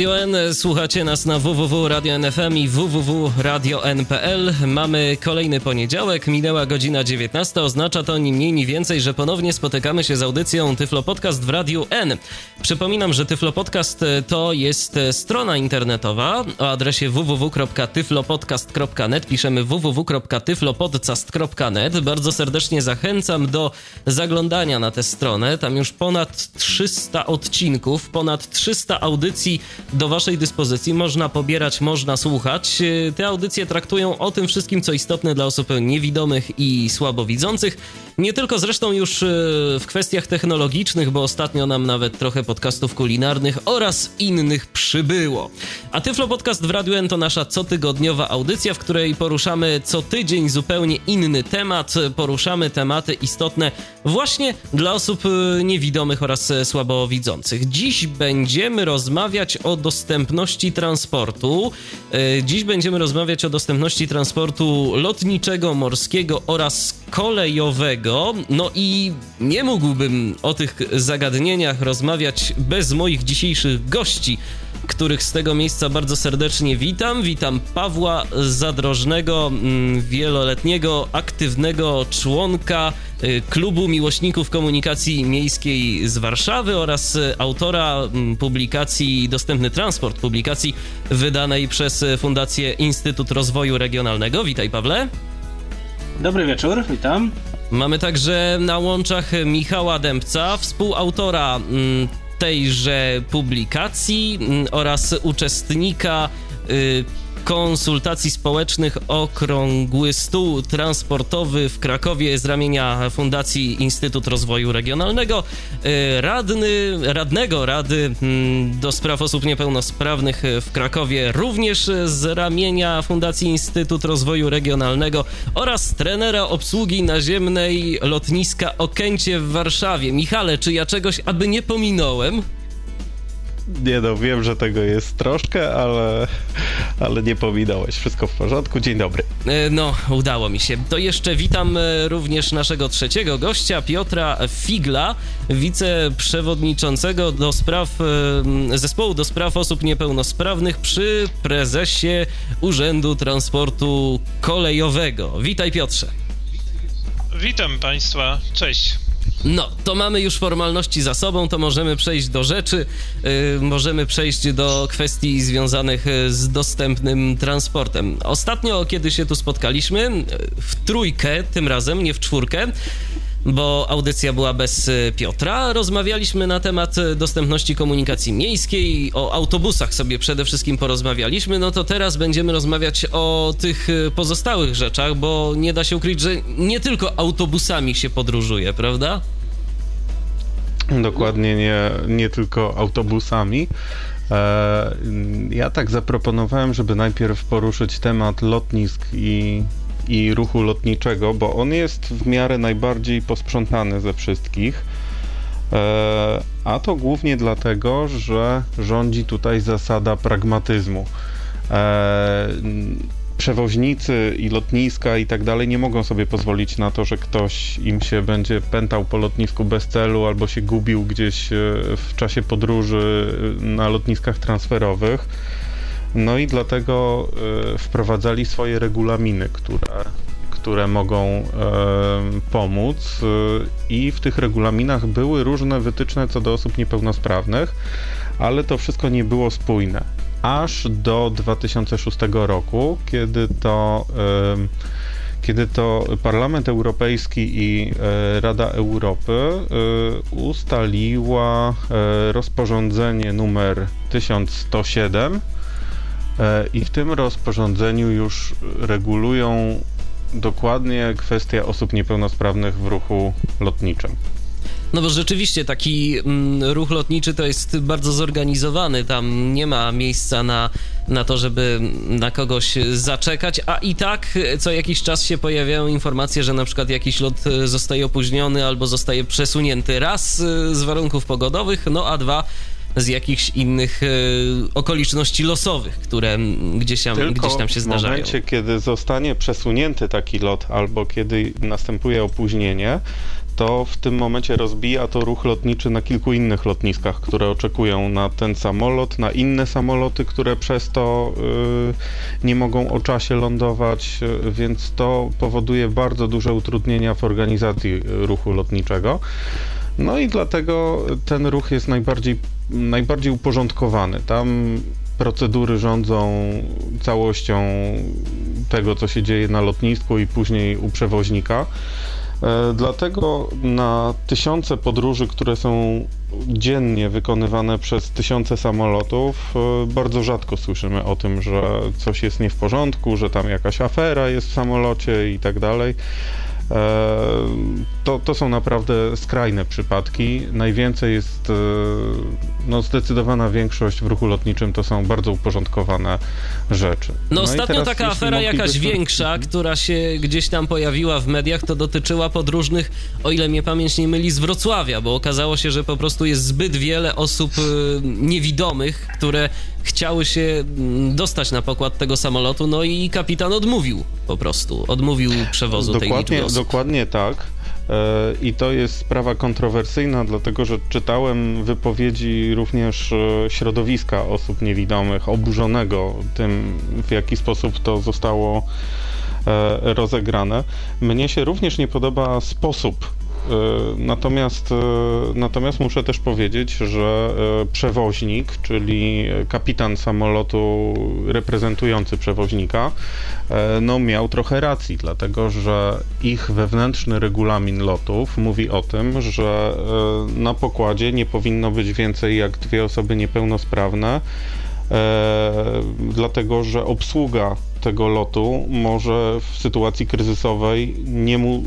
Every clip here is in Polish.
Radio N, słuchacie nas na www.radio.nfm i www.radio.n.pl. Mamy kolejny poniedziałek, minęła godzina 19, oznacza to ni mniej ni więcej, że ponownie spotykamy się z audycją Tyflo Podcast w Radiu N. Przypominam, że Tyflo Podcast to jest strona internetowa o adresie www.tyflopodcast.net, piszemy www.tyflopodcast.net. Bardzo serdecznie zachęcam do zaglądania na tę stronę, tam już ponad 300 odcinków, ponad 300 audycji do Waszej dyspozycji. Można pobierać, można słuchać. E, te audycje traktują o tym wszystkim, co istotne dla osób niewidomych i słabowidzących. Nie tylko zresztą już e, w kwestiach technologicznych, bo ostatnio nam nawet trochę podcastów kulinarnych oraz innych przybyło. A Tyflo Podcast w Radiu N to nasza cotygodniowa audycja, w której poruszamy co tydzień zupełnie inny temat. Poruszamy tematy istotne właśnie dla osób e, niewidomych oraz słabowidzących. Dziś będziemy rozmawiać o dostępności transportu. E, dziś będziemy rozmawiać o dostępności transportu lotniczego, morskiego oraz kolejowego. No i nie mógłbym o tych zagadnieniach rozmawiać bez moich dzisiejszych gości których z tego miejsca bardzo serdecznie witam. Witam Pawła Zadrożnego, mm, wieloletniego, aktywnego członka y, Klubu Miłośników Komunikacji Miejskiej z Warszawy oraz autora mm, publikacji Dostępny Transport, publikacji wydanej przez Fundację Instytut Rozwoju Regionalnego. Witaj Pawle. Dobry wieczór, witam. Mamy także na łączach Michała Dębca, współautora mm, tejże publikacji mm, oraz uczestnika y, konsultacji społecznych Okrągły Stół Transportowy w Krakowie z ramienia Fundacji Instytut Rozwoju Regionalnego, y, radny, radnego Rady mm, do Spraw Osób Niepełnosprawnych w Krakowie również z ramienia Fundacji Instytut Rozwoju Regionalnego oraz trenera obsługi naziemnej lotniska Okęcie w Warszawie. Michale, czy ja czegoś aby nie pominąłem? Nie no, wiem, że tego jest troszkę, ale, ale nie pominąłeś. Wszystko w porządku. Dzień dobry. E, no, udało mi się. To jeszcze witam e, również naszego trzeciego gościa, Piotra Figla, wiceprzewodniczącego do spraw, e, zespołu do spraw osób niepełnosprawnych przy prezesie Urzędu Transportu Kolejowego. Witaj Piotrze. Witam Państwa, cześć. No, to mamy już formalności za sobą, to możemy przejść do rzeczy, yy, możemy przejść do kwestii związanych y, z dostępnym transportem. Ostatnio, kiedy się tu spotkaliśmy, y, w trójkę, tym razem, nie w czwórkę, bo audycja była bez y, Piotra. Rozmawialiśmy na temat dostępności komunikacji miejskiej, o autobusach sobie przede wszystkim porozmawialiśmy. No to teraz będziemy rozmawiać o tych pozostałych rzeczach, bo nie da się ukryć, że nie tylko autobusami się podróżuje, prawda? Dokładnie nie, nie tylko autobusami. E, ja tak zaproponowałem, żeby najpierw poruszyć temat lotnisk i, i ruchu lotniczego, bo on jest w miarę najbardziej posprzątany ze wszystkich. E, a to głównie dlatego, że rządzi tutaj zasada pragmatyzmu. E, przewoźnicy i lotniska i tak dalej nie mogą sobie pozwolić na to, że ktoś im się będzie pętał po lotnisku bez celu albo się gubił gdzieś e, w czasie podróży na lotniskach transferowych. No i dlatego e, wprowadzali swoje regulaminy, które, które mogą pomóc i w tych regulaminach były różne wytyczne co do osób niepełnosprawnych, ale to wszystko nie było spójne. Aż do 2006 roku, kiedy to kiedy to Parlament Europejski i e, Rada Europy e, ustaliła e, rozporządzenie numer 1107 i w tym rozporządzeniu już regulują dokładnie kwestia osób niepełnosprawnych w ruchu lotniczym. No bo rzeczywiście taki mm, ruch lotniczy to jest bardzo zorganizowany. Tam nie ma miejsca na, na to, żeby na kogoś zaczekać, a i tak co jakiś czas się pojawiają informacje, że na przykład jakiś lot zostaje opóźniony albo zostaje przesunięty raz z warunków pogodowych, no a dwa z jakichś innych e, okoliczności losowych, które gdzieś tam, Tylko gdzieś tam się zdarzają. W momencie, kiedy zostanie przesunięty taki lot albo kiedy następuje opóźnienie, to w tym momencie rozbija to ruch lotniczy na kilku innych lotniskach, które oczekują na ten samolot, na inne samoloty, które przez to y, nie mogą o czasie lądować, y, więc to powoduje bardzo duże utrudnienia w organizacji ruchu lotniczego. No i dlatego ten ruch jest najbardziej, najbardziej uporządkowany. Tam procedury rządzą całością tego, co się dzieje na lotnisku i później u przewoźnika. E, dlatego na tysiące podróży, które są dziennie wykonywane przez tysiące samolotów, e, bardzo rzadko słyszymy o tym, że coś jest nie w porządku, że tam jakaś afera jest w samolocie i tak dalej. To, to są naprawdę skrajne przypadki. Najwięcej jest, e, no zdecydowana większość w ruchu lotniczym to są bardzo uporządkowane rzeczy. No, no ostatnio taka afera jakaś większa, która się gdzieś tam pojawiła w mediach, to dotyczyła podróżnych, o ile mnie pamięć nie myli, z Wrocławia, bo okazało się, że po prostu jest zbyt wiele osób e, niewidomych, które chciały się mm, dostać na pokład tego samolotu, no i kapitan odmówił po prostu, odmówił przewozu dokładnie, tej liczby osób. Dokładnie tak. E, I to jest sprawa kontrowersyjna, dlatego że czytałem wypowiedzi również e, środowiska osób niewidomych, oburzonego tym, w jaki sposób to zostało e, rozegrane. Mnie się również nie podoba sposób natomiast, e, natomiast muszę też powiedzieć, że e, przewoźnik, czyli kapitan samolotu reprezentujący przewoźnika, no miał trochę racji, dlatego że ich wewnętrzny regulamin lotów mówi o tym, że na pokładzie nie powinno być więcej jak dwie osoby niepełnosprawne, dlatego że obsługa tego lotu może w sytuacji kryzysowej nie, mu,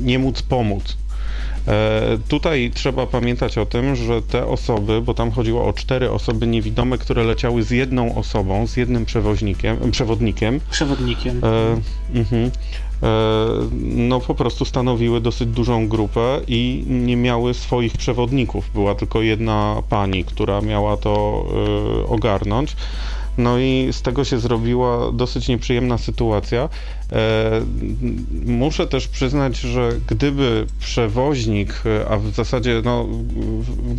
nie móc pomóc. E, tutaj trzeba pamiętać o tym, że te osoby, bo tam chodziło o cztery osoby niewidome, które leciały z jedną osobą, z jednym przewoźnikiem, przewodnikiem. Przewodnikiem. E, mhm. e, no po prostu stanowiły dosyć dużą grupę i nie miały swoich przewodników. Była tylko jedna pani, która miała to e, ogarnąć. No i z tego się zrobiła dosyć nieprzyjemna sytuacja. E, muszę też przyznać, że gdyby przewoźnik, a w zasadzie no,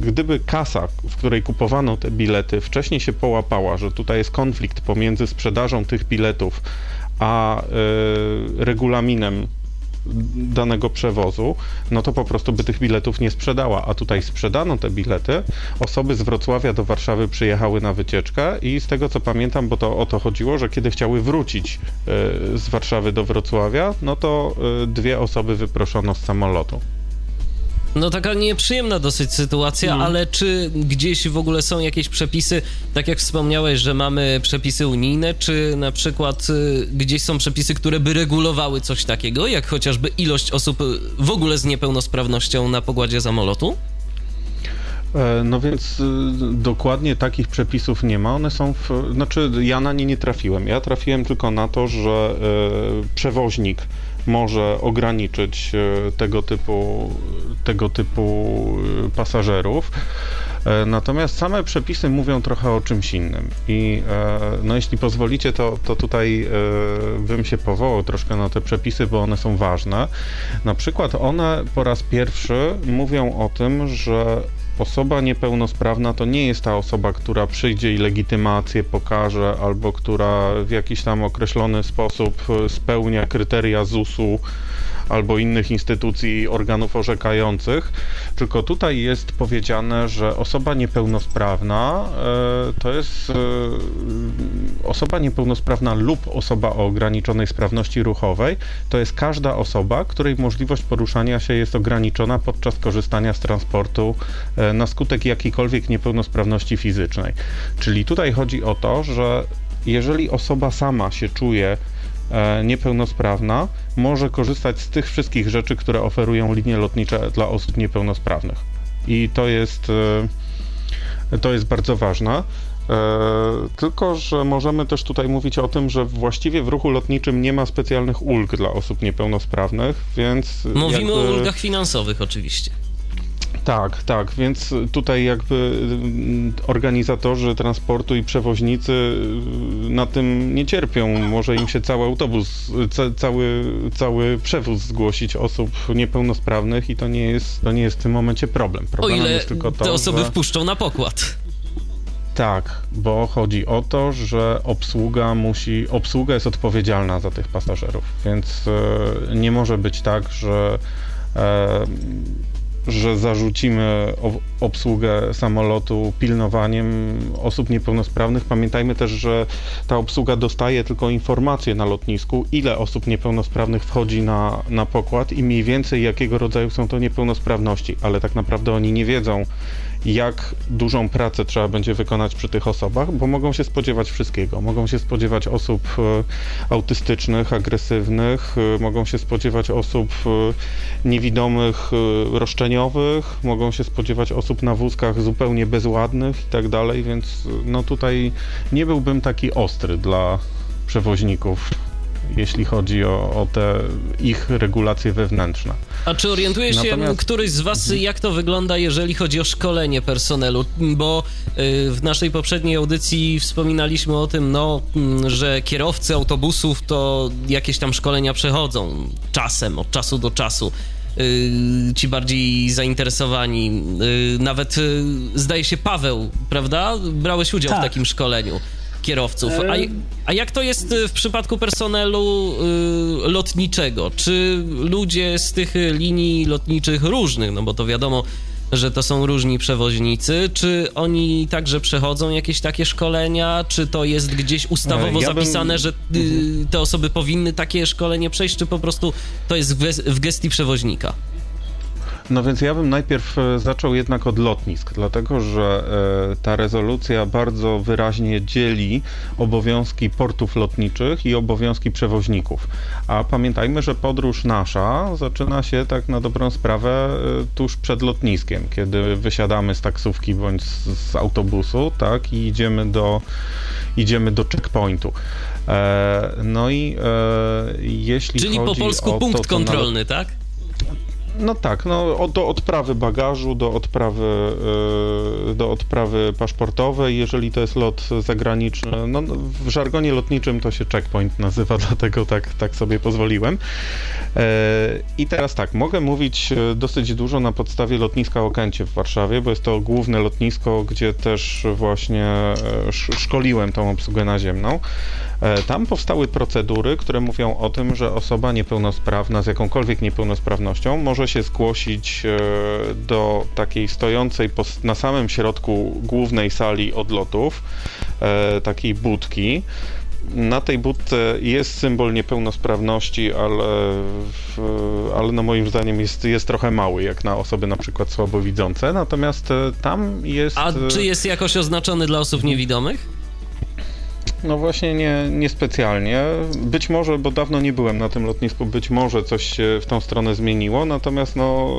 gdyby kasa, w której kupowano te bilety, wcześniej się połapała, że tutaj jest konflikt pomiędzy sprzedażą tych biletów a y, regulaminem danego przewozu, no to po prostu by tych biletów nie sprzedała. A tutaj sprzedano te bilety. Osoby z Wrocławia do Warszawy przyjechały na wycieczkę i z tego co pamiętam, bo to o to chodziło, że kiedy chciały wrócić y, z Warszawy do Wrocławia, no to y, dwie osoby wyproszono z samolotu. No taka nieprzyjemna dosyć sytuacja, mm. ale czy gdzieś w ogóle są jakieś przepisy, tak jak wspomniałeś, że mamy przepisy unijne, czy na przykład y, gdzieś są przepisy, które by regulowały coś takiego, jak chociażby ilość osób y, w ogóle z niepełnosprawnością na pogładzie samolotu? E, no więc y, dokładnie takich przepisów nie ma. One są w. Znaczy, ja na nie nie trafiłem. Ja trafiłem tylko na to, że y, przewoźnik może ograniczyć e, tego typu, tego typu e, pasażerów. E, natomiast same przepisy mówią trochę o czymś innym. I no, jeśli pozwolicie, to, to tutaj bym się powołał troszkę na te przepisy, bo one są ważne. Na przykład one po raz pierwszy mówią o tym, że osoba niepełnosprawna to nie jest ta osoba, która przyjdzie i legitymację pokaże, albo która w jakiś tam określony sposób spełnia kryteria ZUS-u albo innych instytucji, organów orzekających, tylko tutaj jest powiedziane, że osoba niepełnosprawna e, to jest e, osoba niepełnosprawna lub osoba o ograniczonej sprawności ruchowej, to jest każda osoba, której możliwość poruszania się jest ograniczona podczas korzystania z transportu e, na skutek jakiejkolwiek niepełnosprawności fizycznej. Czyli tutaj chodzi o to, że jeżeli osoba sama się czuje niepełnosprawna może korzystać z tych wszystkich rzeczy, które oferują linie lotnicze dla osób niepełnosprawnych. I to jest, e, to jest bardzo ważne. E, tylko, że możemy też tutaj mówić o tym, że właściwie w ruchu lotniczym nie ma specjalnych ulg dla osób niepełnosprawnych, więc. Mówimy jakby... o ulgach finansowych, oczywiście. Tak, tak, więc tutaj jakby mm, organizatorzy transportu i przewoźnicy y, na tym nie cierpią. Może im się cały autobus, ca, cały, cały przewóz zgłosić osób niepełnosprawnych i to nie jest, to nie jest w tym momencie problem. Problemem o ile jest tylko to, te osoby że... wpuszczą na pokład. Tak, bo chodzi o to, że obsługa musi, obsługa jest odpowiedzialna za tych pasażerów, więc e, nie może być tak, że e, że zarzucimy obsługę samolotu pilnowaniem osób niepełnosprawnych. Pamiętajmy też, że ta obsługa dostaje tylko informacje na lotnisku, ile osób niepełnosprawnych wchodzi na, na pokład i mniej więcej jakiego rodzaju są to niepełnosprawności, ale tak naprawdę oni nie wiedzą, jak dużą pracę trzeba będzie wykonać przy tych osobach, bo mogą się spodziewać wszystkiego. Mogą się spodziewać osób e, autystycznych, agresywnych, e, mogą się spodziewać osób e, niewidomych, roszczeniowych, mogą się spodziewać osób na wózkach zupełnie bezładnych i tak dalej, więc no tutaj nie byłbym taki ostry dla przewoźników jeśli chodzi o, o te ich regulacje wewnętrzne. A czy orientuje się Natomiast... któryś z Was, mhm. jak to wygląda, jeżeli chodzi o szkolenie personelu? Bo y, w naszej poprzedniej audycji wspominaliśmy o tym, no, mm, że kierowcy autobusów to jakieś tam szkolenia przechodzą czasem, od czasu do czasu y, ci bardziej zainteresowani. Y, nawet zdaje się Paweł, prawda? Brałeś udział tak. w takim szkoleniu kierowców. A, a, jak to jest y, w przypadku personelu y, lotniczego? Czy ludzie z tych linii lotniczych różnych, no bo to wiadomo, że to są różni przewoźnicy, czy oni także przechodzą jakieś takie szkolenia, czy to jest gdzieś ustawowo ja zapisane, bym... że mhm. te osoby powinny takie szkolenie przejść, czy po prostu to jest w gestii przewoźnika? No więc ja bym najpierw e, zaczął jednak od lotnisk, dlatego że e, ta rezolucja bardzo wyraźnie dzieli obowiązki portów lotniczych i obowiązki przewoźników. A pamiętajmy, że podróż nasza zaczyna się tak na dobrą sprawę e, tuż przed lotniskiem, kiedy wysiadamy z taksówki bądź z, autobusu, tak, i idziemy do, idziemy do checkpointu. No i jeśli Czyli po polsku punkt to, kontrolny, tak? No tak, no do odprawy bagażu, do odprawy, yy, do odprawy paszportowej, jeżeli to jest lot zagraniczny. No, w żargonie lotniczym to się checkpoint nazywa, dlatego tak, tak sobie pozwoliłem. Yy, I teraz tak, mogę mówić yy, dosyć dużo na podstawie lotniska Okęcie w Warszawie, bo jest to główne lotnisko, gdzie też właśnie szkoliłem tą obsługę naziemną. E, tam powstały procedury, które mówią o tym, że osoba niepełnosprawna z jakąkolwiek niepełnosprawnością może się zgłosić e, do takiej stojącej na samym środku głównej sali odlotów, e, takiej budki. Na tej budce jest symbol niepełnosprawności, ale, ale no moim zdaniem jest, jest trochę mały, jak na osoby na przykład słabowidzące. Natomiast tam jest. A czy jest jakoś oznaczony dla osób niewidomych? No właśnie nie, niespecjalnie. Być może, bo dawno nie byłem na tym lotnisku, być może coś się w tą stronę zmieniło, natomiast no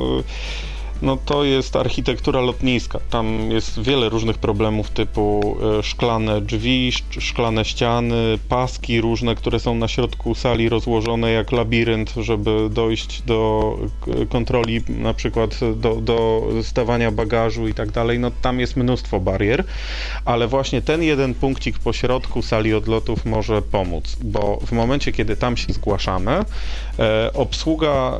no to jest architektura lotniska. Tam jest wiele różnych problemów typu e, szklane drzwi, szklane ściany, paski różne, które są na środku sali rozłożone jak labirynt, żeby dojść do kontroli, na przykład do, do stawania bagażu i tak dalej. No tam jest mnóstwo barier, ale właśnie ten jeden punkcik po środku sali odlotów może pomóc, bo w momencie, kiedy tam się zgłaszamy, e, obsługa, e,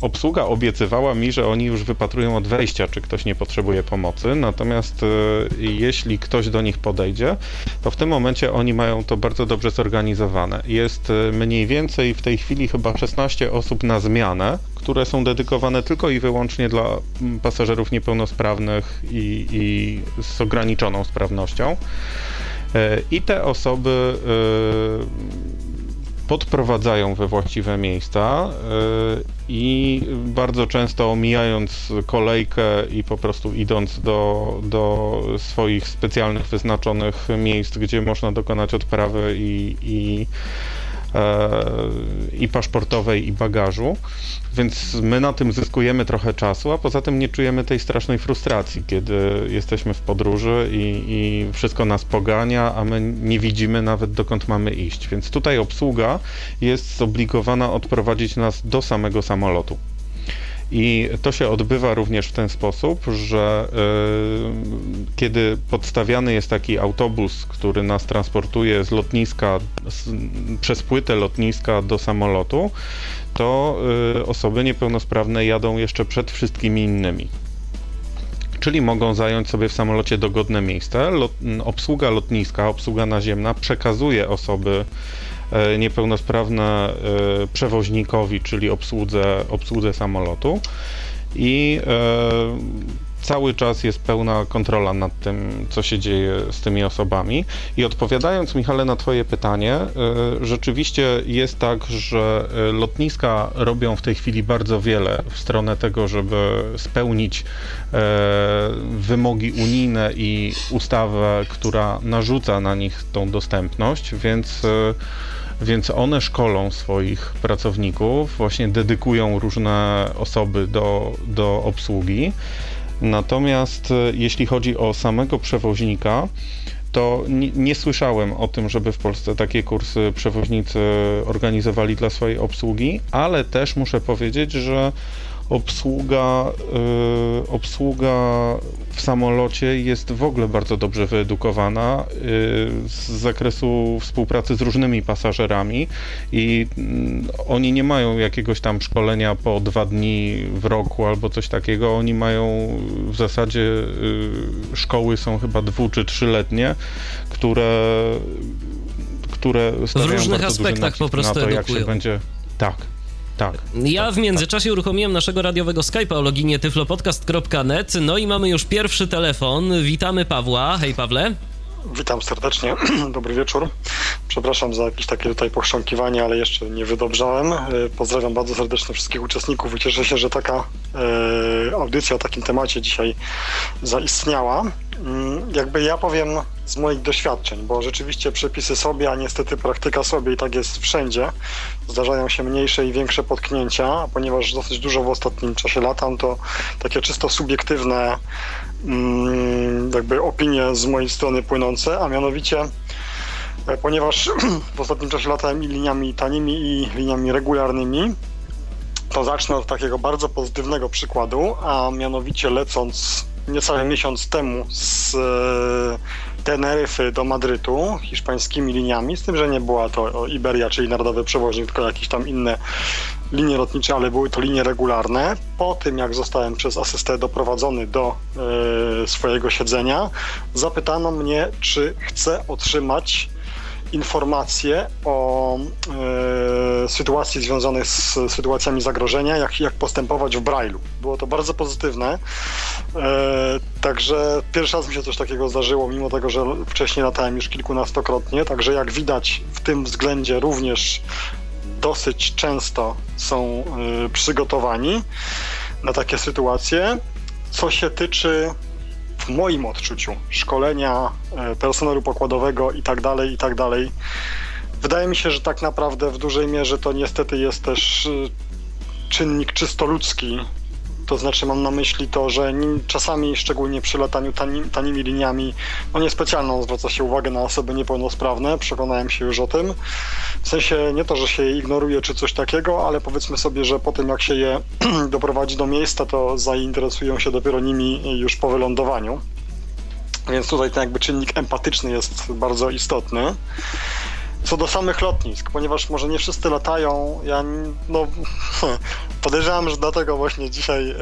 obsługa obiecywała mi, że oni już wypatrują wypatrują od wejścia, czy ktoś nie potrzebuje pomocy, natomiast e, jeśli ktoś do nich podejdzie, to w tym momencie oni mają to bardzo dobrze zorganizowane. Jest e, mniej więcej w tej chwili chyba 16 osób na zmianę, które są dedykowane tylko i wyłącznie dla pasażerów niepełnosprawnych i, i z ograniczoną sprawnością. E, I te osoby podprowadzają we właściwe miejsca y, i bardzo często omijając kolejkę i po prostu idąc do, do swoich specjalnych wyznaczonych miejsc, gdzie można dokonać odprawy i, i i paszportowej, i bagażu. Więc my na tym zyskujemy trochę czasu, a poza tym nie czujemy tej strasznej frustracji, kiedy jesteśmy w podróży i, i wszystko nas pogania, a my nie widzimy nawet dokąd mamy iść. Więc tutaj obsługa jest zobligowana odprowadzić nas do samego samolotu. I to się odbywa również w ten sposób, że y, kiedy podstawiany jest taki autobus, który nas transportuje z lotniska, z, przez płytę lotniska do samolotu, to y, osoby niepełnosprawne jadą jeszcze przed wszystkimi innymi. Czyli mogą zająć sobie w samolocie dogodne miejsce. Lot, obsługa lotniska, obsługa naziemna przekazuje osoby E, niepełnosprawne e, przewoźnikowi, czyli obsłudze, obsłudze samolotu i cały czas jest pełna kontrola nad tym, co się dzieje z tymi osobami. I odpowiadając, Michale, na Twoje pytanie, rzeczywiście jest tak, że lotniska robią w tej chwili bardzo wiele w stronę tego, żeby spełnić wymogi unijne i ustawę, która narzuca na nich tą dostępność, więc więc one szkolą swoich pracowników, właśnie dedykują różne osoby do, do obsługi. Natomiast e, jeśli chodzi o samego przewoźnika, to nie, nie, słyszałem o tym, żeby w Polsce takie kursy przewoźnicy organizowali dla swojej obsługi, ale też muszę powiedzieć, że obsługa, y, obsługa w samolocie jest w ogóle bardzo dobrze wyedukowana y, z zakresu współpracy z różnymi pasażerami i y, oni nie mają jakiegoś tam szkolenia po dwa dni w roku albo coś takiego. Oni mają w zasadzie y, szkoły są chyba dwu czy trzyletnie, które które w różnych aspektach po prostu na to, edukują. jak się będzie tak, tak. Ja tak, w międzyczasie tak. uruchomiłem naszego radiowego Skype'a o loginie tyflopodcast.net, no i mamy już pierwszy telefon. Witamy Pawła. Hej Pawle. Witam serdecznie, dobry wieczór. Przepraszam za jakieś takie tutaj pochrząkiwanie, ale jeszcze nie wydobrzałem. E, pozdrawiam bardzo serdecznie wszystkich uczestników i cieszę się, że taka e, audycja o takim temacie dzisiaj zaistniała. Mm, jakby ja powiem z moich doświadczeń, bo rzeczywiście przepisy sobie, a niestety praktyka sobie i tak jest wszędzie. Zdarzają się mniejsze i większe potknięcia, ponieważ dosyć dużo w ostatnim czasie latam, to takie czysto subiektywne mm, jakby opinie z mojej strony płynące, a mianowicie e, ponieważ w ostatnim czasie latałem i liniami tanimi i liniami regularnymi, to zacznę od takiego bardzo pozytywnego przykładu, a mianowicie lecąc niecały miesiąc temu z Teneryfy do Madrytu hiszpańskimi liniami, z tym, że nie była to Iberia, czyli narodowy przewoźnik, tylko jakieś tam inne linie lotnicze, ale były to linie regularne. Po tym, jak zostałem przez asystę doprowadzony do e, swojego siedzenia, zapytano mnie, czy chcę otrzymać informacje o e, sytuacji związanej z sytuacjami zagrożenia, jak, jak postępować w Brailu. Było to bardzo pozytywne. E, także pierwszy raz mi się coś takiego zdarzyło, mimo tego, że wcześniej latałem już kilkunastokrotnie. Także jak widać, w tym względzie również dosyć często są e, przygotowani na takie sytuacje. Co się tyczy w moim odczuciu szkolenia e, personelu pokładowego i tak dalej, i tak dalej. Wydaje mi się, że tak naprawdę w dużej mierze to niestety jest też e, czynnik czysto ludzki, to znaczy mam na myśli to, że czasami, szczególnie przy lataniu tani, tanimi liniami, no niespecjalną zwraca się uwagę na osoby niepełnosprawne, przekonałem się już o tym. W sensie nie to, że się je ignoruje czy coś takiego, ale powiedzmy sobie, że po tym jak się je doprowadzi do miejsca, to zainteresują się dopiero nimi już po wylądowaniu. Więc tutaj ten jakby czynnik empatyczny jest bardzo istotny. Co do samych lotnisk, ponieważ może nie wszyscy latają, ja no, podejrzewam, że dlatego właśnie dzisiaj yy,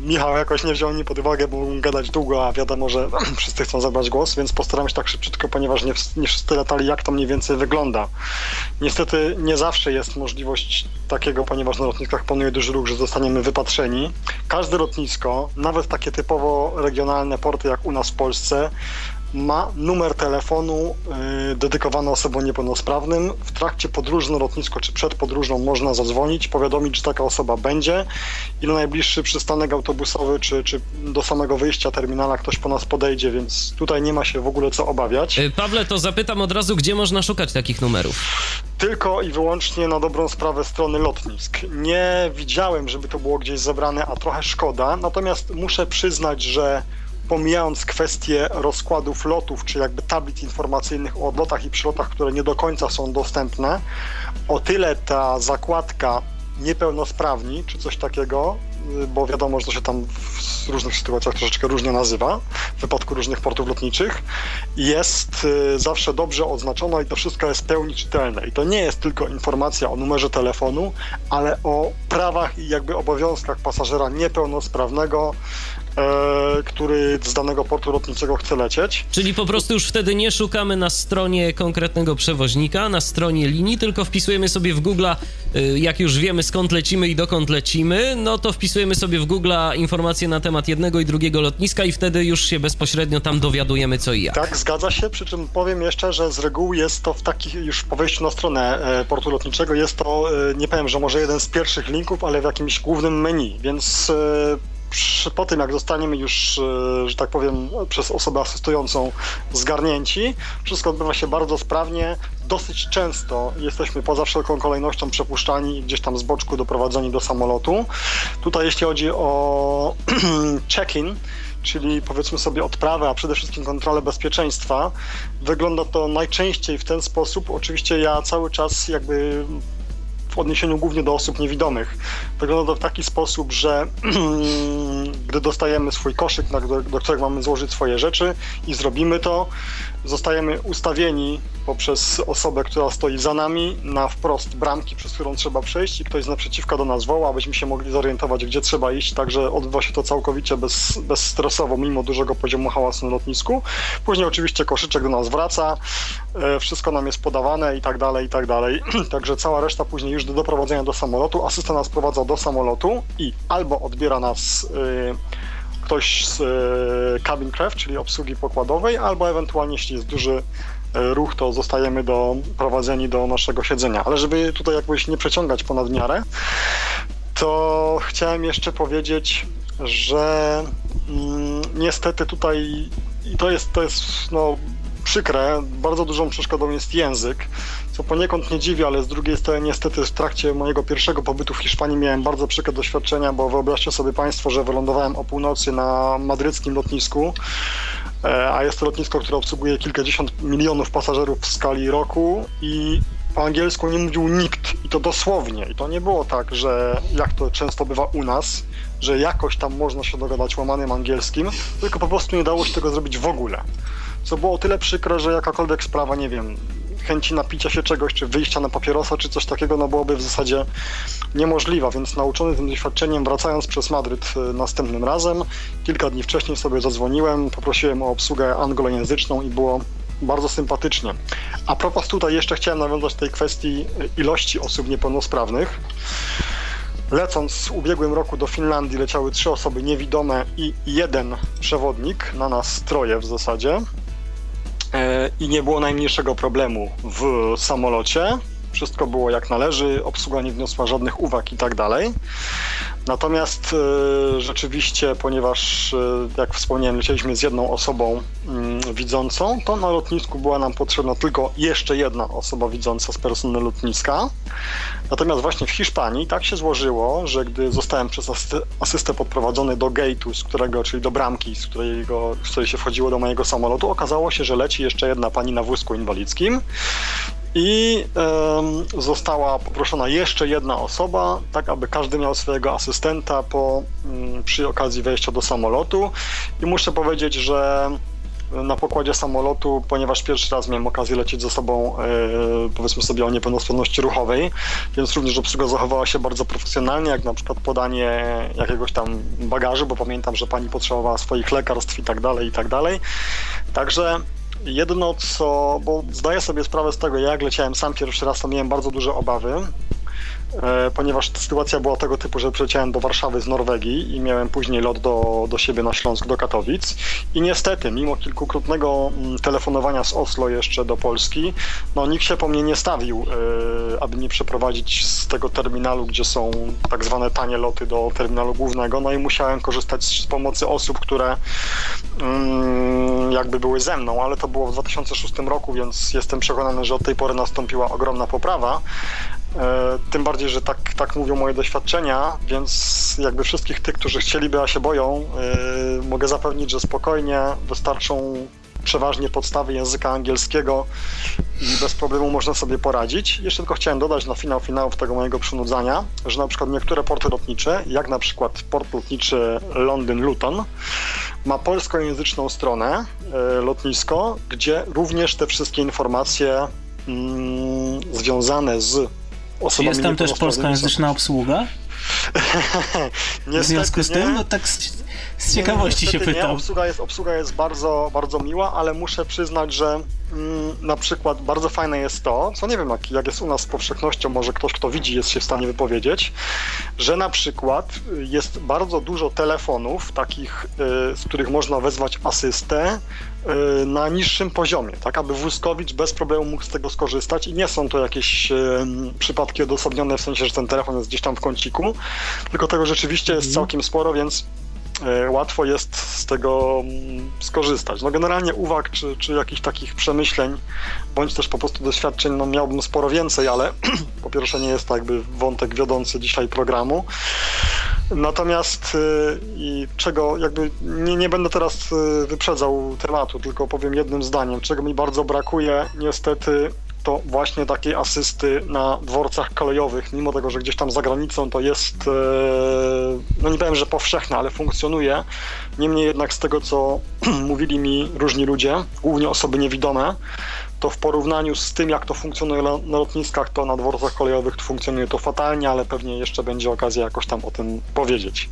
Michał jakoś nie wziął mnie pod uwagę, bo mógł gadać długo, a wiadomo, że wszyscy chcą zabrać głos, więc postaram się tak szybciutko, ponieważ nie, nie wszyscy latali, jak to mniej więcej wygląda. Niestety nie zawsze jest możliwość takiego, ponieważ na lotniskach panuje duży ruch, że zostaniemy wypatrzeni. Każde lotnisko, nawet takie typowo regionalne porty jak u nas w Polsce, ma numer telefonu y, dedykowany osobom niepełnosprawnym. W trakcie podróży na lotnisko czy przed podróżą można zadzwonić, powiadomić, że taka osoba będzie i na najbliższy przystanek autobusowy czy, czy do samego wyjścia terminala ktoś po nas podejdzie, więc tutaj nie ma się w ogóle co obawiać. Y, Pawle, to zapytam od razu, gdzie można szukać takich numerów? Tylko i wyłącznie na dobrą sprawę strony lotnisk. Nie widziałem, żeby to było gdzieś zebrane, a trochę szkoda. Natomiast muszę przyznać, że pomijając kwestie rozkładów lotów, czy jakby tablit informacyjnych o odlotach i przylotach, które nie do końca są dostępne, o tyle ta zakładka niepełnosprawni, czy coś takiego, y, bo wiadomo, że to się tam w różnych sytuacjach troszeczkę różnie nazywa, w wypadku różnych portów lotniczych, jest y, zawsze dobrze oznaczona i to wszystko jest w pełni czytelne. I to nie jest tylko informacja o numerze telefonu, ale o prawach i jakby obowiązkach pasażera niepełnosprawnego, który z danego portu lotniczego chce lecieć. Czyli po prostu już wtedy nie szukamy na stronie konkretnego przewoźnika, na stronie linii, tylko wpisujemy sobie w Google, jak już wiemy skąd lecimy i dokąd lecimy, no to wpisujemy sobie w Google informacje na temat jednego i drugiego lotniska i wtedy już się bezpośrednio tam dowiadujemy co i jak. Tak, zgadza się, przy czym powiem jeszcze, że z reguły jest to w takich, już po wejściu na stronę e, portu lotniczego, jest to, e, nie powiem, że może jeden z pierwszych linków, ale w jakimś głównym menu, więc e, przy, po tym, jak zostaniemy już, e, że tak powiem, przez osobę asystującą zgarnięci, wszystko odbywa się bardzo sprawnie. Dosyć często jesteśmy poza wszelką kolejnością przepuszczani i gdzieś tam z boczku doprowadzeni do samolotu. Tutaj, jeśli chodzi o check-in, czyli powiedzmy sobie odprawę, a przede wszystkim kontrolę bezpieczeństwa, wygląda to najczęściej w ten sposób. Oczywiście ja cały czas jakby w odniesieniu głównie do osób niewidomych. Wygląda to w taki sposób, że gdy dostajemy swój koszyk, do, do którego mamy złożyć swoje rzeczy i zrobimy to, zostajemy ustawieni poprzez osobę, która stoi za nami, na wprost bramki, przez którą trzeba przejść i ktoś z naprzeciwka do nas woła, abyśmy się mogli zorientować, gdzie trzeba iść, także odbywa się to całkowicie bez, bezstresowo, mimo dużego poziomu hałasu na lotnisku. Później oczywiście koszyczek do nas wraca, e, wszystko nam jest podawane i tak dalej, i tak dalej. Także cała reszta później już do doprowadzenia do samolotu. Asystent nas prowadza do samolotu i albo odbiera nas e, ktoś z e, cabin craft, czyli obsługi pokładowej, albo ewentualnie jeśli jest duży ruch, to zostajemy do, prowadzeni do naszego siedzenia. Ale żeby tutaj jakoś nie przeciągać ponad miarę, to chciałem jeszcze powiedzieć, że mm, niestety tutaj i to jest, to jest no, przykre, bardzo dużą przeszkodą jest język, co poniekąd nie dziwi, ale z drugiej strony niestety w trakcie mojego pierwszego pobytu w Hiszpanii miałem bardzo przykre doświadczenia, bo wyobraźcie sobie Państwo, że wylądowałem o północy na madryckim lotnisku, e, a jest to lotnisko, które obsługuje kilkadziesiąt milionów pasażerów w skali roku i po angielsku nie mówił nikt i to dosłownie. I to nie było tak, że jak to często bywa u nas, że jakoś tam można się dogadać łamanym angielskim, tylko po prostu nie dało się tego zrobić w ogóle. Co było o tyle przykre, że jakakolwiek sprawa, nie wiem, chęci napicia się czegoś, czy wyjścia na papierosa, czy coś takiego, no byłoby w zasadzie niemożliwa, więc nauczony tym doświadczeniem, wracając przez Madryt y, następnym razem, kilka dni wcześniej sobie zadzwoniłem, poprosiłem o obsługę anglojęzyczną i było bardzo sympatycznie. A propos tutaj jeszcze chciałem nawiązać do tej kwestii ilości osób niepełnosprawnych. Lecąc w ubiegłym roku do Finlandii leciały trzy osoby niewidome i jeden przewodnik, na nas troje w zasadzie. E, I nie było najmniejszego problemu w samolocie. Wszystko było jak należy, obsługa nie wniosła żadnych uwag i tak dalej. Natomiast e, rzeczywiście, ponieważ, e, jak wspomniałem, lecieliśmy z jedną osobą mm, widzącą, to na lotnisku była nam potrzebna tylko jeszcze jedna osoba widząca z personelu lotniska. Natomiast właśnie w Hiszpanii tak się złożyło, że gdy zostałem przez asystę podprowadzony do gate'u, z którego, czyli do bramki, z, którego, z której się wchodziło do mojego samolotu, okazało się, że leci jeszcze jedna pani na wózku inwalidzkim i została poproszona jeszcze jedna osoba, tak aby każdy miał swojego asystenta po, um, przy okazji wejścia do samolotu. I muszę powiedzieć, że na pokładzie samolotu, ponieważ pierwszy raz miałem okazję lecieć ze sobą, e, powiedzmy sobie o niepełnosprawności ruchowej, więc również obsługa zachowała się bardzo profesjonalnie, jak na przykład podanie jakiegoś tam bagażu, bo pamiętam, że pani potrzebowała swoich lekarstw i tak dalej, i tak dalej. Także jedno co, bo zdaję sobie sprawę z tego, jak leciałem sam pierwszy raz, to miałem bardzo duże obawy, ponieważ sytuacja była tego typu, że przyleciałem do Warszawy z Norwegii i miałem później lot do, do siebie na Śląsk, do Katowic. I niestety, mimo kilkukrotnego mm, telefonowania z Oslo jeszcze do Polski, no nikt się po mnie nie stawił, e, aby mnie przeprowadzić z tego terminalu, gdzie są tak zwane tanie loty do terminalu głównego. No i musiałem korzystać z pomocy osób, które mm, jakby były ze mną, ale to było w 2006 roku, więc jestem przekonany, że od tej pory nastąpiła ogromna poprawa. E, tym bardziej, że tak, tak mówią moje doświadczenia, więc jakby wszystkich tych, którzy chcieliby, a się boją, e, mogę zapewnić, że spokojnie wystarczą przeważnie podstawy języka angielskiego i bez problemu można sobie poradzić. Jeszcze tylko chciałem dodać na finał finałów tego mojego przynudzania, że na przykład niektóre porty lotnicze, jak na przykład port lotniczy Londyn-Luton, ma polskojęzyczną stronę e, lotnisko, gdzie również te wszystkie informacje mm, związane z czy jest tam też polskojęzyczna obsługa? w związku z tym, no tak z, ciekawości nie, się pytam. Obsługa jest, obsługa jest bardzo, bardzo miła, ale muszę przyznać, że mm, na przykład bardzo fajne jest to, co nie wiem, jak, jak jest u nas z powszechnością, może ktoś, kto widzi, jest się w stanie wypowiedzieć, że na przykład jest bardzo dużo telefonów takich, y, z których można wezwać asystę, Y, na niższym poziomie, tak aby Wózkowicz bez problemu mógł z tego skorzystać i nie są to jakieś y, przypadki odosobnione w sensie, że ten telefon jest gdzieś tam w kąciku, tylko tego rzeczywiście jest mhm. całkiem sporo, więc y, łatwo jest z tego mm, skorzystać. No generalnie uwag czy, czy jakichś takich przemyśleń, bądź też po prostu doświadczeń, no miałbym sporo więcej, ale po pierwsze nie jest to jakby wątek wiodący dzisiaj programu. Natomiast y, i czego jakby nie, nie będę teraz y, wyprzedzał tematu, tylko powiem jednym zdaniem, czego mi bardzo brakuje niestety to właśnie takiej asysty na dworcach kolejowych, mimo tego, że gdzieś tam za granicą to jest, y, no nie powiem, że powszechne, ale funkcjonuje. Niemniej jednak z tego, co mówili mi różni ludzie, głównie osoby niewidome, to w porównaniu z tym, jak to funkcjonuje na lotniskach, to na dworcach kolejowych to funkcjonuje to fatalnie, ale pewnie jeszcze będzie okazja jakoś tam o tym powiedzieć.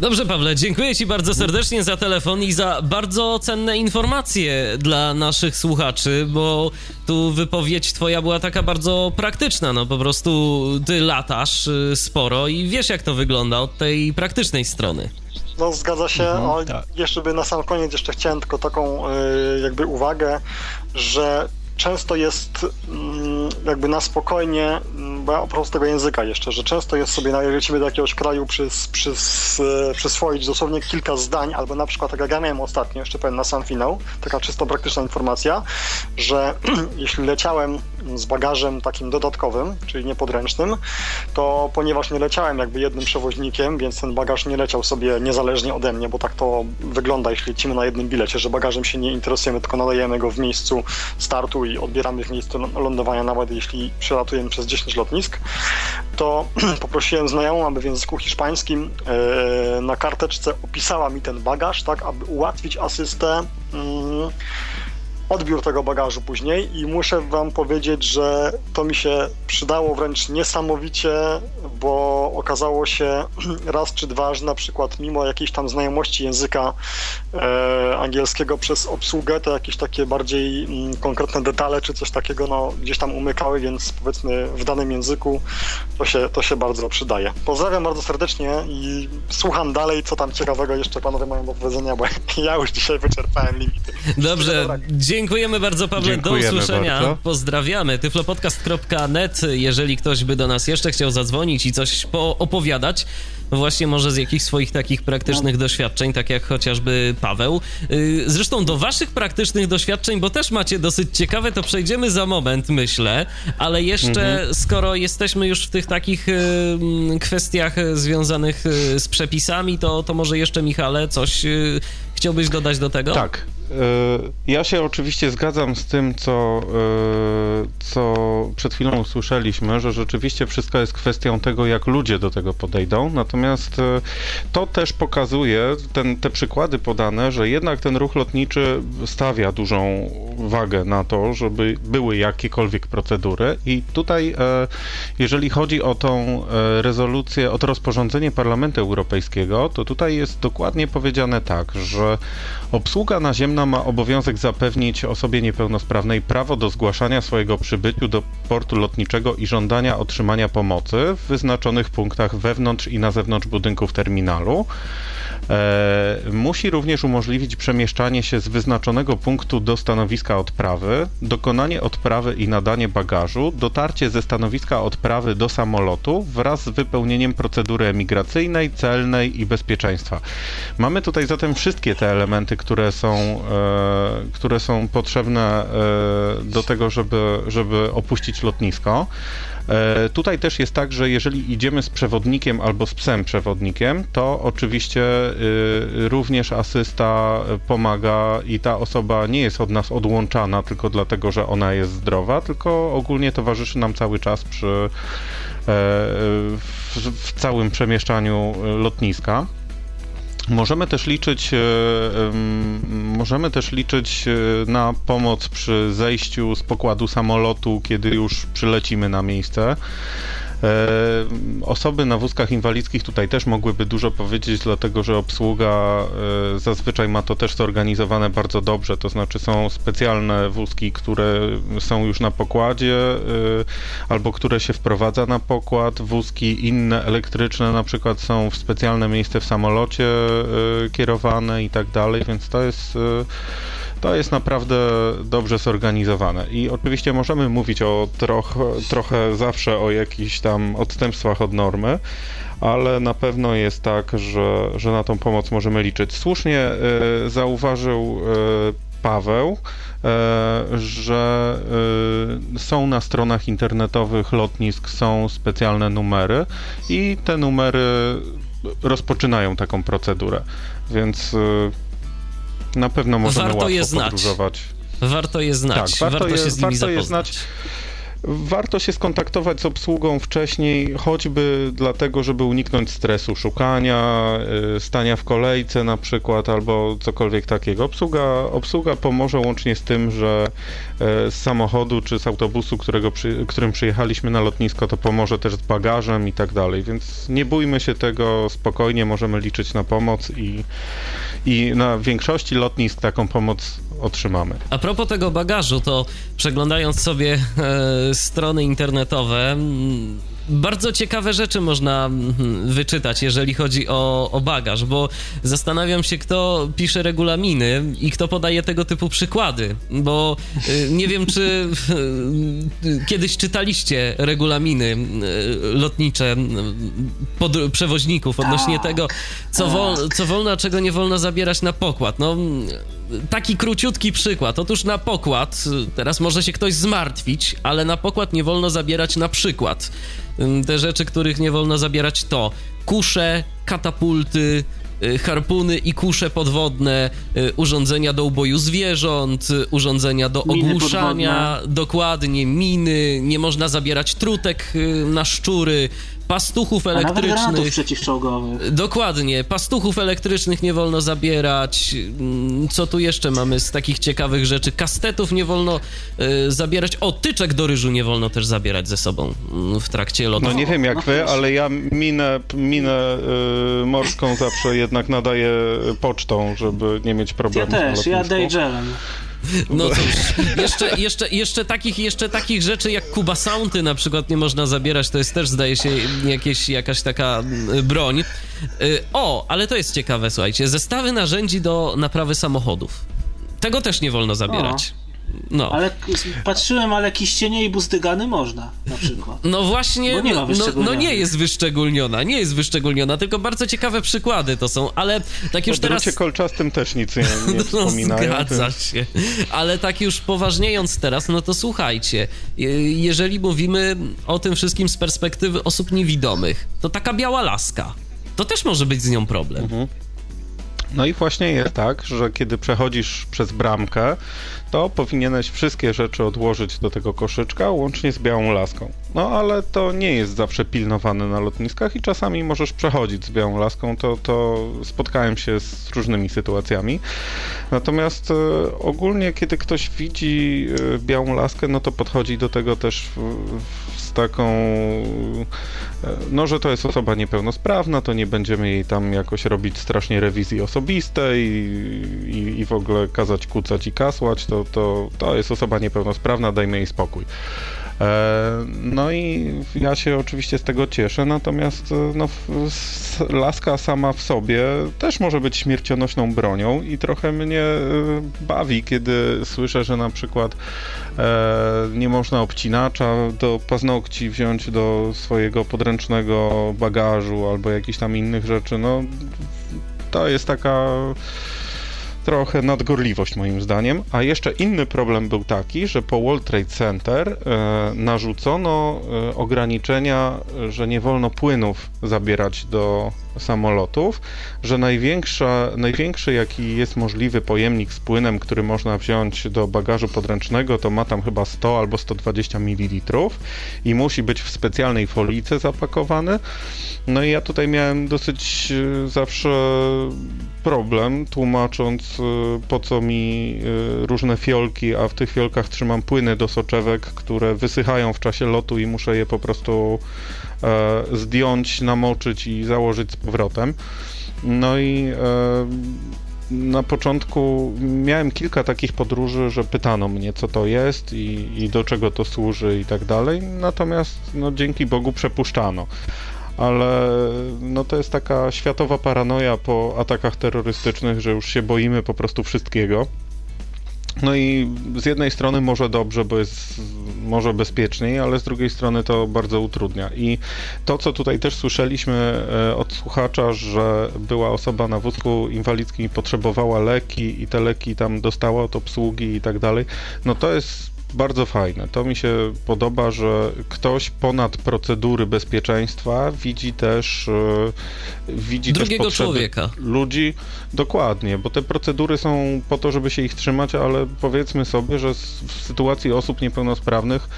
Dobrze, Pawle, dziękuję Ci bardzo serdecznie za telefon i za bardzo cenne informacje dla naszych słuchaczy, bo tu wypowiedź Twoja była taka bardzo praktyczna. No po prostu Ty latasz y, sporo i wiesz, jak to wygląda od tej praktycznej strony. No zgadza się, mhm, tak. jeszcze by na sam koniec jeszcze chciałem tylko taką y, jakby uwagę, że często jest mm, jakby na spokojnie, mm, bo ja oprócz tego języka jeszcze, że często jest sobie, jeżeli lecimy do jakiegoś kraju przys, przys, e, przyswoić dosłownie kilka zdań, albo na przykład, tak jak ja miałem ostatnio, jeszcze powiem na sam finał, taka czysto praktyczna informacja, że jeśli leciałem z bagażem takim dodatkowym, czyli niepodręcznym, to ponieważ nie leciałem jakby jednym przewoźnikiem, więc ten bagaż nie leciał sobie niezależnie ode mnie, bo tak to wygląda, jeśli lecimy na jednym bilecie, że bagażem się nie interesujemy, tylko nadajemy go w miejscu startu i odbieramy w miejscu lądowania, nawet jeśli przelatujemy przez 10 lotnisk, to poprosiłem znajomą, aby w języku hiszpańskim e, na karteczce opisała mi ten bagaż, tak, aby ułatwić asystę mm, odbiór tego bagażu później i muszę wam powiedzieć, że to mi się przydało wręcz niesamowicie, bo okazało się raz czy dwa, że na przykład mimo jakiejś tam znajomości języka e, angielskiego przez obsługę, to jakieś takie bardziej m, mm, konkretne detale czy coś takiego no, gdzieś tam umykały, więc powiedzmy w danym języku to się, to się bardzo przydaje. Pozdrawiam bardzo serdecznie i słucham dalej, co tam ciekawego jeszcze panowie mają do powiedzenia, bo ja już dzisiaj wyczerpałem limity. Dobrze, dziękuję Dziękujemy bardzo, Pawle. Dziękujemy do usłyszenia. Bardzo. Pozdrawiamy. tyflopodcast.net. Jeżeli ktoś by do nas jeszcze chciał zadzwonić i coś opowiadać, właśnie może z jakichś swoich takich praktycznych no. doświadczeń, tak jak chociażby Paweł. Y, zresztą do waszych praktycznych doświadczeń, bo też macie dosyć ciekawe, to przejdziemy za moment, myślę, ale jeszcze mhm. skoro jesteśmy już w tych takich y, kwestiach związanych y, z przepisami, to, to może jeszcze Michale coś chciałbyś dodać do tego? Tak. Ja się oczywiście zgadzam z tym, co, co przed chwilą usłyszeliśmy, że rzeczywiście wszystko jest kwestią tego, jak ludzie do tego podejdą. Natomiast e, to też pokazuje, ten, te przykłady podane, że jednak ten ruch lotniczy stawia dużą wagę na to, żeby były jakiekolwiek procedury i tutaj, e, jeżeli chodzi o tą e, rezolucję, o to rozporządzenie Parlamentu Europejskiego, to tutaj jest dokładnie powiedziane tak, że obsługa ma obowiązek zapewnić osobie niepełnosprawnej prawo do zgłaszania swojego przybytu do portu lotniczego i żądania otrzymania pomocy w wyznaczonych punktach wewnątrz i na zewnątrz budynków terminalu. E, musi również umożliwić przemieszczanie się z wyznaczonego punktu do stanowiska odprawy, dokonanie odprawy i nadanie bagażu, dotarcie ze stanowiska odprawy do samolotu wraz z wypełnieniem procedury emigracyjnej, celnej i bezpieczeństwa. Mamy tutaj zatem wszystkie te elementy, które są, e, które są potrzebne e, do tego, żeby, żeby opuścić lotnisko. E, tutaj też jest tak, że jeżeli idziemy z przewodnikiem albo z psem przewodnikiem, to oczywiście y, również asysta pomaga i ta osoba nie jest od nas odłączana tylko dlatego, że ona jest zdrowa, tylko ogólnie towarzyszy nam cały czas przy e, w, w całym przemieszczaniu lotniska. Możemy też liczyć, e, możemy też liczyć e, na pomoc przy zejściu z pokładu samolotu, kiedy już przylecimy na miejsce. E, osoby na wózkach inwalidzkich tutaj też mogłyby dużo powiedzieć, dlatego że obsługa e, zazwyczaj ma to też zorganizowane bardzo dobrze, to znaczy są specjalne wózki, które są już na pokładzie e, albo które się wprowadza na pokład, wózki inne elektryczne na przykład są w specjalne miejsce w samolocie kierowane i tak dalej, więc to jest to jest naprawdę dobrze zorganizowane. I oczywiście możemy mówić o trochę, trochę zawsze o jakichś tam odstępstwach od normy, ale na pewno jest tak, że, że na tą pomoc możemy liczyć. Słusznie y, zauważył y, Paweł, y, że są na stronach internetowych lotnisk są specjalne numery i te numery rozpoczynają taką procedurę. Więc na pewno możemy warto łatwo je znać. podróżować. Warto je znać, tak, warto, warto je, się z nimi warto je znać. Warto się skontaktować z obsługą wcześniej, choćby dlatego, żeby uniknąć stresu szukania, y, stania w kolejce na przykład, albo cokolwiek takiego. Obsługa, obsługa pomoże łącznie z tym, że y, z samochodu czy z autobusu, którego przy, którym przyjechaliśmy na lotnisko, to pomoże też z bagażem i tak dalej, więc nie bójmy się tego, spokojnie możemy liczyć na pomoc i, i na większości lotnisk taką pomoc otrzymamy. A propos tego bagażu, to przeglądając sobie e, strony internetowe, bardzo ciekawe rzeczy można mhm, wyczytać, jeżeli chodzi o, o bagaż, bo zastanawiam się, kto pisze regulaminy i kto podaje tego typu przykłady, bo y, nie wiem, czy y, kiedyś czytaliście regulaminy y, lotnicze pod, przewoźników odnośnie tego, co, wol, co wolno, a czego nie wolno zabierać na pokład. No, taki króciutki przykład. Otóż na pokład, teraz może się ktoś zmartwić, ale na pokład nie wolno zabierać na przykład te rzeczy, których nie wolno zabierać to kusze, katapulty, y, harpuny i kusze podwodne, y, urządzenia do uboju zwierząt, y, urządzenia do ogłuszania, dokładnie, miny, nie można zabierać trutek na szczury, pastuchów elektrycznych. przeciwczołgowych. Dokładnie, pastuchów elektrycznych nie wolno zabierać. Mm, co tu jeszcze mamy z takich ciekawych rzeczy? Kastetów nie wolno y, zabierać. O, tyczek do ryżu nie wolno też zabierać ze sobą mm, w trakcie lotu. No nie wiem jak wy, ale ja minę, minę y, morską zawsze jednak nadaję pocztą, żeby nie mieć problemu. Ja też, ja Daygelem. No cóż, jeszcze, jeszcze, jeszcze, takich, jeszcze takich rzeczy jak Kuba Soundy na przykład nie można zabierać, to jest też zdaje się jakieś, jakaś taka mm, broń. Y, o, ale to jest ciekawe, słuchajcie, zestawy narzędzi do naprawy samochodów. Tego też nie wolno zabierać. O. No. Ale patrzyłem, ale kiścienie i buzdygany można na przykład. No właśnie, nie no, no, nie jest wyszczególniona, nie jest wyszczególniona, tylko bardzo ciekawe przykłady to są, ale tak już o teraz... kolczastym też nic nie, nie no. Zgadza się. Ale tak już poważniejąc teraz, no to słuchajcie, jeżeli mówimy o tym wszystkim z perspektywy osób niewidomych, to taka biała laska, to też może być z nią problem. Mhm. No i właśnie jest tak, że kiedy przechodzisz przez bramkę, to powinieneś wszystkie rzeczy odłożyć do tego koszyczka, łącznie z białą laską. no ale to nie jest zawsze pilnowane na lotniskach i czasami możesz przechodzić z białą laską, to, to spotkałem się z różnymi sytuacjami. Natomiast e, ogólnie, kiedy ktoś widzi e, białą laskę, no to podchodzi do tego też z taką, e, no że to jest osoba niepełnosprawna, to nie będziemy jej tam jakoś robić strasznie rewizji osobistej i, i, w ogóle kazać kucać i kasłać, to, to, to jest osoba niepełnosprawna, dajmy jej spokój. E, no i ja się oczywiście z tego cieszę, natomiast e, no, laska sama w sobie też może być śmiercionośną bronią i trochę mnie e, bawi, kiedy słyszę, że na przykład nie można obcinacza do paznokci wziąć do swojego podręcznego bagażu albo jakichś tam innych rzeczy. No, to jest taka trochę nadgorliwość moim zdaniem. A jeszcze inny problem był taki, że po World Trade Center e, narzucono e, ograniczenia, że nie wolno płynów zabierać do samolotów, że największa, największy jaki jest możliwy pojemnik z płynem, który można wziąć do bagażu podręcznego, to ma tam chyba 100 albo 120 ml i musi być w specjalnej folice zapakowany. No i ja tutaj miałem dosyć e, zawsze problem, tłumacząc e, po co mi e, różne fiolki, a w tych fiolkach trzymam płyny do soczewek, które wysychają w czasie lotu i muszę je po prostu zdjąć, namoczyć i założyć z powrotem. No i na początku miałem kilka takich podróży, że pytano mnie, co to jest i, i do czego to służy i tak dalej. Natomiast no, dzięki Bogu przepuszczano ale no to jest taka światowa paranoja po atakach terrorystycznych, że już się boimy po prostu wszystkiego. No i z jednej strony może dobrze, bo jest może bezpieczniej, ale z drugiej strony to bardzo utrudnia. I to, co tutaj też słyszeliśmy e, od słuchacza, że była osoba na wózku inwalidzkim i potrzebowała leki i te leki tam dostała od obsługi i tak dalej, no to jest bardzo fajne. To mi się podoba, że ktoś ponad procedury bezpieczeństwa widzi też yy, widzi drugiego też człowieka. Ludzi dokładnie, bo te procedury są po to, żeby się ich trzymać, ale powiedzmy sobie, że w sytuacji osób niepełnosprawnych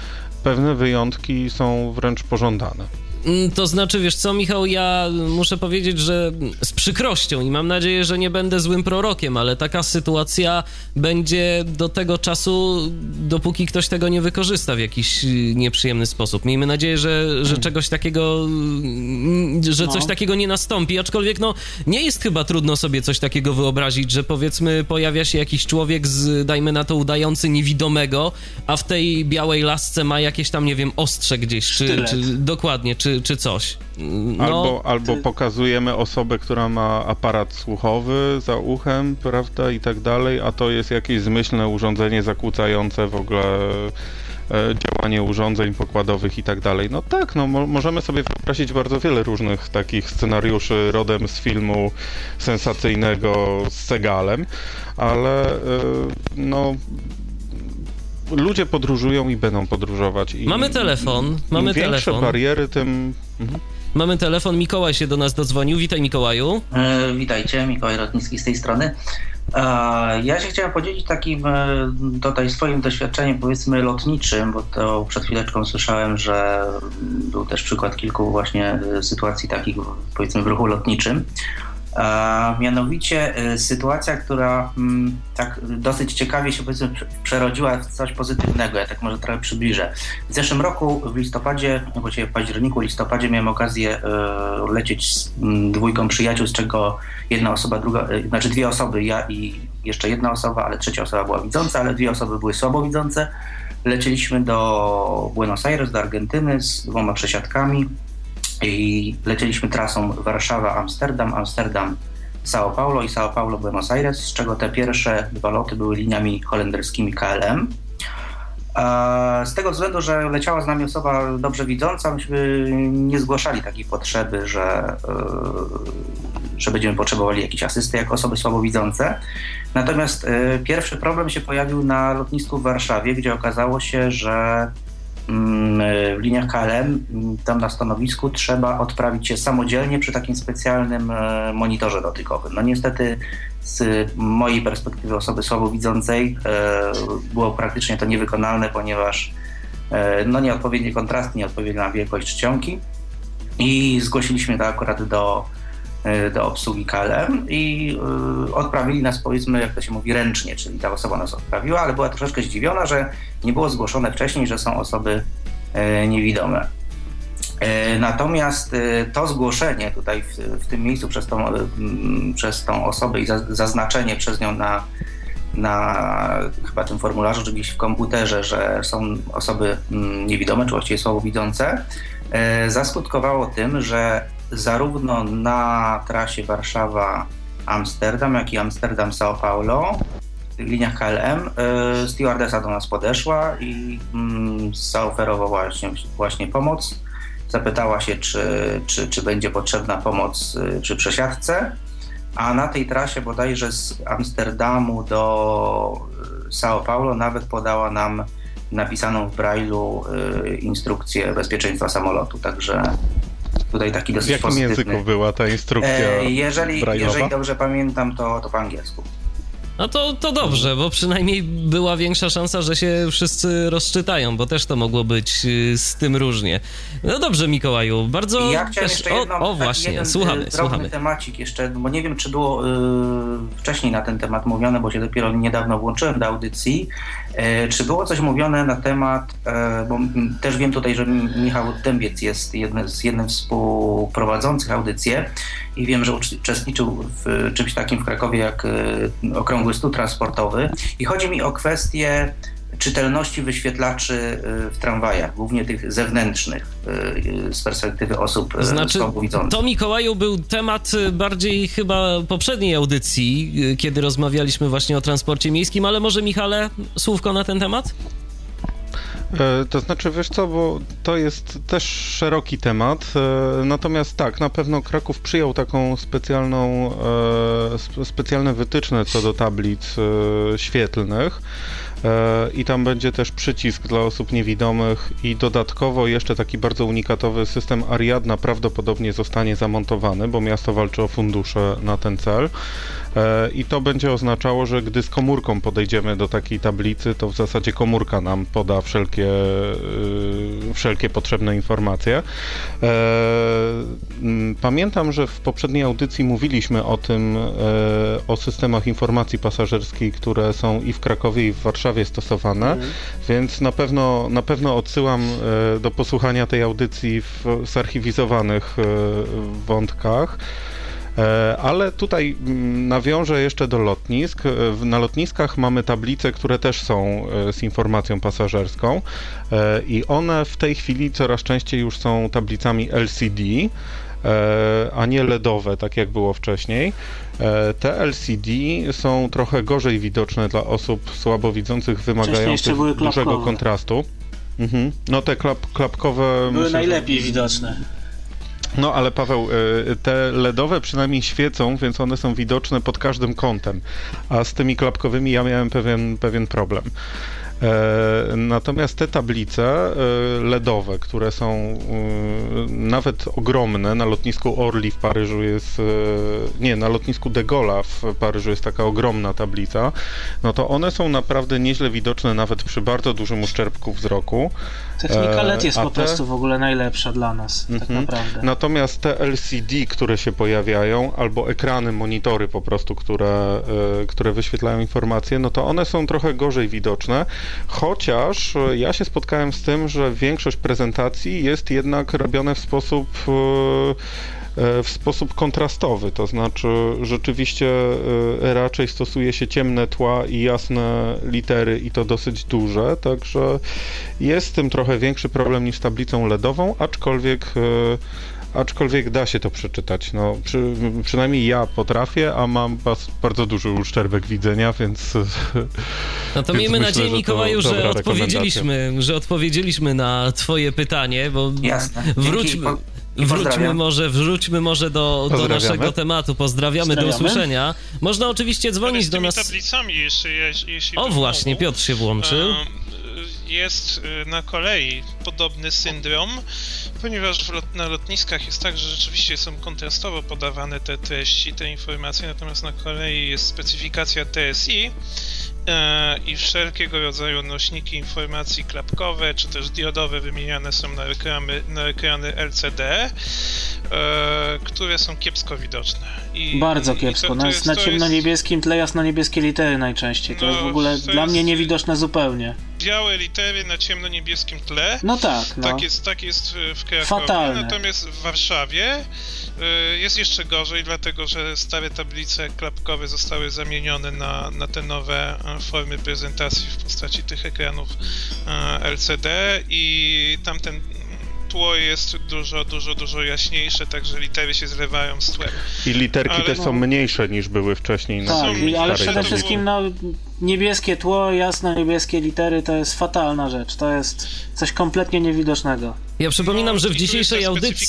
pewne wyjątki są wręcz pożądane. Mm, to znaczy, wiesz co, Michał, ja muszę powiedzieć, że z przykrością i mam nadzieję, że nie będę złym prorokiem, ale taka sytuacja będzie do tego czasu, dopóki ktoś tego nie wykorzysta w jakiś nieprzyjemny sposób. Miejmy nadzieję, że, że hmm. czegoś takiego, mm, że coś no. takiego nie nastąpi, aczkolwiek no, nie jest chyba trudno sobie coś takiego wyobrazić, że powiedzmy pojawia się jakiś człowiek z, dajmy na to, udający niewidomego, a w tej białej lasce ma jakieś tam, nie wiem, ostrze gdzieś, czy, czy dokładnie, czy czy, czy coś. No, albo, albo pokazujemy osobę, która ma aparat słuchowy za uchem, prawda, i tak dalej, a to jest jakieś zmyślne urządzenie zakłócające w ogóle e, działanie urządzeń pokładowych i tak dalej. No tak, no mo możemy sobie wyobrazić bardzo wiele różnych takich scenariuszy rodem z filmu sensacyjnego z Segalem, ale e, no ludzie podróżują i będą podróżować. I mamy telefon, mamy im większe telefon. bariery, tym... Mhm. Mamy telefon, Mikołaj się do nas dodzwonił. Witaj Mikołaju. E, witajcie, Mikołaj Rotnicki z tej strony. E, ja się chciałem podzielić takim e, tutaj swoim doświadczeniem powiedzmy lotniczym, bo to przed chwileczką słyszałem, że był też przykład kilku właśnie e, sytuacji takich powiedzmy w ruchu lotniczym. Mianowicie y, sytuacja, która mm, tak dosyć ciekawie się powiedzmy przerodziła w coś pozytywnego. Ja tak może trochę przybliżę. W zeszłym roku w listopadzie, właściwie w październiku, listopadzie miałem okazję y, lecieć z mm, dwójką przyjaciół, z czego jedna osoba, druga, y, znaczy dwie osoby, ja i jeszcze jedna osoba, ale trzecia osoba była widząca, ale dwie osoby były słabowidzące. Lecieliśmy do Buenos Aires, do Argentyny z dwoma przesiadkami i lecieliśmy trasą Warszawa-Amsterdam, Amsterdam-São Paulo i São Paulo-Buenos Aires, z czego te pierwsze dwa loty były liniami holenderskimi KLM. Z tego względu, że leciała z nami osoba dobrze widząca, myśmy nie zgłaszali takiej potrzeby, że, e, że będziemy potrzebowali jakiejś asysty jako osoby słabowidzące. Natomiast e, pierwszy problem się pojawił na lotnisku w Warszawie, gdzie okazało się, że w liniach KLM, mm, tam na stanowisku trzeba odprawić się samodzielnie przy takim specjalnym e, monitorze dotykowym. No niestety z mojej perspektywy osoby słabowidzącej e, było praktycznie to niewykonalne, ponieważ no nieodpowiednie kontrasty, nieodpowiednia wielkość czcionki i zgłosiliśmy to akurat do, do obsługi KLM i odprawili nas powiedzmy, jak to się mówi, ręcznie, czyli ta osoba nas odprawiła, ale była troszeczkę zdziwiona, że nie było zgłoszone wcześniej, że są osoby niewidome. E, natomiast e, to zgłoszenie tutaj w, w tym miejscu przez tą, e, przez tą osobę i zaznaczenie przez nią na, na chyba tym formularzu, czy gdzieś w komputerze, że są osoby niewidome, czy właściwie słabowidzące, zaskutkowało tym, że zarówno na trasie Warszawa-Amsterdam, jak i Amsterdam-São Paulo w liniach KLM stewardesa do nas podeszła i zaoferowała właśnie, właśnie pomoc. Zapytała się, czy, czy, czy będzie potrzebna pomoc y, przy przesiadce, a na tej trasie bodajże z Amsterdamu do y, São Paulo nawet podała nam napisaną w Braille'u y, instrukcję bezpieczeństwa samolotu, także tutaj taki dosyć W jakim pozytywny. języku była ta instrukcja e, jeżeli, jeżeli dobrze pamiętam, to, to po angielsku. No to, to dobrze, bo przynajmniej była większa szansa, że się wszyscy rozczytają, bo też to mogło być y, z tym różnie. No dobrze, Mikołaju, bardzo... Ja chciałem jeszcze jedno, o, o właśnie, jeden słuchamy, słuchamy. temacik jeszcze, bo nie wiem, czy było y, wcześniej na ten temat mówione, bo się dopiero niedawno włączyłem do audycji. E, czy było coś mówione na temat, e, bo też wiem tutaj, że Michał Dębiec jest jednym z jednym współprowadzących audycję i wiem, że uczestniczył w czymś takim w Krakowie jak e, Okrągły Stół Transportowy. I chodzi mi o kwestię czytelności wyświetlaczy w tramwajach, głównie tych zewnętrznych z perspektywy osób znaczy, słabowidzących. To Mikołaju był temat bardziej chyba poprzedniej audycji, kiedy rozmawialiśmy właśnie o transporcie miejskim, ale może Michale, słówko na ten temat? E, to znaczy, wiesz co, bo to jest też szeroki temat, e, natomiast tak, na pewno Kraków przyjął taką specjalną, e, specjalne wytyczne co do tablic świetlnych i tam będzie też przycisk dla osób niewidomych i dodatkowo jeszcze taki bardzo unikatowy system Ariadna prawdopodobnie zostanie zamontowany, bo miasto walczy o fundusze na ten cel. E, i to będzie oznaczało, że gdy z komórką podejdziemy do takiej tablicy, to w zasadzie komórka nam poda wszelkie, e, wszelkie potrzebne informacje. E, pamiętam, że w poprzedniej audycji mówiliśmy o tym, o systemach informacji pasażerskiej, które są i w Krakowie, i w Warszawie stosowane, mhm. więc na pewno, na pewno odsyłam do posłuchania tej audycji w zarchiwizowanych wątkach. E, ale tutaj mm, nawiążę jeszcze do lotnisk. E, na lotniskach mamy tablice, które też są e, z informacją pasażerską i one w tej chwili coraz częściej już są tablicami LCD a nie LEDowe, tak jak było wcześniej. Te LCD są trochę gorzej widoczne dla osób słabowidzących, wymagających dużego kontrastu. Mhm. No te klap, klapkowe... Były najlepiej widoczne. No ale Paweł, y, te LEDowe przynajmniej świecą, więc one są widoczne pod każdym kątem, a z tymi klapkowymi ja miałem pewien, pewien problem. E, natomiast te tablice e, LEDowe, które są e, nawet ogromne, na lotnisku Orly w Paryżu jest, nie, na lotnisku de Gaulle'a w Paryżu jest taka ogromna tablica, no to one są naprawdę nieźle widoczne nawet przy bardzo dużym uszczerbku wzroku. Technika LED jest po te... prostu w ogóle najlepsza dla nas, tak mhm. naprawdę. Natomiast te LCD, które się pojawiają, albo ekrany, monitory po prostu, które, które wyświetlają informacje, no to one są trochę gorzej widoczne, Chociaż e, ja się spotkałem z tym, że większość prezentacji jest jednak robione w sposób e, e, w sposób kontrastowy, to znaczy rzeczywiście raczej stosuje się ciemne tła i jasne litery i to dosyć duże, także jest z tym trochę większy problem niż z tablicą LEDową, aczkolwiek aczkolwiek da się to przeczytać. No, przy, przynajmniej ja potrafię, a mam bardzo duży uszczerbek widzenia, więc. No to miejmy nadzieję, Mikołaju, że odpowiedzieliśmy, że odpowiedzieliśmy na Twoje pytanie, bo Jasne. wróćmy. Wróćmy może, wróćmy może do, do naszego tematu. Pozdrawiamy, do usłyszenia. Można oczywiście dzwonić do nas. tablicami, jeśli, jeśli O właśnie, Piotr się włączył. Jest y, na kolei podobny syndrom, ponieważ lot, na lotniskach jest tak, że rzeczywiście są kontrastowo podawane te treści, te informacje, natomiast na kolei jest specyfikacja TSI e, i wszelkiego rodzaju nośniki informacji klapkowe czy też diodowe wymieniane są na ekrany, na ekrany LCD, które są kiepsko widoczne. I, Bardzo kiepsko. I to, to jest, na ciemno-niebieskim tle jasno-niebieskie litery najczęściej. To no, jest w ogóle dla mnie niewidoczne zupełnie białe litery na ciemno-niebieskim tle. No tak. No. Tak, jest, tak jest w Krakowie. Fatalne. Natomiast w Warszawie y, jest jeszcze gorzej, dlatego że stare tablice klapkowe zostały zamienione na, na te nowe e, formy prezentacji w postaci tych ekranów e, LCD i tamten tło jest dużo, dużo, dużo jaśniejsze, także litery się zlewają z tłem. I literki ale... te są mniejsze niż były wcześniej. Na tak, ale przede wszystkim no, niebieskie tło, jasno niebieskie litery to jest fatalna rzecz. To jest coś kompletnie niewidocznego. Ja przypominam, no, że w dzisiejszej audycji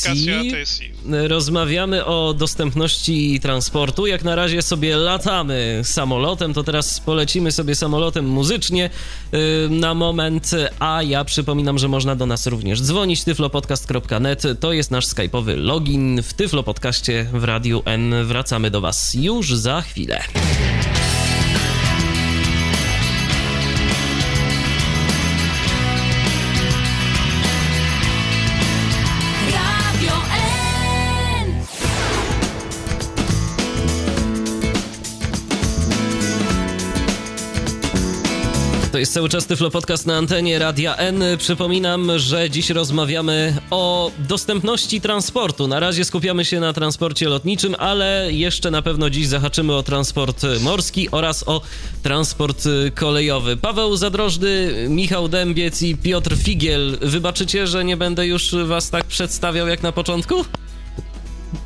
rozmawiamy o dostępności transportu. Jak na razie sobie latamy samolotem, to teraz polecimy sobie samolotem muzycznie y, na moment, a ja przypominam, że można do nas również dzwonić tyflopodcast.net. To jest nasz skype'owy login w Tyflopodcaście w Radiu N. Wracamy do Was już za chwilę. Jest cały czas Tyflo Podcast na antenie Radia N. Przypominam, że dziś rozmawiamy o dostępności transportu. Na razie skupiamy się na transporcie lotniczym, ale jeszcze na pewno dziś zahaczymy o transport morski oraz o transport kolejowy. Paweł Zadrożny, Michał Dębiec i Piotr Figiel. Wybaczycie, że nie będę już was tak przedstawiał jak na początku?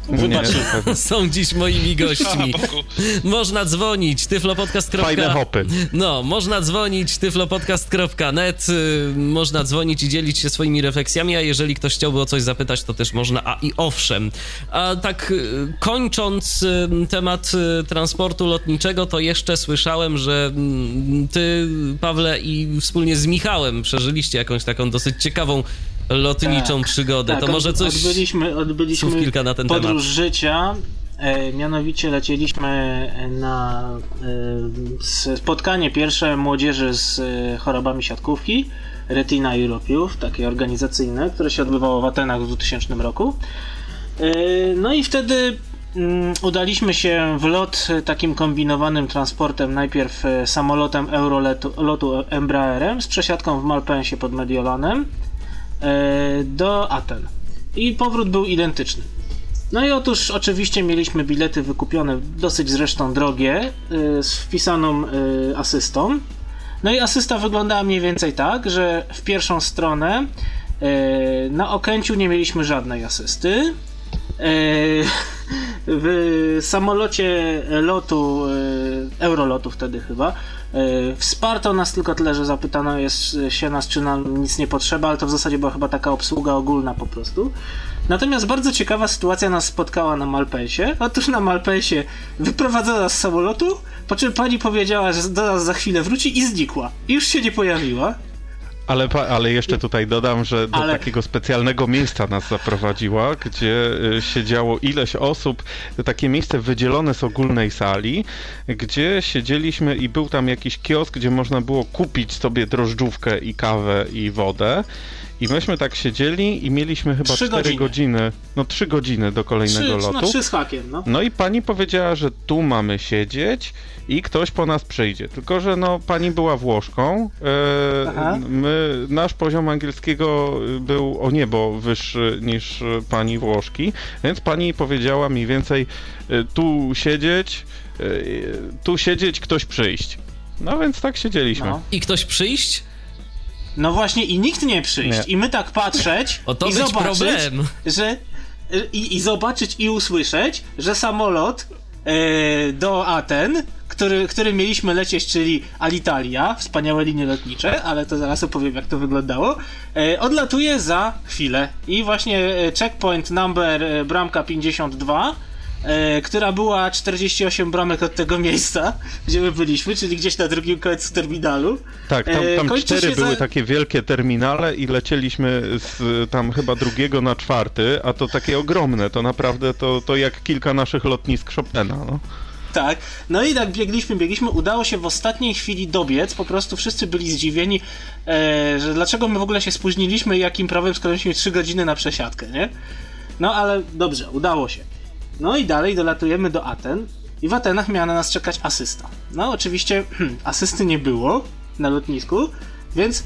Wybaczcie. Są dziś moimi gośćmi. Można dzwonić tyflopodcast. Fajne hopy. No, można dzwonić tyflopodcast.net, y, można dzwonić i dzielić się swoimi refleksjami, a jeżeli ktoś chciałby o coś zapytać, to też można, a i owszem. A tak y, kończąc y, temat transportu lotniczego, to jeszcze słyszałem, że mm, ty, Pawle, i wspólnie z Michałem przeżyliście jakąś taką dosyć ciekawą lotniczą tak, przygodę. Tak, to może coś. Odbyliśmy, odbyliśmy kilka na ten podróż temat. życia. E, mianowicie lecieliśmy na e, spotkanie pierwsze młodzieży z e, chorobami siatkówki Retina Europeów, takie organizacyjne, które się odbywało w Atenach w 2000 roku. E, no i wtedy mm, udaliśmy się w lot takim kombinowanym transportem, najpierw e, samolotem Eurolotu Embraerem z przesiadką w Malpensie pod Mediolanem do Aten. I powrót był identyczny. No i otóż oczywiście mieliśmy bilety wykupione, dosyć zresztą drogie, e, z wpisaną e, asystą. No i asysta wyglądała mniej więcej tak, że w pierwszą stronę na Okęciu nie mieliśmy żadnej asysty. W samolocie lotu, Eurolotu wtedy chyba, E, wsparto nas tylko tyle, że zapytano jest, się nas, czy nam nic nie potrzeba, ale to w zasadzie była chyba taka obsługa ogólna po prostu. Natomiast bardzo ciekawa sytuacja nas spotkała na Malpensie. Otóż na Malpensie wyprowadzono z samolotu, po czym pani powiedziała, że do nas za chwilę wróci i znikła. I już się nie pojawiła. Ale, ale jeszcze tutaj dodam, że do ale... takiego specjalnego miejsca nas zaprowadziła, gdzie y, siedziało ileś osób, takie miejsce wydzielone z ogólnej sali, gdzie siedzieliśmy i był tam jakiś kiosk, gdzie można było kupić sobie drożdżówkę i kawę i wodę. I myśmy tak siedzieli i mieliśmy chyba 4 godziny. godziny. no 3 godziny do kolejnego 3, lotu. No 3 z hakiem, no. No i pani powiedziała, że tu mamy siedzieć i ktoś po nas przyjdzie. Tylko, że no pani była Włoszką, e, my, nasz poziom angielskiego był o niebo wyższy niż pani Włoszki, więc pani powiedziała mniej więcej e, tu siedzieć, e, tu siedzieć, ktoś przyjść. No więc tak siedzieliśmy. No. I ktoś przyjść? No właśnie i nikt nie przyjść. Nie. I my tak patrzeć o to i zobaczyć, problem. że i, i, zobaczyć i usłyszeć, że samolot e, do Aten, który, który mieliśmy lecieć, czyli Alitalia, wspaniałe linie lotnicze, ale to zaraz opowiem jak to wyglądało, e, odlatuje za chwilę. I właśnie e, checkpoint number bramka 52 e, która była 48 bramek od tego miejsca, gdzie my byliśmy, czyli gdzieś na drugim końcu terminalu. Tak, tam, e, tam cztery były za... takie wielkie terminale i lecieliśmy z tam chyba drugiego na czwarty, a to takie ogromne, to naprawdę to, to jak kilka naszych lotnisk Chopina, no. tak. No i tak biegliśmy, biegliśmy. Udało się w ostatniej chwili dobiec. Po prostu wszyscy byli zdziwieni, e, że dlaczego my w ogóle się spóźniliśmy i jakim prawem skończyliśmy 3 godziny na przesiadkę, nie? No ale dobrze, udało się. No i dalej dolatujemy do Aten. I w Atenach miała na nas czekać asysta. No oczywiście hmm, asysty nie było na lotnisku, więc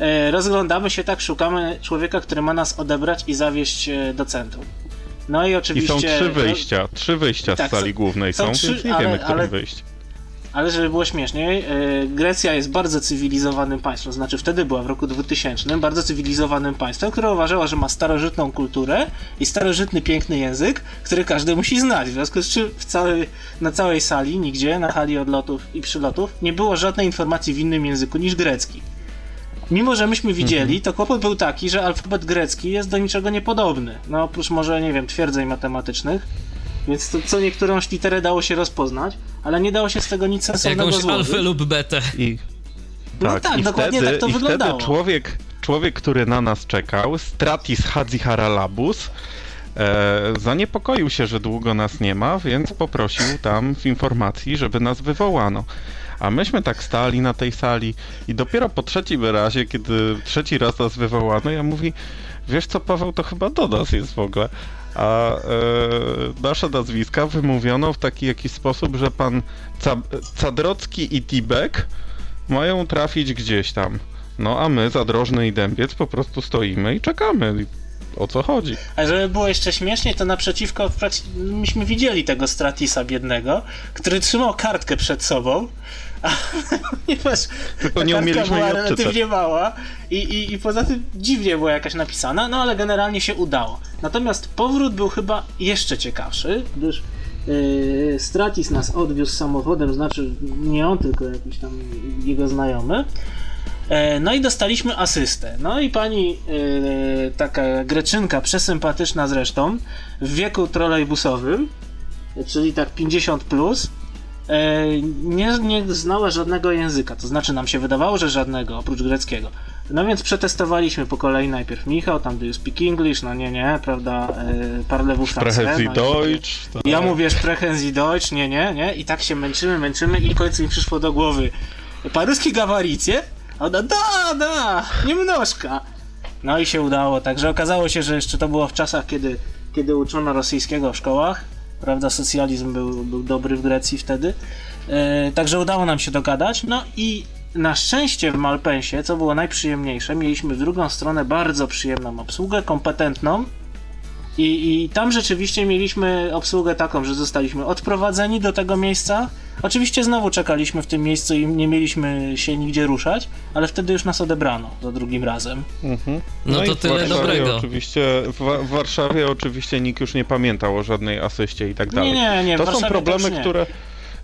e, rozglądamy się tak, szukamy człowieka, który ma nas odebrać i zawieźć e, do centrum. No i oczywiście... I są trzy wyjścia, trzy wyjścia tak, z sali głównej są, są trzy, nie ale, wiemy, którym ale, wyjść. Ale żeby było śmieszniej, yy, Grecja jest bardzo cywilizowanym państwem, znaczy wtedy była w roku 2000 bardzo cywilizowanym państwem, które uważało, że ma starożytną kulturę i starożytny piękny język, który każdy musi znać. W związku z czym całej, na całej sali, nigdzie, na hali odlotów i przylotów, nie było żadnej informacji w innym języku niż grecki. Mimo, że myśmy widzieli, to kłopot był taki, że alfabet grecki jest do niczego niepodobny. No oprócz może, nie wiem, twierdzeń matematycznych. Więc to, co niektórą literę dało się rozpoznać, ale nie dało się z tego nic sensownego Jakąś złożyć. alfę lub betę. I, no tak, tak i dokładnie wtedy, tak to i wyglądało. Wtedy człowiek, człowiek, który na nas czekał, Stratis Hadziharalabus, e, zaniepokoił się, że długo nas nie ma, więc poprosił tam w informacji, żeby nas wywołano. A myśmy tak stali na tej sali i dopiero po trzecim razie, kiedy trzeci raz nas wywołano, ja mówi, wiesz co Paweł, to chyba do nas jest w ogóle. A e, nasze nazwiska wymówiono w taki jakiś sposób, że pan Cadrocki i Tibek mają trafić gdzieś tam. No a my, Zadrożny i Dębiec, po prostu stoimy i czekamy o co chodzi. A żeby było jeszcze śmieszniej, to naprzeciwko myśmy widzieli tego Stratisa biednego, który trzymał kartkę przed sobą, ponieważ Tylko nie umieliśmy była relatywnie mała i, i, i poza tym dziwnie była jakaś napisana, no ale generalnie się udało. Natomiast powrót był chyba jeszcze ciekawszy, gdyż yy, Stratis nas odwiózł samochodem, znaczy nie on, tylko jakiś tam jego znajomy. E, no i dostaliśmy asystę. No i pani yy, taka greczynka, przesympatyczna zresztą, w wieku trolejbusowym, czyli tak 50 plus, nie, nie znała żadnego języka. To znaczy nam się wydawało, że żadnego, oprócz greckiego. No więc przetestowaliśmy po kolei najpierw Michał, tam do you speak English, no nie, nie, prawda, e, parlez-vous français. No, Deutsch. Tak. Ja mówię sprechen Sie Deutsch, nie, nie, nie, i tak się męczymy, męczymy i w końcu mi przyszło do głowy paruski gawaricie? Ona, da, da, niemnożka. No i się udało, także okazało się, że jeszcze to było w czasach, kiedy, kiedy uczono rosyjskiego w szkołach. Prawda, socjalizm był, był dobry w Grecji wtedy. E, także udało nam się dogadać. No i na szczęście w Malpensie, co było najprzyjemniejsze, mieliśmy w drugą stronę bardzo przyjemną obsługę, kompetentną, i, I tam rzeczywiście mieliśmy obsługę taką, że zostaliśmy odprowadzeni do tego miejsca. Oczywiście znowu czekaliśmy w tym miejscu i nie mieliśmy się nigdzie ruszać, ale wtedy już nas odebrano za drugim razem. Mhm. No, no to tyle dobrego. Oczywiście, w, w, Warszawie oczywiście nikt już nie pamiętał o żadnej asyście i tak dalej. Nie, nie, nie. To są problemy, które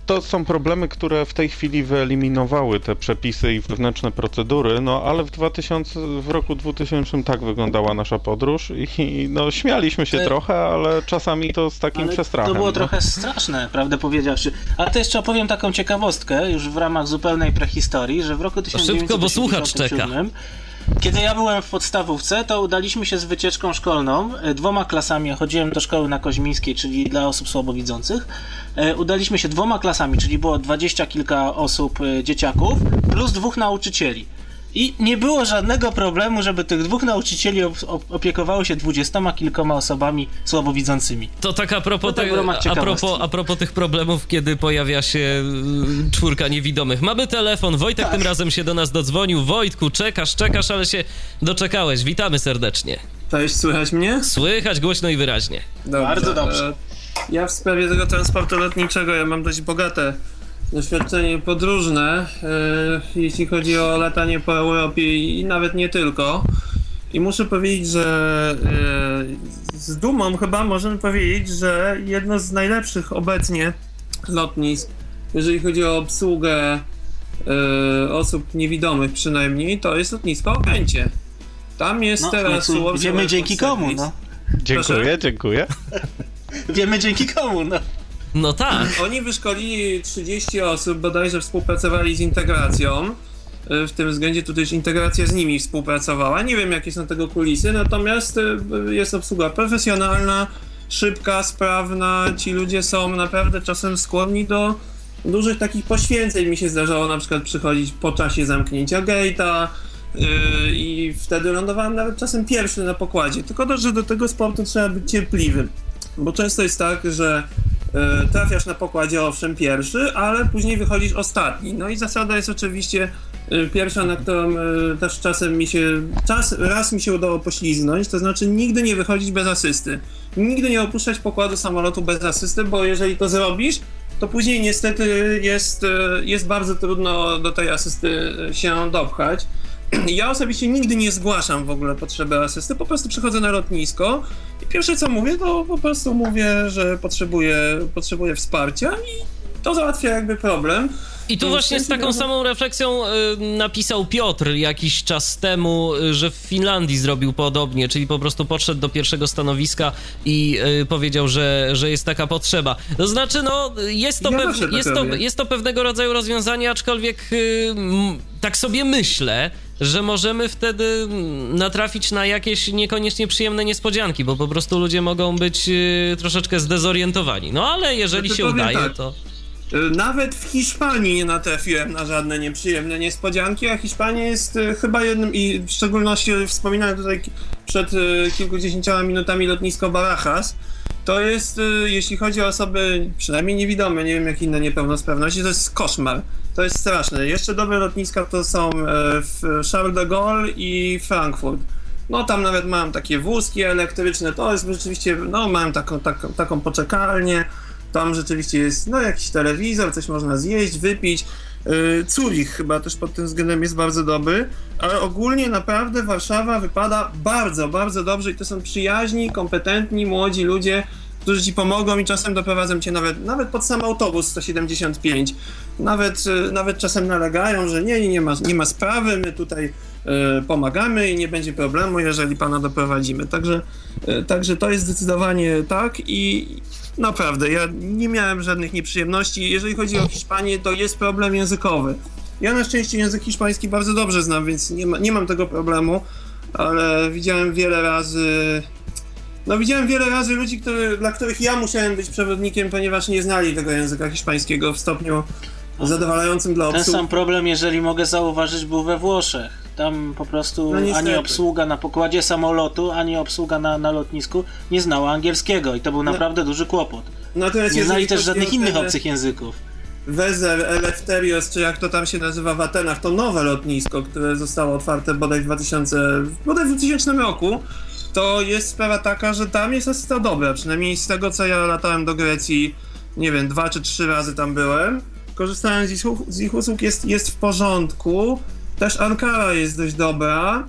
to są problemy, które w tej chwili wyeliminowały te przepisy i wewnętrzne procedury, no ale w 2000, w roku 2000 tak wyglądała nasza podróż i no śmialiśmy się trochę, ale czasami to z takim ale przestrachem. To było no. trochę straszne, prawdę powiedziawszy. Ale to jeszcze opowiem taką ciekawostkę, już w ramach zupełnej prehistorii, że w roku 1987 Szybko, bo słuchacz czeka. Kiedy ja byłem w podstawówce, to udaliśmy się z wycieczką szkolną, e, dwoma klasami, chodziłem do szkoły na Koźmińskiej, czyli dla osób słabowidzących. E, udaliśmy się dwoma klasami, czyli było dwadzieścia kilka osób, e, dzieciaków, plus dwóch nauczycieli. I nie było żadnego problemu, żeby tych dwóch nauczycieli opiekowało się dwudziestoma kilkoma osobami słabowidzącymi. To tak a propos, te, a, propos, a propos tych problemów, kiedy pojawia się y, czwórka niewidomych. Mamy telefon, Wojtek tak. tym razem się do nas dodzwonił. Wojtku, czekasz, czekasz, ale się doczekałeś. Witamy serdecznie. Cześć, słychać mnie? Słychać głośno i wyraźnie. Dobrze. Bardzo dobrze. E, ja w sprawie tego transportu lotniczego, ja mam dość bogate doświadczenie podróżne, e, jeśli chodzi o latanie po Europie i nawet nie tylko. I muszę powiedzieć, że e, z dumą chyba możemy powiedzieć, że jedno z najlepszych obecnie lotnisk, jeżeli chodzi o obsługę e, osób niewidomych przynajmniej, to jest lotnisko Okęcie. Tam jest no, teraz... Wiemy dzięki komu, no. Dziękuję, Proszę? dziękuję. Wiemy dzięki komu, no. No tak. Oni wyszkolili 30 osób, bodajże współpracowali z integracją. E, w tym względzie tu też integracja z nimi współpracowała. Nie wiem, jakie są tego kulisy, natomiast e, jest obsługa profesjonalna, szybka, sprawna. Ci ludzie są naprawdę czasem skłonni do dużych takich poświęceń. Mi się zdarzało na przykład przychodzić po czasie zamknięcia gate'a yy, i wtedy lądowałem nawet czasem pierwszy na pokładzie. Tylko że do tego sportu trzeba być cierpliwym. Bo często jest tak, że trafiasz na pokładzie owszem pierwszy, ale później wychodzisz ostatni. No i zasada jest oczywiście yy, pierwsza, na którą yy, też czasem mi się, czas, raz mi się udało pośliznąć, to znaczy nigdy nie wychodzić bez asysty. Nigdy nie opuszczać pokładu samolotu bez asysty, bo jeżeli to zrobisz, to później niestety jest, e, jest bardzo trudno do tej asysty się dopchać. Ja osobiście nigdy nie zgłaszam w ogóle potrzeby asysty, po prostu przychodzę na lotnisko i pierwsze co mówię, to po prostu mówię, że potrzebuję, potrzebuję wsparcia i to załatwia jakby problem. I tu właśnie z taką samą refleksją y, napisał Piotr jakiś czas temu, y, że w Finlandii zrobił podobnie, czyli po prostu podszedł do pierwszego stanowiska i y, powiedział, że, że jest taka potrzeba. To znaczy, no, jest to, Ja pew, tak jest to, jest to pewnego rodzaju rozwiązanie, aczkolwiek tak sobie myślę, że możemy wtedy natrafić na jakieś niekoniecznie przyjemne niespodzianki, bo po prostu ludzie mogą być y, troszeczkę zdezorientowani. No ale jeżeli Znaczy, się udaje, tak. to... Y, Nawet w Hiszpanii nie natrafiłem na żadne nieprzyjemne niespodzianki, a Hiszpania jest y, chyba jednym, i w szczególności wspominałem tutaj przed kilkudziesięcioma minutami lotnisko Barajas. To jest, jeśli chodzi o osoby przynajmniej niewidome, nie wiem jak inne niepełnosprawności, to jest koszmar. To jest straszne. Jeszcze dobre lotniska to są e, Charles de Gaulle i Frankfurt. No tam nawet mam takie wózki elektryczne, to jest rzeczywiście, no mam taką, taką, taką poczekalnię, tam rzeczywiście jest no jakiś telewizor, coś można zjeść, wypić. Yy, Zurich chyba też pod tym względem jest bardzo dobry, ale ogólnie naprawdę Warszawa wypada bardzo, bardzo dobrze i to są przyjaźni, kompetentni, młodzi ludzie, którzy ci pomogą i czasem doprowadzą cię nawet, nawet pod sam autobus 175. Nawet, yy, nawet czasem nalegają, że nie, nie, ma, nie ma sprawy, my tutaj yy, pomagamy i nie będzie problemu, jeżeli pana doprowadzimy. Także, yy, także to jest zdecydowanie tak i naprawdę, ja nie miałem żadnych nieprzyjemności. Jeżeli chodzi o Hiszpanię, to jest problem językowy. Ja na szczęście język hiszpański bardzo dobrze znam, więc nie, ma, nie mam tego problemu, ale widziałem wiele razy. No, widziałem wiele razy ludzi, który, dla których ja musiałem być przewodnikiem, ponieważ nie znali tego języka hiszpańskiego w stopniu zadowalającym dla Ten obsługi. sam problem, jeżeli mogę zauważyć, był we Włoszech. Tam po prostu No ani obsługa na pokładzie samolotu, ani obsługa na, na lotnisku nie znała angielskiego i to był naprawdę duży kłopot. Natomiast Nie znali też żadnych innych obcych języków. Wezer, Eleftherios, czy jak to tam się nazywa w Atenach, to nowe lotnisko, które zostało otwarte bodaj w 2000, bodaj w 2000 roku, to jest sprawa taka, że tam jest asysta dobra, przynajmniej z tego co ja latałem do Grecji, nie wiem, dwa czy trzy razy tam byłem, korzystałem z ich, z ich usług, jest, jest w porządku, też Ankara jest dość dobra,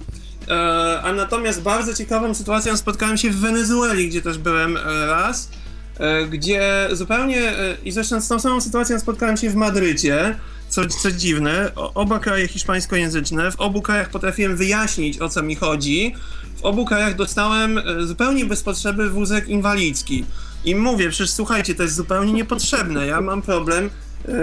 e, a natomiast bardzo ciekawą sytuacją spotkałem się w Wenezueli, gdzie też byłem e, raz, e, gdzie zupełnie, e, i zresztą z tą samą sytuacją spotkałem się w Madrycie, co, co dziwne, oba kraje hiszpańskojęzyczne, w obu krajach potrafiłem wyjaśnić o co mi chodzi, w obu krajach dostałem e, zupełnie bez potrzeby wózek inwalidzki. I mówię, przecież słuchajcie, to jest zupełnie niepotrzebne, ja mam problem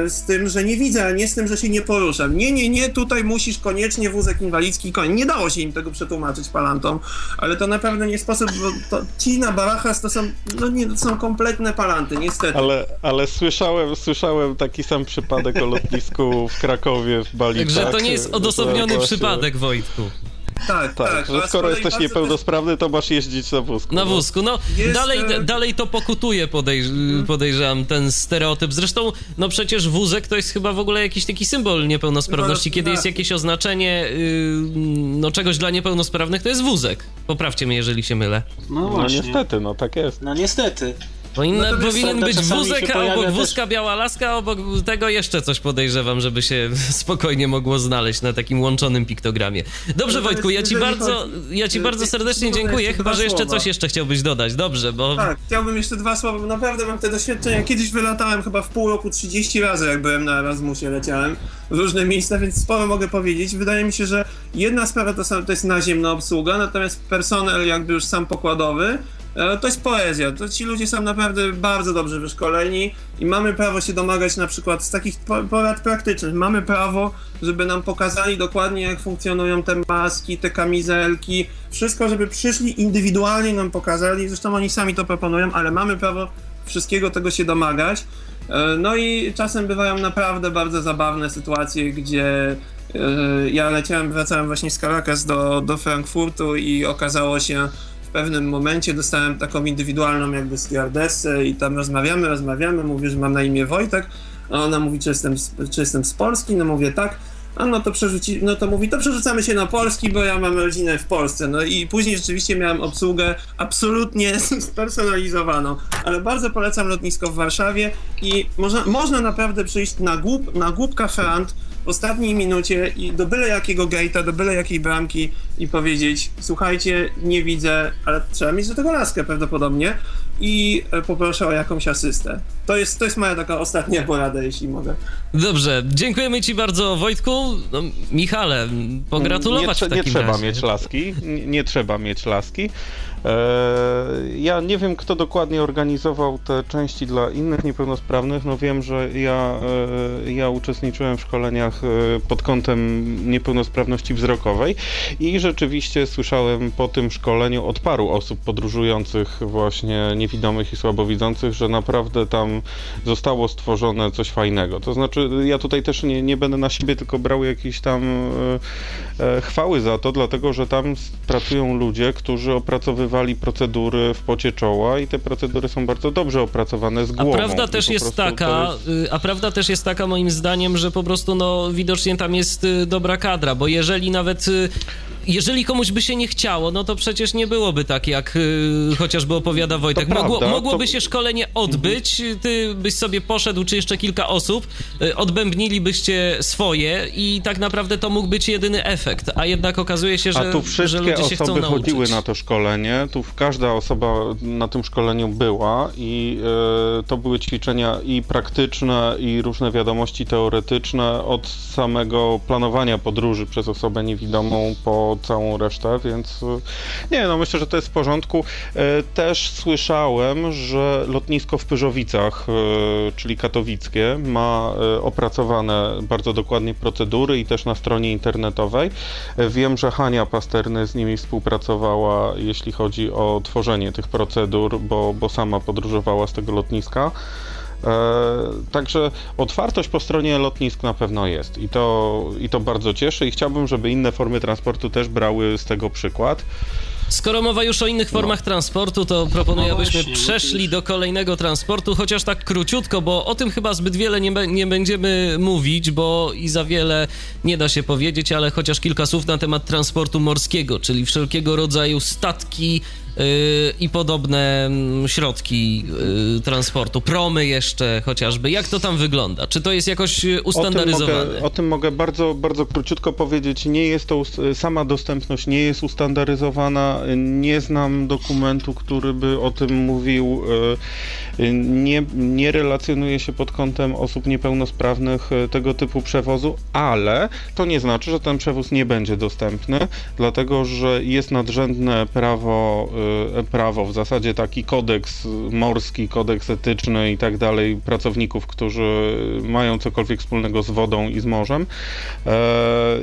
z tym, że nie widzę, a nie z tym, że się nie poruszam. Nie, nie, nie, tutaj musisz koniecznie wózek inwalidzki, koń. Nie dało się im tego przetłumaczyć palantom, ale to naprawdę nie sposób, bo to, ci na Barachas to są, no nie, to są kompletne palanty, niestety. Ale, ale słyszałem, słyszałem taki sam przypadek o lotnisku w Krakowie, w Bali. Także to nie jest odosobniony właśnie- przypadek, Wojtku. Tak, Tak, tak. że skoro jesteś niepełnosprawny, to masz jeździć na wózku. Na no. wózku, no Jest, dalej, dalej to pokutuje, podejrz, podejrzewam, ten stereotyp. Zresztą, no przecież wózek to jest chyba w ogóle jakiś taki symbol niepełnosprawności. Kiedy jest jakieś oznaczenie yy, no czegoś dla niepełnosprawnych, to jest wózek. Poprawcie mnie, jeżeli się mylę. No No właśnie. niestety, no tak jest. No niestety. Powinna, No wiesz, powinien być wózek, a obok wózka też- biała laska, a obok tego jeszcze coś podejrzewam, żeby się spokojnie mogło znaleźć na takim łączonym piktogramie. Dobrze, No Wojtku, ja ci bardzo, chodzi- ja ci bardzo jeżeli- serdecznie dziękuję, chyba że jeszcze coś jeszcze chciałbyś dodać. Dobrze, bo... Tak, chciałbym jeszcze dwa słowa, bo naprawdę mam te doświadczenia. Kiedyś wylatałem chyba w pół roku 30 razy, jak byłem na Erasmusie, leciałem w różne miejsca, więc sporo mogę powiedzieć. Wydaje mi się, że jedna sprawa to, to jest naziemna obsługa, natomiast personel jakby już sam pokładowy E, to jest poezja. To ci ludzie są naprawdę bardzo dobrze wyszkoleni i mamy prawo się domagać na przykład z takich porad praktycznych. Mamy prawo, żeby nam pokazali dokładnie, jak funkcjonują te maski, te kamizelki, wszystko, żeby przyszli indywidualnie nam pokazali. Zresztą oni sami to proponują, ale mamy prawo wszystkiego tego się domagać. E, no i czasem bywają naprawdę bardzo zabawne sytuacje, gdzie e, ja leciałem, wracałem właśnie z Caracas do, do Frankfurtu i okazało się, w pewnym momencie dostałem taką indywidualną jakby stewardessę i tam rozmawiamy, rozmawiamy, mówię, że mam na imię Wojtek, a ona mówi, czy jestem, czy jestem z Polski, no mówię tak, a no to przerzuci, no to mówi, to przerzucamy się na Polski, bo ja mam rodzinę w Polsce. No i później rzeczywiście miałem obsługę absolutnie spersonalizowaną, ale bardzo polecam lotnisko w Warszawie i można, można naprawdę przyjść na, głup, na głupka frant w ostatniej minucie i do byle jakiego gate'a, do byle jakiej bramki i powiedzieć, słuchajcie, nie widzę, ale trzeba mieć do tego laskę prawdopodobnie i e, poproszę o jakąś asystę. To jest, to jest moja taka ostatnia porada, jeśli mogę. Dobrze, dziękujemy Ci bardzo, Wojtku. No, Michale, pogratulować nie, w takim Nie trzeba razie. mieć laski, nie, nie trzeba mieć laski. E, ja nie wiem, kto dokładnie organizował te części dla innych niepełnosprawnych. No wiem, że ja, e, ja uczestniczyłem w szkoleniach e, pod kątem niepełnosprawności wzrokowej i rzeczywiście słyszałem po tym szkoleniu od paru osób podróżujących właśnie niewidomych i słabowidzących, że naprawdę tam zostało stworzone coś fajnego. To znaczy, ja tutaj też nie, nie będę na siebie tylko brał jakiś tam chwały za to, dlatego że tam pracują ludzie, którzy opracowywali procedury w pocie czoła i te procedury są bardzo dobrze opracowane z głową. A prawda też jest taka, jest... Y, a prawda też jest taka moim zdaniem, że po prostu no widocznie tam jest y, dobra kadra, bo jeżeli nawet y, jeżeli komuś by się nie chciało, no to przecież nie byłoby tak, jak y, chociażby opowiada Wojtek. Mogło, mogłoby to... się szkolenie odbyć, ty byś sobie poszedł, czy jeszcze kilka osób, y, odbębnilibyście swoje i tak naprawdę to mógł być jedyny efekt, a jednak okazuje się, że, a tu wszystkie że ludzie się chcą osoby nauczyć. chodziły na to szkolenie, tu każda osoba na tym szkoleniu była i y, to były ćwiczenia i praktyczne, i różne wiadomości teoretyczne od samego planowania podróży przez osobę niewidomą po całą resztę, więc e, nie, no myślę, że to jest w porządku. E, też słyszałem, że lotnisko w Pyrzowicach, e, czyli katowickie, ma opracowane bardzo dokładnie procedury i też na stronie internetowej. Wiem, że Hania Pasterny z nimi współpracowała, jeśli chodzi o tworzenie tych procedur, bo, bo sama podróżowała z tego lotniska. E, także otwartość po stronie lotnisk na pewno jest i to, i to bardzo cieszy i chciałbym, żeby inne formy transportu też brały z tego przykład. Skoro mowa już o innych formach no. transportu, to proponuję, no abyśmy przeszli do kolejnego transportu, chociaż tak króciutko, bo o tym chyba zbyt wiele nie, nie będziemy mówić, bo i za wiele nie da się powiedzieć, ale chociaż kilka słów na temat transportu morskiego, czyli wszelkiego rodzaju statki, i podobne mm, środki y, transportu, promy jeszcze chociażby. Jak to tam wygląda? Czy to jest jakoś ustandaryzowane? O tym mogę, o tym mogę bardzo, bardzo króciutko powiedzieć. Nie jest to, sama dostępność nie jest ustandaryzowana. Nie znam dokumentu, który by o tym mówił. Nie, nie relacjonuje się pod kątem osób niepełnosprawnych tego typu przewozu, ale to nie znaczy, że ten przewóz nie będzie dostępny, dlatego że jest nadrzędne prawo prawo, w zasadzie taki kodeks morski, kodeks etyczny i tak dalej pracowników, którzy mają cokolwiek wspólnego z wodą i z morzem. E,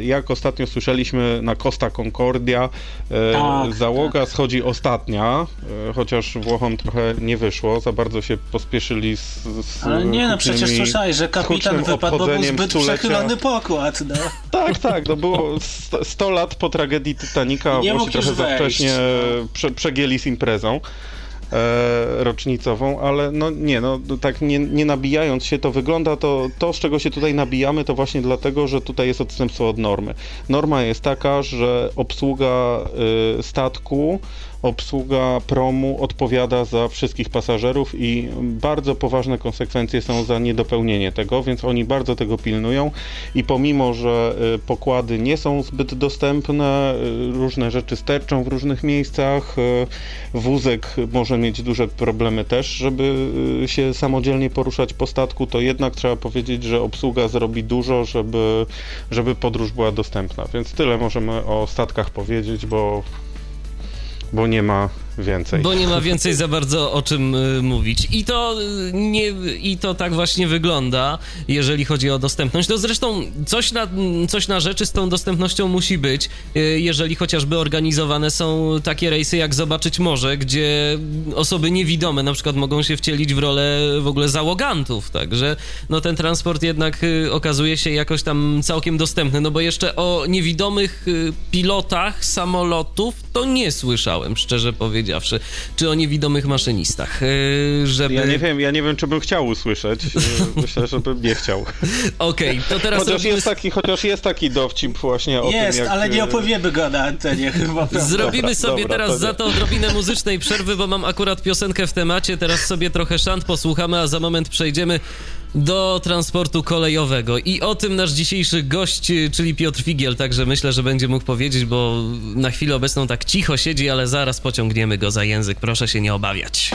jak ostatnio słyszeliśmy na Costa Concordia, e, tak, załoga tak. schodzi ostatnia, chociaż Włochom trochę nie wyszło, za bardzo się pospieszyli z, z Ale nie, no przecież słyszałeś, że kapitan wypadł, bo był zbyt stulecia. przechylony pokład, no. Tak, tak, to było 100 lat po tragedii Titanica, Włosi trochę za wcześnie prze, przegięli z imprezą e, rocznicową, ale no nie, no tak nie, nie nabijając się, to wygląda to, to, z czego się tutaj nabijamy, to właśnie dlatego, że tutaj jest odstępstwo od normy. Norma jest taka, że obsługa y, statku obsługa promu odpowiada za wszystkich pasażerów i bardzo poważne konsekwencje są za niedopełnienie tego, więc oni bardzo tego pilnują i pomimo, że y, pokłady nie są zbyt dostępne, y, różne rzeczy sterczą w różnych miejscach, y, wózek może mieć duże problemy też, żeby się samodzielnie poruszać po statku, to jednak trzeba powiedzieć, że obsługa zrobi dużo, żeby, żeby podróż była dostępna. Więc tyle możemy o statkach powiedzieć, bo bo nie ma więcej. Bo nie ma więcej za bardzo o czym y, mówić. I to, y, nie, I to tak właśnie wygląda, jeżeli chodzi o dostępność. To zresztą coś na, coś na rzeczy z tą dostępnością musi być, y, jeżeli chociażby organizowane są takie rejsy jak Zobaczyć Morze, gdzie osoby niewidome na przykład mogą się wcielić w rolę w ogóle załogantów, także no ten transport jednak okazuje się jakoś tam całkiem dostępny, no bo jeszcze o niewidomych pilotach samolotów to nie słyszałem, szczerze powiedziawszy, czy o niewidomych maszynistach, e, żeby... Ja nie wiem, ja nie wiem, czy bym chciał usłyszeć, e, myślę, że bym nie chciał. Okej, okay, to teraz chociaż robimy... jest taki, Chociaż jest taki dowcip właśnie o jest, tym, jak... ale nie e, opowiemy go na antenie chyba. Zrobimy dobra, sobie dobra, teraz za to odrobinę muzycznej przerwy, bo mam akurat piosenkę w temacie, teraz sobie trochę szant posłuchamy, a za moment przejdziemy do transportu kolejowego. I o tym nasz dzisiejszy gość, czyli Piotr Figiel, także myślę, że będzie mógł powiedzieć, bo na chwilę obecną tak cicho siedzi, ale zaraz pociągniemy go za język. Proszę się nie obawiać.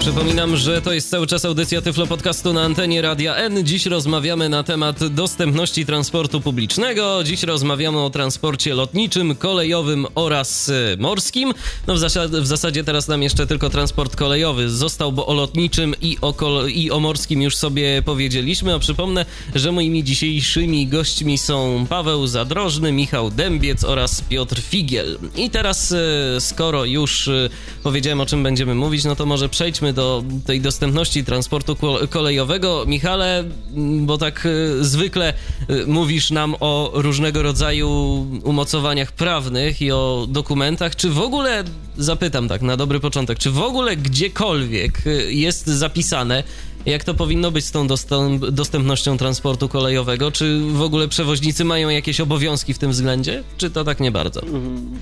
Przypominam, że to jest cały czas audycja Tyflo Podcastu na antenie Radia N. Dziś rozmawiamy na temat dostępności transportu publicznego. Dziś rozmawiamy o transporcie lotniczym, kolejowym oraz e, morskim. No w, w zasadzie teraz nam jeszcze tylko transport kolejowy został, bo o lotniczym i o, i o morskim już sobie powiedzieliśmy. A przypomnę, że moimi dzisiejszymi gośćmi są Paweł Zadrożny, Michał Dębiec oraz Piotr Figiel. I teraz, e, skoro już e, powiedziałem o czym będziemy mówić, no to może przejdźmy do tej dostępności transportu kolejowego. Michale, bo tak e, zwykle e, mówisz nam o różnego rodzaju umocowaniach prawnych i o dokumentach. Czy w ogóle, zapytam tak na dobry początek, czy w ogóle gdziekolwiek e, jest zapisane, jak to powinno być z tą dostępnością transportu kolejowego? Czy w ogóle przewoźnicy mają jakieś obowiązki w tym względzie? Czy to tak nie bardzo? Mhm.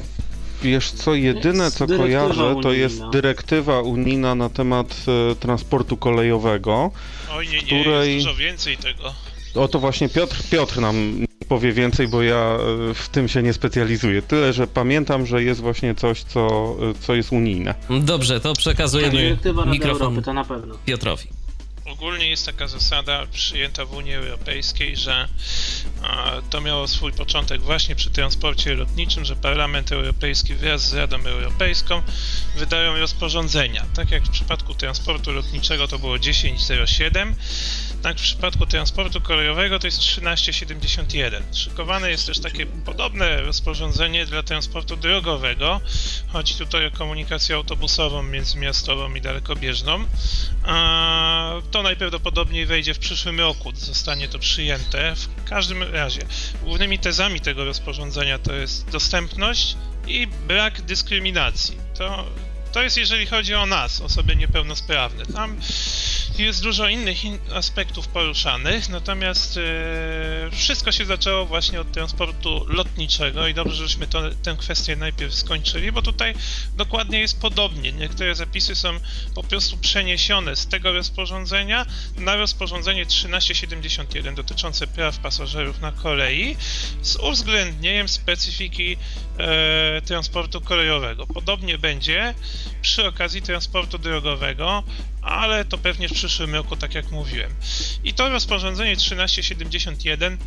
Wiesz co, jedyne co kojarzę unijna. to jest dyrektywa unijna na temat e, transportu kolejowego. Oj nie, nie, której... jest dużo więcej tego. O to właśnie Piotr, Piotr nam powie więcej, bo ja e, w tym się nie specjalizuję. Tyle, że pamiętam, że jest właśnie coś, co, e, co jest unijne. Dobrze, to przekazujemy mikrofon Europy, to na pewno. Piotrowi. Ogólnie jest taka zasada przyjęta w Unii Europejskiej, że to miało swój początek właśnie przy transporcie lotniczym, że Parlament Europejski wraz z Radą Europejską wydają rozporządzenia. Tak jak w przypadku transportu lotniczego to było 1007, tak w przypadku transportu kolejowego to jest 1371. Szykowane jest też takie podobne rozporządzenie dla transportu drogowego. Chodzi tutaj o komunikację autobusową międzymiastową i dalekobieżną. To najprawdopodobniej wejdzie w przyszłym roku, zostanie to przyjęte. W każdym razie, głównymi tezami tego rozporządzenia to jest dostępność i brak dyskryminacji. To, to jest jeżeli chodzi o nas, osoby niepełnosprawne. Tam jest dużo innych in aspektów poruszanych, natomiast e, wszystko się zaczęło właśnie od transportu lotniczego i dobrze, żeśmy to, tę kwestię najpierw skończyli, bo tutaj dokładnie jest podobnie. Niektóre zapisy są po prostu przeniesione z tego rozporządzenia na rozporządzenie 1371 dotyczące praw pasażerów na kolei z uwzględnieniem specyfiki e, transportu kolejowego. Podobnie będzie przy okazji transportu drogowego, ale to pewnie w przyszłym roku, tak jak mówiłem. I to rozporządzenie 1371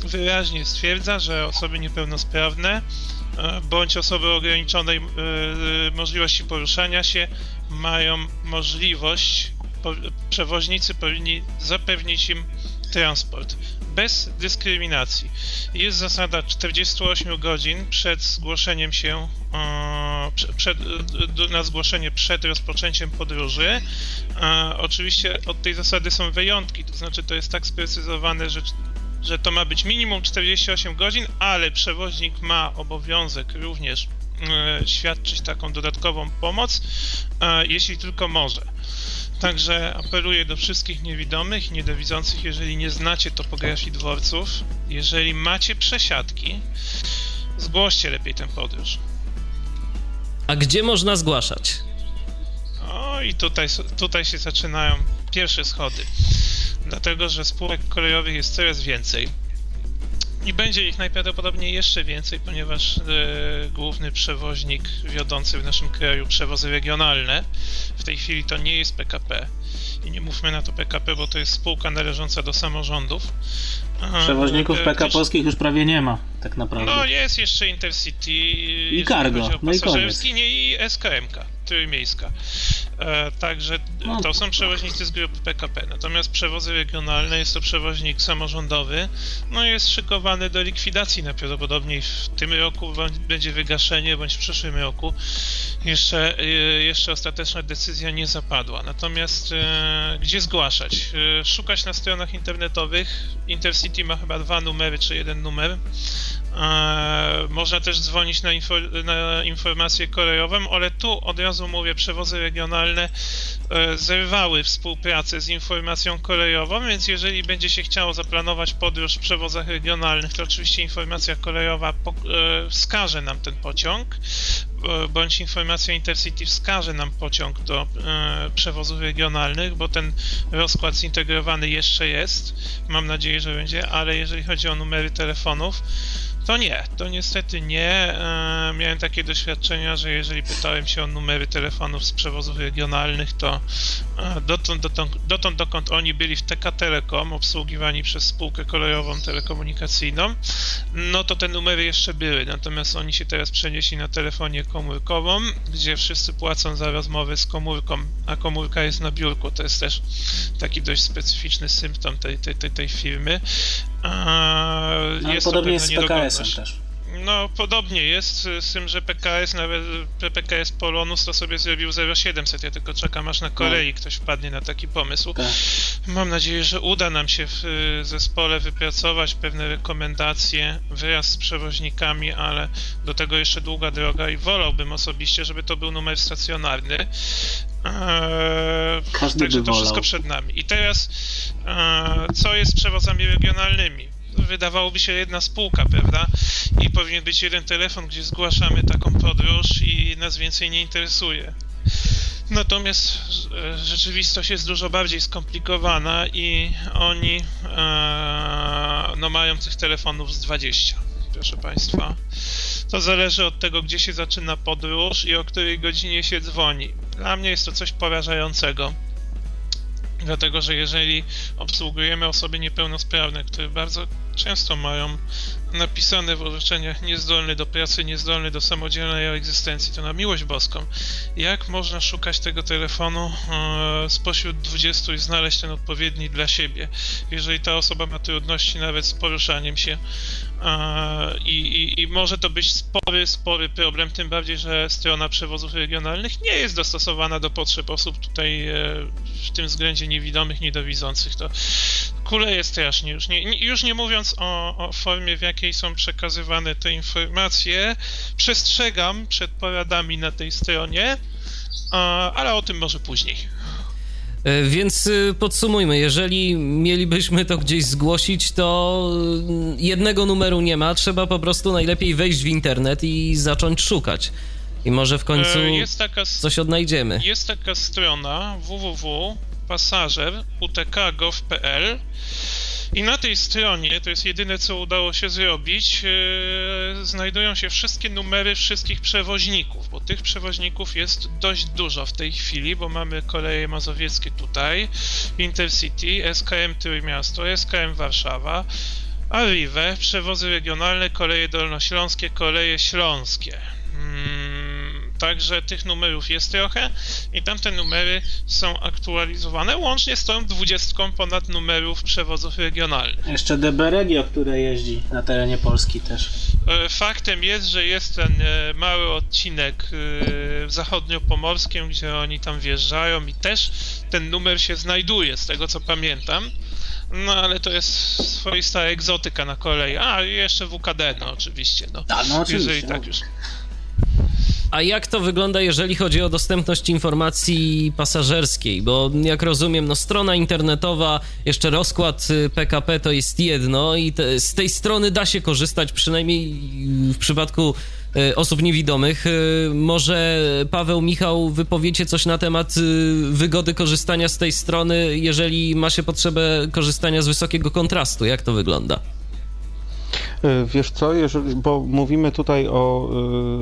wyraźnie stwierdza, że osoby niepełnosprawne e, bądź osoby ograniczonej e, możliwości poruszania się mają możliwość, przewoźnicy powinni zapewnić im transport bez dyskryminacji. Jest zasada 48 godzin przed zgłoszeniem się, przed, na zgłoszenie przed rozpoczęciem podróży. Oczywiście od tej zasady są wyjątki, to znaczy to jest tak sprecyzowane, że że to ma być minimum 48 godzin, ale przewoźnik ma obowiązek również e, świadczyć taką dodatkową pomoc, e, jeśli tylko może. Także apeluję do wszystkich niewidomych i niedowidzących, jeżeli nie znacie topografii dworców, jeżeli macie przesiadki, zgłoście lepiej tę podróż. A gdzie można zgłaszać? O i tutaj, tutaj się zaczynają pierwsze schody. Dlatego, że spółek kolejowych jest coraz więcej. I będzie ich najprawdopodobniej jeszcze więcej, ponieważ e, główny przewoźnik wiodący w naszym kraju przewozy regionalne, w tej chwili to nie jest PKP, i nie mówmy na to PKP, bo to jest spółka należąca do samorządów. Przewoźników PKP-owskich już prawie nie ma, tak naprawdę. No jest jeszcze Intercity i Cargo, no i koniec. i SKMK trójmiejska. E, także no, to są przewoźnicy z grupy PKP. Natomiast przewozy regionalne jest to przewoźnik samorządowy, no jest szykowany do likwidacji najprawdopodobniej w tym roku będzie wygaszenie, bądź w przyszłym roku. Jeszcze, e, jeszcze ostateczna decyzja nie zapadła. Natomiast e, gdzie zgłaszać? Szukać na stronach internetowych. Intercity ma chyba dwa numery, czy jeden numer. E, można też dzwonić na, info, na, informację kolejową, ale tu od razu mówię, przewozy regionalne e, zerwały współpracę z informacją kolejową, więc jeżeli będzie się chciało zaplanować podróż w przewozach regionalnych, to oczywiście informacja kolejowa e, wskaże nam ten pociąg, bądź informacja Intercity wskaże nam pociąg do przewozów regionalnych, bo ten rozkład zintegrowany jeszcze jest. Mam nadzieję, że będzie, ale jeżeli chodzi o numery telefonów, to nie, to niestety nie. E, miałem takie doświadczenia, że jeżeli pytałem się o numery telefonów z przewozów regionalnych, to e, dotąd, dotąd, dotąd dokąd oni byli w TK Telekom, obsługiwani przez spółkę kolejową telekomunikacyjną, no to te numery jeszcze były. Natomiast oni się teraz przenieśli na telefonię komórkową, gdzie wszyscy płacą za rozmowy z komórką, a komórka jest na biurku. To jest też taki dość specyficzny symptom tej, tej, tej, tej firmy. No, jest podobnie jest z PKS-em też. No, podobnie jest, z tym, że PKS, nawet PKS Polonus to sobie zrobił 0700. Ja tylko czekam, aż na Korei ktoś wpadnie na taki pomysł. Tak. Mam nadzieję, że uda nam się w zespole wypracować pewne rekomendacje wraz z przewoźnikami, ale do tego jeszcze długa droga i wolałbym osobiście, żeby to był numer stacjonarny. Eee, Każdy także to wszystko przed nami. I teraz, eee, co jest z przewozami regionalnymi? Wydawałoby się jedna spółka, prawda? I powinien być jeden telefon, gdzie zgłaszamy taką podróż i nas więcej nie interesuje. Natomiast e, rzeczywistość jest dużo bardziej skomplikowana i oni e, no, mają tych telefonów z 20, proszę Państwa. To zależy od tego, gdzie się zaczyna podróż i o której godzinie się dzwoni. Dla mnie jest to coś porażającego. Dlatego, że jeżeli obsługujemy osoby niepełnosprawne, które bardzo często mają napisane w orzeczeniach niezdolny do pracy, niezdolny do samodzielnej egzystencji, to na miłość boską, jak można szukać tego telefonu e, spośród 20 i znaleźć ten odpowiedni dla siebie, jeżeli ta osoba ma trudności nawet z poruszaniem się i, i, I, może to być spory, spory problem, tym bardziej, że strona przewozów regionalnych nie jest dostosowana do potrzeb osób tutaj e, w tym względzie niewidomych, niedowidzących. To kuleje strasznie. Już nie, już nie mówiąc o, o formie, w jakiej są przekazywane te informacje, przestrzegam przed poradami na tej stronie, ale o tym może później. E, więc y, podsumujmy, jeżeli mielibyśmy to gdzieś zgłosić, to y, jednego numeru nie ma, trzeba po prostu najlepiej wejść w internet i zacząć szukać. I może w końcu e, taka, coś odnajdziemy. Jest taka strona www.pasażer.utk.gov.pl i na tej stronie, to jest jedyne co udało się zrobić, yy, znajdują się wszystkie numery wszystkich przewoźników, bo tych przewoźników jest dość dużo w tej chwili, bo mamy koleje mazowieckie tutaj, Intercity, SKM Trójmiasto, SKM Warszawa, Arrive, przewozy regionalne, koleje dolnośląskie, koleje śląskie. Hmm Także tych numerów jest trochę i tamte numery są aktualizowane łącznie z tą dwudziestką ponad numerów przewozów regionalnych. Jeszcze DB Regio, które jeździ na terenie Polski też. E, faktem jest, że jest ten e, mały odcinek e, zachodniopomorskim, gdzie oni tam wjeżdżają i też ten numer się znajduje, z tego co pamiętam. No ale to jest swoista egzotyka na kolei. A, i jeszcze WKD, no oczywiście. No, A, no oczywiście. Jeżeli tak no. już a jak to wygląda, jeżeli chodzi o dostępność informacji pasażerskiej? Bo jak rozumiem, no strona internetowa, jeszcze rozkład PKP y, to jest jedno i te, z tej strony da się korzystać, przynajmniej w przypadku y, osób niewidomych. Y, może Paweł, Michał, wypowiecie coś na temat wygody korzystania z tej strony, jeżeli ma się potrzebę korzystania z wysokiego kontrastu. Jak to wygląda? E, wiesz co, jeżeli, bo mówimy tutaj o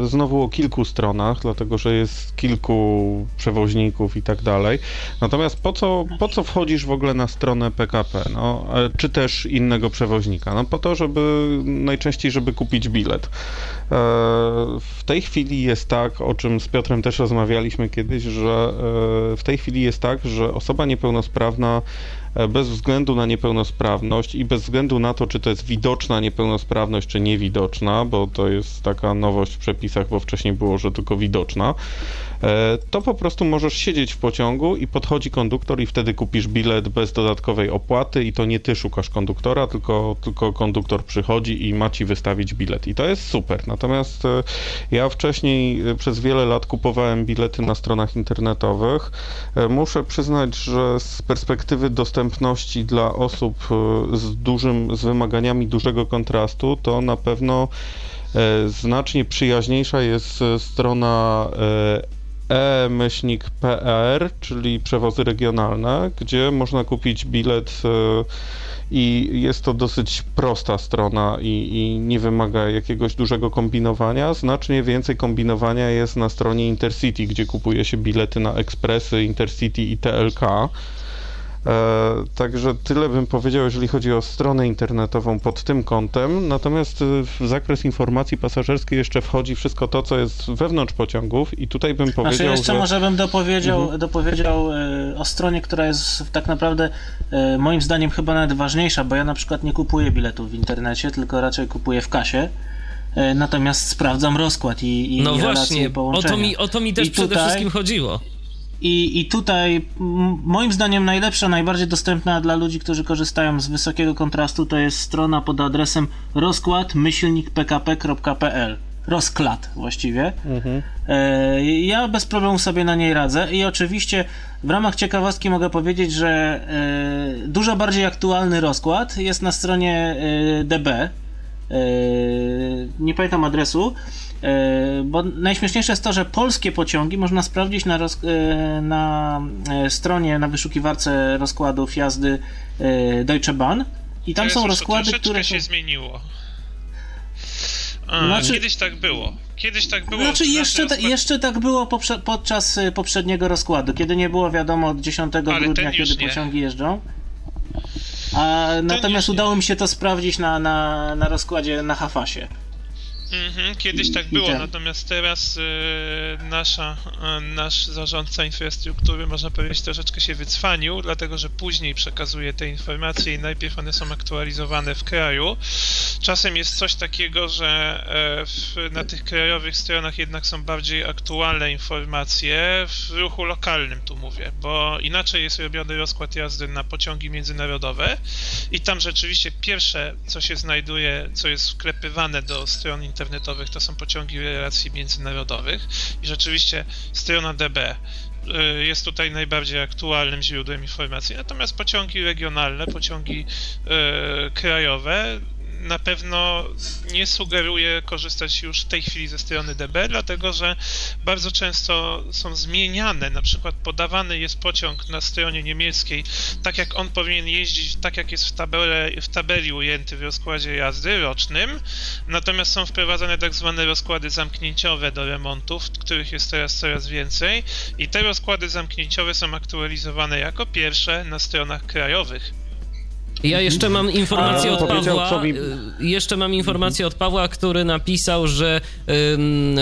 e, znowu o kilku stronach, dlatego że jest kilku przewoźników i tak dalej. Natomiast po co, po co wchodzisz w ogóle na stronę PKP, no, e, czy też innego przewoźnika? No po to, żeby najczęściej, żeby kupić bilet. W tej chwili jest tak, o czym z Piotrem też rozmawialiśmy kiedyś, że w tej chwili jest tak, że osoba niepełnosprawna bez względu na niepełnosprawność i bez względu na to, czy to jest widoczna niepełnosprawność, czy niewidoczna, bo to jest taka nowość w przepisach, bo wcześniej było, że tylko widoczna, e, to po prostu możesz siedzieć w pociągu i podchodzi konduktor i wtedy kupisz bilet bez dodatkowej opłaty i to nie ty szukasz konduktora, tylko, tylko konduktor przychodzi i ma ci wystawić bilet. I to jest super. Natomiast e, ja wcześniej przez wiele lat kupowałem bilety na stronach internetowych. Muszę przyznać, że z perspektywy dostępności dostępności dla osób e, z dużym, z wymaganiami dużego kontrastu, to na pewno e, znacznie przyjaźniejsza jest e, strona e-pr, czyli przewozy regionalne, gdzie można kupić bilet i jest to dosyć prosta strona i, i, nie wymaga jakiegoś dużego kombinowania. Znacznie więcej kombinowania jest na stronie Intercity, gdzie kupuje się bilety na ekspresy Intercity i TLK. E, także tyle bym powiedział, jeżeli chodzi o stronę internetową pod tym kątem. Natomiast y, w zakres informacji pasażerskiej jeszcze wchodzi wszystko to, co jest wewnątrz pociągów i tutaj bym znaczy, powiedział, znaczy jeszcze że... może bym dopowiedział, mhm. dopowiedział y, o stronie, która jest tak naprawdę moim zdaniem chyba nawet ważniejsza, bo ja na przykład nie kupuję biletów w internecie, tylko raczej kupuję w kasie natomiast sprawdzam rozkład i, i No właśnie, o to, mi, o to mi też I przede tutaj, wszystkim chodziło. I, I tutaj moim zdaniem najlepsza, najbardziej dostępna dla ludzi, którzy korzystają z wysokiego kontrastu to jest strona pod adresem rozkład-pkp.pl rozkład właściwie. Mhm. E, ja bez problemu sobie na niej radzę i oczywiście w ramach ciekawostki mogę powiedzieć, że e, dużo bardziej aktualny rozkład jest na stronie e, DB. Nie pamiętam adresu, bo najśmieszniejsze jest to, że polskie pociągi można sprawdzić na, roz, e, na e, stronie, na wyszukiwarce rozkładów jazdy Deutsche Bahn i tam są rozkłady, które się zmieniło. A, znaczy, kiedyś tak było. Kiedyś tak było. Znaczy, jeszcze, ta, jeszcze tak było poprze podczas poprzedniego rozkładu, kiedy nie było wiadomo od 10 Ale grudnia, kiedy nie. pociągi jeżdżą. A natomiast udało mi się to sprawdzić na, na, na rozkładzie na Hafasie. Mhm, kiedyś tak było, natomiast teraz y, nasza, y, nasz zarządca infrastruktury, można powiedzieć, troszeczkę się wycwanił, dlatego że później przekazuje te informacje i najpierw one są aktualizowane w kraju. Czasem jest coś takiego, że y, w, na tych krajowych stronach jednak są bardziej aktualne informacje w ruchu lokalnym, tu mówię, bo inaczej jest robiony rozkład jazdy na pociągi międzynarodowe i tam rzeczywiście pierwsze, co się znajduje, co jest wklepywane do stron internetowych, internetowych to są pociągi relacji międzynarodowych i rzeczywiście strona DB y, jest tutaj najbardziej aktualnym źródłem informacji. Natomiast pociągi regionalne, pociągi y, krajowe na pewno nie sugeruję korzystać już w tej chwili ze strony DB, dlatego że bardzo często są zmieniane, na przykład podawany jest pociąg na stronie niemieckiej, tak jak on powinien jeździć, tak jak jest w, tabele, w tabeli ujęty w rozkładzie jazdy rocznym, natomiast są wprowadzane tak zwane rozkłady zamknięciowe do remontów, których jest teraz coraz więcej. I te rozkłady zamknięciowe są aktualizowane jako pierwsze na stronach krajowych. Ja jeszcze mam informację od Pawła. Mi... Y, jeszcze mam informację od Pawła, który napisał, że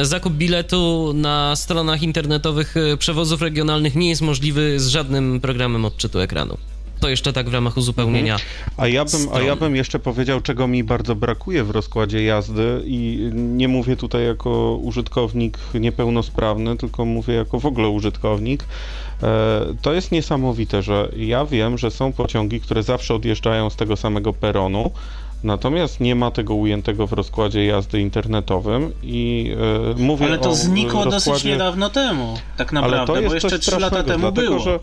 zakup biletu na stronach internetowych y, przewozów regionalnych nie jest możliwy z żadnym programem odczytu ekranu. To jeszcze tak w ramach uzupełnienia. Mhm. A, ja bym, a ja bym jeszcze powiedział, czego mi bardzo brakuje w rozkładzie jazdy i nie mówię tutaj jako użytkownik niepełnosprawny, tylko mówię jako w ogóle użytkownik. E, to jest niesamowite, że ja wiem, że są pociągi, które zawsze odjeżdżają z tego samego peronu, Natomiast nie ma tego ujętego w rozkładzie jazdy internetowym i e, mówię Ale to znikło rozkładzie... dosyć niedawno temu, tak naprawdę, bo jeszcze 3 lata temu dlatego, było. Że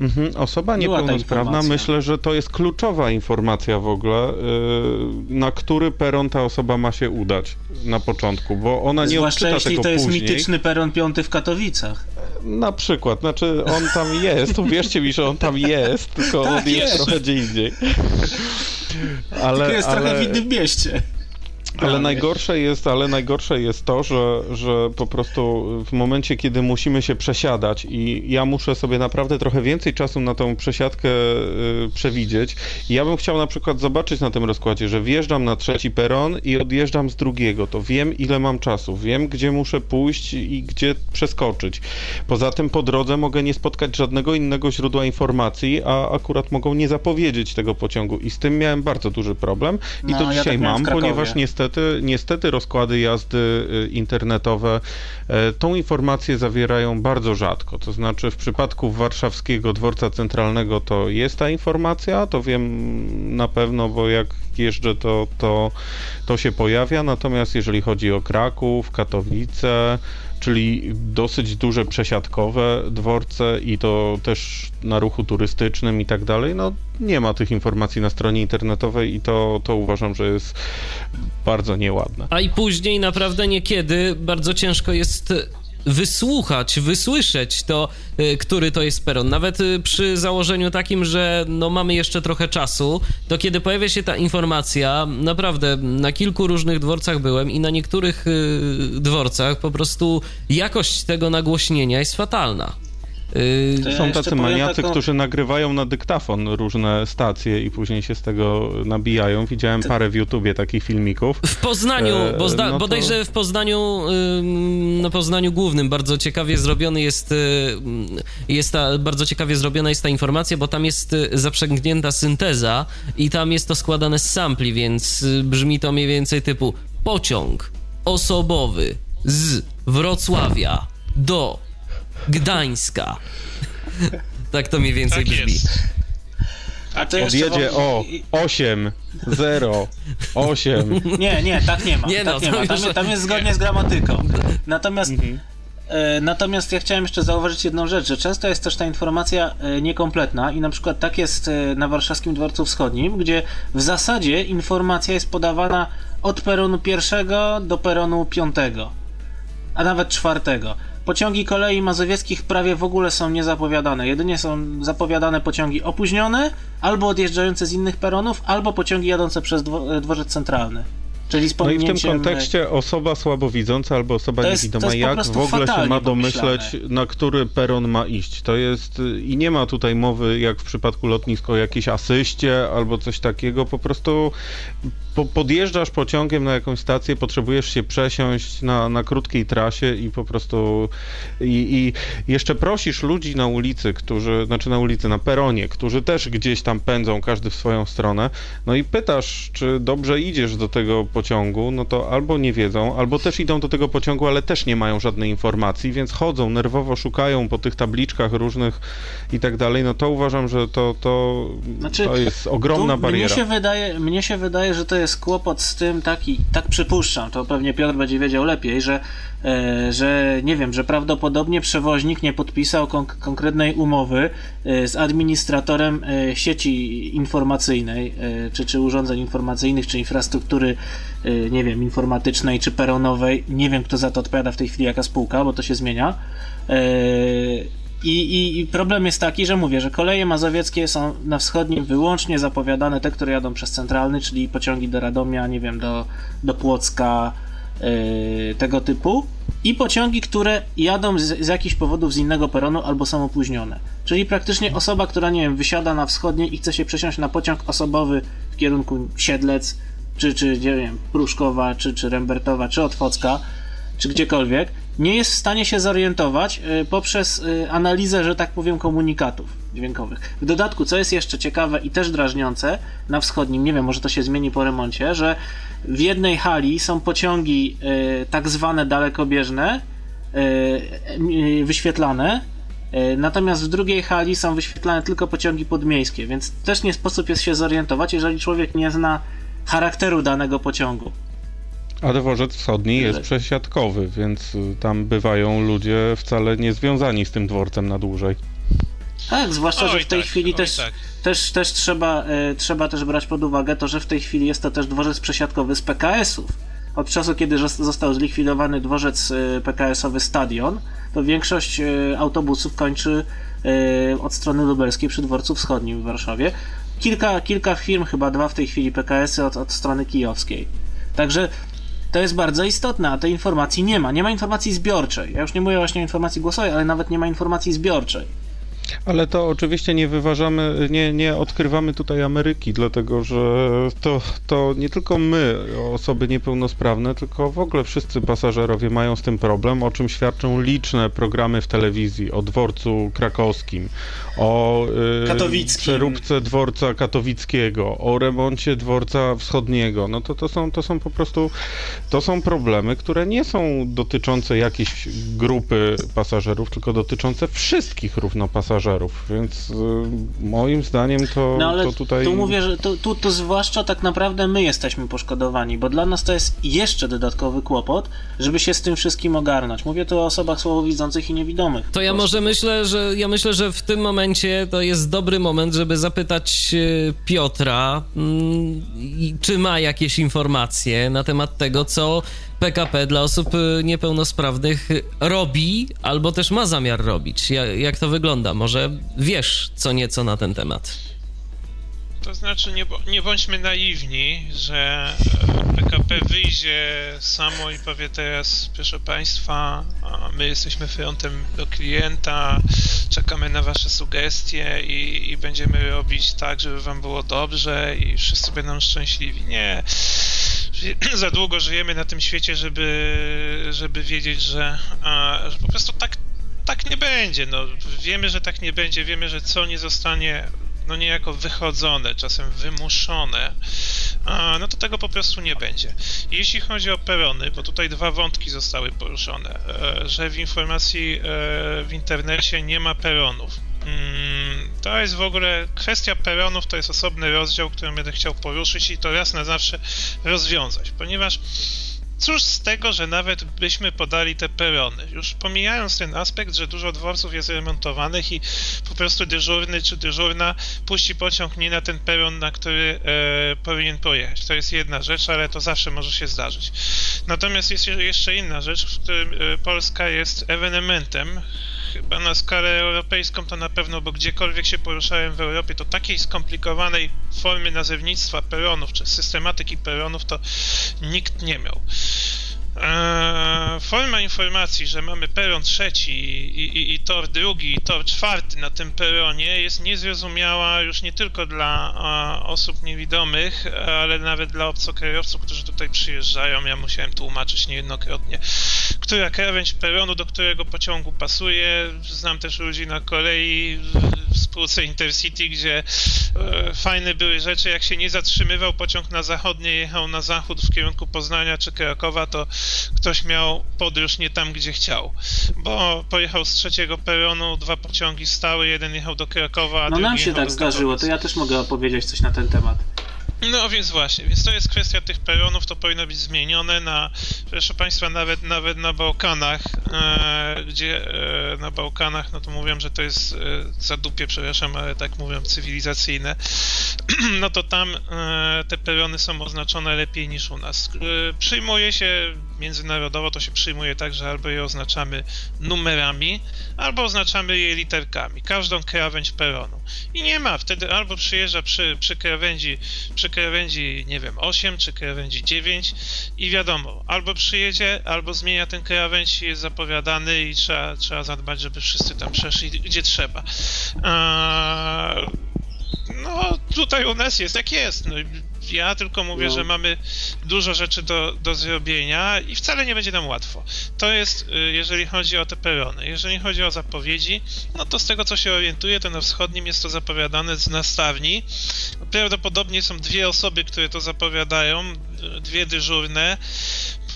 Mhm. Osoba niepełnosprawna, myślę, że to jest kluczowa informacja w ogóle, yy, na który peron ta osoba ma się udać na początku, bo ona nie Zwłaszcza jeśli to jest później. mityczny peron piąty w Katowicach. Na przykład, znaczy on tam jest, uwierzcie mi, że on tam jest, tylko tak, on jest, jest trochę gdzie indziej. Ale, tylko jest ale... trochę w innym mieście. Ale najgorsze jest, ale najgorsze jest to, że, że po prostu w momencie, kiedy musimy się przesiadać i ja muszę sobie naprawdę trochę więcej czasu na tą przesiadkę y, przewidzieć. Ja bym chciał na przykład zobaczyć na tym rozkładzie, że wjeżdżam na trzeci peron i odjeżdżam z drugiego. To wiem, ile mam czasu, wiem, gdzie muszę pójść i gdzie przeskoczyć. Poza tym po drodze mogę nie spotkać żadnego innego źródła informacji, a akurat mogą nie zapowiedzieć tego pociągu. I z tym miałem bardzo duży problem. I No, to ja dzisiaj tak miałem w mam, ponieważ Krakowie. Niestety, niestety rozkłady jazdy y, internetowe e, tą informację zawierają bardzo rzadko. To znaczy w przypadku warszawskiego dworca centralnego to jest ta informacja, to wiem na pewno, bo jak jeżdżę to, to, to się pojawia, natomiast jeżeli chodzi o Kraków, Katowice, czyli dosyć duże przesiadkowe dworce i to też na ruchu turystycznym i tak dalej, no nie ma tych informacji na stronie internetowej i to, to uważam, że jest bardzo nieładne. A i później naprawdę niekiedy bardzo ciężko jest wysłuchać, wysłyszeć to, y, który to jest peron. Nawet y, przy założeniu takim, że no mamy jeszcze trochę czasu, to kiedy pojawia się ta informacja, naprawdę na kilku różnych dworcach byłem i na niektórych y, dworcach po prostu jakość tego nagłośnienia jest fatalna. Y, To ja Są tacy maniacy, taką- którzy nagrywają na dyktafon różne stacje i później się z tego nabijają. Widziałem parę w YouTubie takich filmików. W Poznaniu, E, bo zda, no to- bodajże w Poznaniu, na Poznaniu Głównym bardzo ciekawie zrobiony jest, ym, jest ta, bardzo ciekawie zrobiona jest ta informacja, bo tam jest y, zaprzęgnięta synteza i tam jest to składane z sampli, więc y, brzmi to mniej więcej typu pociąg osobowy z Wrocławia do Gdańska. Tak to mniej więcej Tak brzmi. jest. A to Odjedzie wam- o 8, 0, 8. Nie, nie, tak nie ma. Nie no, tak nie to ma. Tam, już- Mhm. tam jest zgodnie z gramatyką. Natomiast, e, natomiast ja chciałem jeszcze zauważyć jedną rzecz, że często jest też ta informacja e, niekompletna i na przykład tak jest e, na warszawskim dworcu wschodnim, gdzie w zasadzie informacja jest podawana od peronu pierwszego do peronu piątego, a nawet czwartego. Pociągi kolei mazowieckich prawie w ogóle są niezapowiadane. Jedynie są zapowiadane pociągi opóźnione, albo odjeżdżające z innych peronów, albo pociągi jadące przez dwo- dworzec centralny. Czyli z No i w tym pominięciem, e, kontekście osoba słabowidząca albo osoba jest- niewidoma, jak w ogóle się ma domyśleć, pomyślane. na który peron ma iść. To jest y, i nie ma tutaj mowy, jak w przypadku lotnisk, o jakiejś asyście albo coś takiego. Po prostu po, podjeżdżasz pociągiem na jakąś stację, potrzebujesz się przesiąść na, na krótkiej trasie i po prostu i, i jeszcze prosisz ludzi na ulicy, którzy, znaczy na ulicy, na peronie, którzy też gdzieś tam pędzą, każdy w swoją stronę, no i pytasz, czy dobrze idziesz do tego pociągu, no to albo nie wiedzą, albo też idą do tego pociągu, ale też nie mają żadnej informacji, więc chodzą, nerwowo szukają po tych tabliczkach różnych i tak dalej, no to uważam, że to, to, Znaczy, to jest ogromna bariera. Mnie się, wydaje, mnie się wydaje, że to jest kłopot z tym taki, tak przypuszczam, to pewnie Piotr będzie wiedział lepiej, że, e, że nie wiem, że prawdopodobnie przewoźnik nie podpisał konk- konkretnej umowy e, z administratorem e, sieci informacyjnej, e, czy, czy urządzeń informacyjnych, czy infrastruktury, e, nie wiem, informatycznej, czy peronowej. Nie wiem, kto za to odpowiada w tej chwili, jaka spółka, bo to się zmienia. E, i, i, I problem jest taki, że mówię, że koleje mazowieckie są na wschodnim wyłącznie zapowiadane te, które jadą przez centralny, czyli pociągi do Radomia, nie wiem, do, do Płocka, yy, tego typu. I pociągi, które jadą z, z jakichś powodów z innego peronu albo są opóźnione. Czyli praktycznie osoba, która, nie wiem, wysiada na wschodniej i chce się przesiąść na pociąg osobowy w kierunku Siedlec, czy, czy nie wiem, Pruszkowa, czy, czy Rembertowa, czy Otwocka, czy gdziekolwiek, nie jest w stanie się zorientować y, poprzez y, analizę, że tak powiem, komunikatów dźwiękowych. W dodatku, co jest jeszcze ciekawe i też drażniące, na wschodnim, nie wiem, może to się zmieni po remoncie, że w jednej hali są pociągi y, tak zwane dalekobieżne, wyświetlane, natomiast w drugiej hali są wyświetlane tylko pociągi podmiejskie, więc też nie sposób jest się zorientować, jeżeli człowiek nie zna charakteru danego pociągu. A dworzec wschodni jest przesiadkowy, więc y, tam bywają ludzie wcale nie związani z tym dworcem na dłużej. Tak, zwłaszcza, że w tej tak, chwili też, tak. też, też trzeba, e, trzeba też brać pod uwagę to, że w tej chwili jest to też dworzec przesiadkowy z PKS-ów. Od czasu, kiedy został zlikwidowany dworzec e, PKS-owy Stadion, to większość e, autobusów kończy od strony lubelskiej przy dworcu wschodnim w Warszawie. Kilka, kilka firm, chyba dwa w tej chwili PKS-y od, od strony kijowskiej. Także to jest bardzo istotne, a tej informacji nie ma. Nie ma informacji zbiorczej. Ja już nie mówię właśnie o informacji głosowej, ale nawet nie ma informacji zbiorczej. Ale to oczywiście nie wyważamy, nie, nie odkrywamy tutaj Ameryki, dlatego że to, to nie tylko my, osoby niepełnosprawne, tylko w ogóle wszyscy pasażerowie mają z tym problem, o czym świadczą liczne programy w telewizji o dworcu krakowskim, o y, przeróbce dworca katowickiego, o remoncie dworca wschodniego. No to, to, są, to są po prostu to są problemy, które nie są dotyczące jakiejś grupy pasażerów, tylko dotyczące wszystkich równo pasażerów pasażerów, więc y, moim zdaniem to, no, ale to tutaj... Tu mówię, że to, tu, to zwłaszcza tak naprawdę my jesteśmy poszkodowani, bo dla nas to jest jeszcze dodatkowy kłopot, żeby się z tym wszystkim ogarnąć. Mówię tu o osobach słabowidzących i niewidomych. To ja może myślę, że ja myślę, że w tym momencie to jest dobry moment, żeby zapytać y, Piotra, mm, czy ma jakieś informacje na temat tego, co PKP dla osób y, niepełnosprawnych robi albo też ma zamiar robić. Jak, jak to wygląda? Może wiesz co nieco na ten temat? To znaczy, nie, nie bądźmy naiwni, że PKP wyjdzie samo i powie teraz, proszę Państwa, my jesteśmy frontem do klienta, czekamy na Wasze sugestie i, i będziemy robić tak, żeby Wam było dobrze i wszyscy będą szczęśliwi. Nie za długo żyjemy na tym świecie, żeby, żeby wiedzieć, że, że po prostu tak, tak nie będzie. No, wiemy, że tak nie będzie, wiemy, że co nie zostanie no niejako wychodzone, czasem wymuszone, no to tego po prostu nie będzie. Jeśli chodzi o perony, bo tutaj dwa wątki zostały poruszone, e, że w informacji e, w internecie nie ma peronów. Mm, to jest w ogóle kwestia peronów, to jest osobny rozdział, który będę chciał poruszyć i to raz na zawsze rozwiązać, ponieważ cóż z tego, że nawet byśmy podali te perony? Już pomijając ten aspekt, że dużo dworców jest remontowanych i po prostu dyżurny czy dyżurna puści pociąg nie na ten peron, na który e, powinien pojechać. To jest jedna rzecz, ale to zawsze może się zdarzyć. Natomiast jest jeszcze inna rzecz, w którym e, Polska jest ewenementem, chyba na skalę europejską to na pewno, bo gdziekolwiek się poruszałem w Europie, to takiej skomplikowanej formy nazewnictwa peronów, czy systematyki peronów, to nikt nie miał. Eee, forma informacji, że mamy peron trzeci i, i, i, tor drugi i tor czwarty na tym peronie jest niezrozumiała już nie tylko dla a, osób niewidomych, ale nawet dla obcokrajowców, którzy tutaj przyjeżdżają. Ja musiałem tłumaczyć niejednokrotnie, która krawędź peronu do którego pociągu pasuje. Znam też ludzi na kolei w spółce Intercity, gdzie e, fajne były rzeczy, jak się nie zatrzymywał pociąg na zachodnie, jechał na zachód w kierunku Poznania czy Krakowa, to ktoś miał podróż nie tam, gdzie chciał. Bo pojechał z trzeciego peronu, dwa pociągi stały, jeden jechał do Krakowa, a No nam się tak zdarzyło, to ja też mogę opowiedzieć coś na ten temat. No więc właśnie, więc to jest kwestia tych peronów, to powinno być zmienione na, proszę Państwa, nawet, nawet na Bałkanach, e, gdzie e, na Bałkanach, no to mówią, że to jest e, zadupie, przepraszam, ale tak mówią, cywilizacyjne, no to tam e, te perony są oznaczone lepiej niż u nas. E, przyjmuje się międzynarodowo, to się przyjmuje tak, że albo je oznaczamy numerami, albo oznaczamy je literkami, każdą krawędź peronu. I nie ma, wtedy albo przyjeżdża przy, przy krawędzi, przy krawędzi, nie wiem, 8 czy krawędzi 9 i wiadomo, albo przyjedzie, albo zmienia ten krawędź jest zapowiadany i trzeba, trzeba zadbać, żeby wszyscy tam przeszli gdzie trzeba. no, tutaj u nas jest jak jest. No, ja tylko mówię, no. że mamy dużo rzeczy do, do zrobienia i wcale nie będzie nam łatwo. To jest, y, jeżeli chodzi o te perony. Jeżeli chodzi o zapowiedzi, no to z tego, co się orientuję, to na wschodnim jest to zapowiadane z nastawni. Prawdopodobnie są dwie osoby, które to zapowiadają, dwie dyżurne.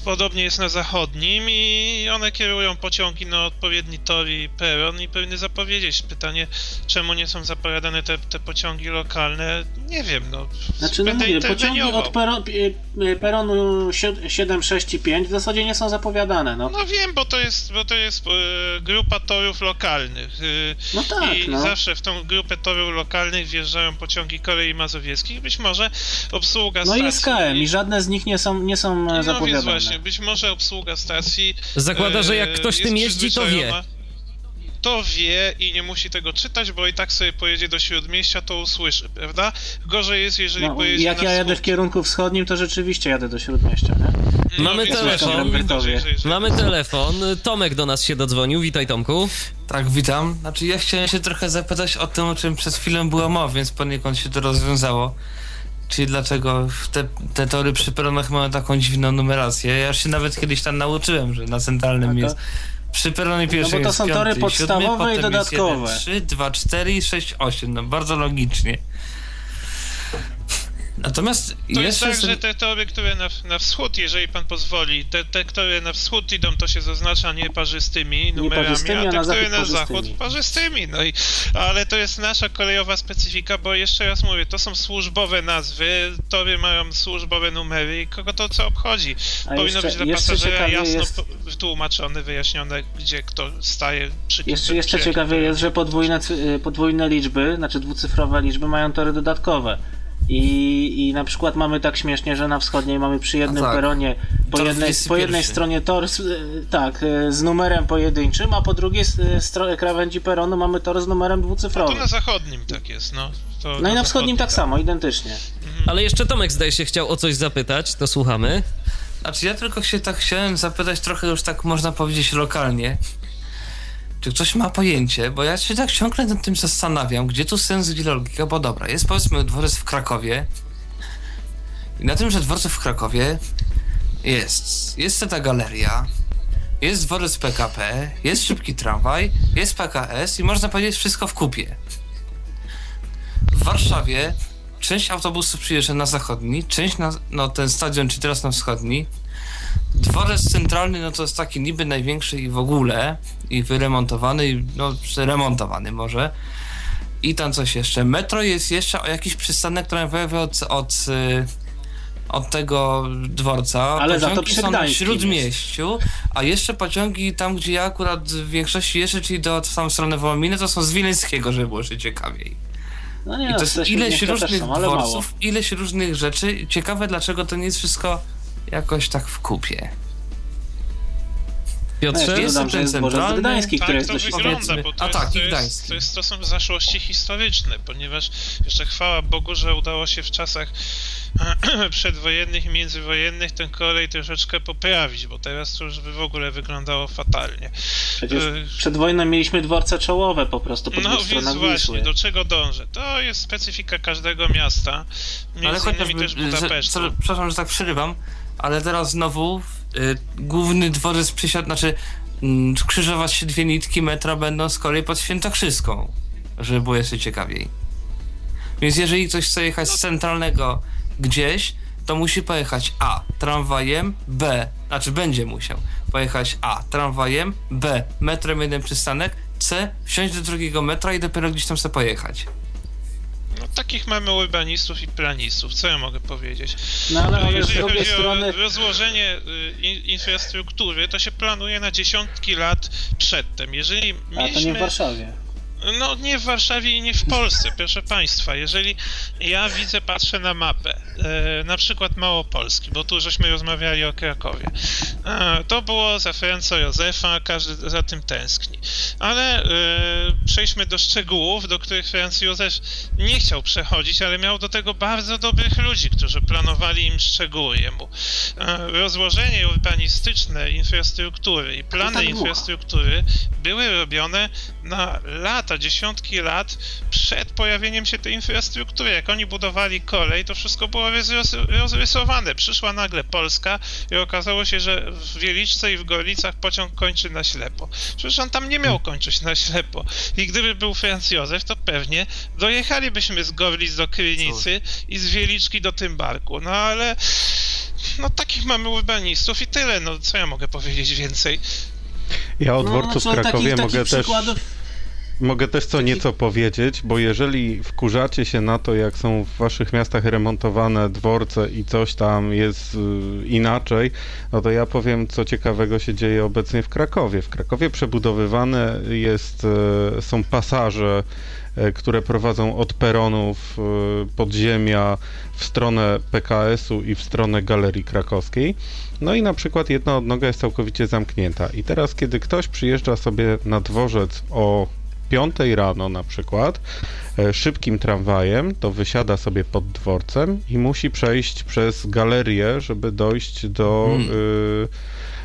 Podobnie jest na zachodnim i one kierują pociągi na odpowiedni tor i peron i powinny zapowiedzieć. Pytanie, czemu nie są zapowiadane te, te pociągi lokalne? Nie wiem, no. Znaczy, no mówię, pociągi od peron, peronu 7, 6 i 5 w zasadzie nie są zapowiadane, no. No wiem, bo to jest, bo to jest e, grupa torów lokalnych. E, no tak, I no. zawsze w tą grupę torów lokalnych wjeżdżają pociągi Korei Mazowieckich. Być może obsługa no stacji... I SKM i żadne z nich nie są, nie są no, zapowiadane. Więc właśnie, być może obsługa stacji. Zakłada, że jak ktoś tym jeździ, to wie. to wie i nie musi tego czytać, bo i tak sobie pojedzie do Śródmieścia, to usłyszy, prawda? Gorzej jest, jeżeli no, pojedzie Jak ja jadę w kierunku wschodnim, to rzeczywiście jadę do Śródmieścia, nie? No, mamy telefon. Mamy telefon. Tomek do nas się dodzwonił. Witaj, Tomku. Tak, witam. Znaczy, ja chciałem się trochę zapytać o tym, o czym przed chwilą była mowa, więc poniekąd się to rozwiązało. Czyli dlaczego te, te tory przy peronach mają taką dziwną numerację. Ja się nawet kiedyś tam nauczyłem, że na centralnym jest przy peronie pierwszym no bo to są tory podstawowe siódmy, i dodatkowe. Jest 1, 3, 2, 4 i 6, 8. No bardzo logicznie. Natomiast to jest tak, że te tory, które na, na wschód, jeżeli pan pozwoli, te, te, które na wschód idą, to się zaznacza nieparzystymi numerami, nie a te, które na zachód parzystymi. No i, ale to jest nasza kolejowa specyfika, bo jeszcze raz mówię, to są służbowe nazwy, tory mają służbowe numery i kogo to co obchodzi. A Powinno jeszcze, być dla pasażera jasno jest... wytłumaczone, wyjaśnione, gdzie kto staje przy kim Jeszcze, jeszcze ciekawie jest, że podwójne, podwójne liczby, znaczy dwucyfrowe liczby mają tory dodatkowe. I, I na przykład mamy tak śmiesznie, że na wschodniej mamy przy jednym tak. peronie po jednej, po jednej stronie tor z, tak, z numerem pojedynczym, a po drugiej stronie krawędzi peronu mamy tor z numerem dwucyfrowym. No to na zachodnim tak jest, no. To no i na wschodnim tak, tak samo, identycznie. Mhm. Ale jeszcze Tomek zdaje się chciał o coś zapytać, to słuchamy. Znaczy ja tylko się tak chciałem zapytać trochę już tak można powiedzieć lokalnie. Czy ktoś ma pojęcie? Bo ja się tak ciągle nad tym zastanawiam, gdzie tu sens, gdzie logika, bo dobra, jest powiedzmy dworzec w Krakowie i na tymże dworcu w Krakowie jest, jest ta galeria, jest dworzec PKP, jest szybki tramwaj, jest PKS i można powiedzieć wszystko w kupie. W Warszawie część autobusów przyjeżdża na zachodni, część na no, ten stadion, czy teraz na wschodni, Dworzec centralny, no to jest taki niby największy i w ogóle, i wyremontowany, i no remontowany może. I tam coś jeszcze. Metro jest jeszcze o jakiś przystanek tramwajowy od, od, y, od tego dworca. Ale pociągi za to przy są na śródmieściu, a jeszcze pociągi tam, gdzie ja akurat w większości jeszcze, czyli do tam stronę Wołominy, to są z Wileńskiego, żeby było się ciekawiej. No nie, I to jest ileś różnych są, dworców, ileś różnych rzeczy. Ciekawe, dlaczego to nie jest wszystko jakoś tak w kupie. Piotrze, no, jest ten centralny. Gdański, tak, jest to wygląda, bo to, A, jest, tak, to, jest, to, jest, to są zaszłości historyczne, ponieważ jeszcze chwała Bogu, że udało się w czasach przedwojennych i międzywojennych ten kolej troszeczkę poprawić, bo teraz to już by w ogóle wyglądało fatalnie. Przecież y, przed wojną mieliśmy dworce czołowe po prostu po No więc właśnie, do czego dążę? To jest specyfika każdego miasta, między Ale chociażby, też Budapesztu. Że, przepraszam, że tak przerywam, ale teraz znowu y, główny dworzec przysiadł, znaczy y, krzyżować się dwie nitki metra będą z kolei pod Świętokrzyską, żeby było jeszcze ciekawiej. Więc jeżeli ktoś chce jechać z centralnego gdzieś, to musi pojechać A tramwajem, B, znaczy będzie musiał pojechać A tramwajem, B metrem jeden przystanek, C wsiąść do drugiego metra i dopiero gdzieś tam sobie pojechać. Takich mamy urbanistów i planistów, co ja mogę powiedzieć? No, ale, ale Jeżeli chodzi strony... o rozłożenie y, infrastruktury, to się planuje na dziesiątki lat przedtem. Jeżeli mieliśmy... A to nie w Warszawie. No nie w Warszawie i nie w Polsce, proszę Państwa. Jeżeli ja widzę, patrzę na mapę, e, na przykład Małopolski, bo tu żeśmy rozmawiali o Krakowie. E, to było za Franca Józefa, każdy za tym tęskni. Ale e, przejdźmy do szczegółów, do których Franz Józef nie chciał przechodzić, ale miał do tego bardzo dobrych ludzi, którzy planowali im szczegóły jemu. Rozłożenie urbanistyczne infrastruktury i plany tak infrastruktury były robione na lata dziesiątki lat przed pojawieniem się tej infrastruktury. Jak oni budowali kolej, to wszystko było rozrysowane. Przyszła nagle Polska i okazało się, że w Wieliczce i w Gorlicach pociąg kończy na ślepo. Przecież on tam nie miał kończyć na ślepo. I gdyby był Franz Józef, to pewnie dojechalibyśmy z Gorlic do Krynicy i z Wieliczki do Tymbarku. No ale no takich mamy urbanistów i tyle. No co ja mogę powiedzieć więcej? Ja o dworcu no, w Krakowie takich, mogę takich też... Przykładów Mogę też co nieco powiedzieć, bo jeżeli wkurzacie się na to, jak są w waszych miastach remontowane dworce i coś tam jest y, inaczej, no to ja powiem, co ciekawego się dzieje obecnie w Krakowie. W Krakowie przebudowywane jest, y, są pasaże y, które prowadzą od peronów podziemia w stronę PKS-u i w stronę Galerii Krakowskiej. No i na przykład jedna odnoga jest całkowicie zamknięta. I teraz, kiedy ktoś przyjeżdża sobie na dworzec o 5 rano na przykład e, szybkim tramwajem, to wysiada sobie pod dworcem i musi przejść przez galerię, żeby dojść do, hmm. y,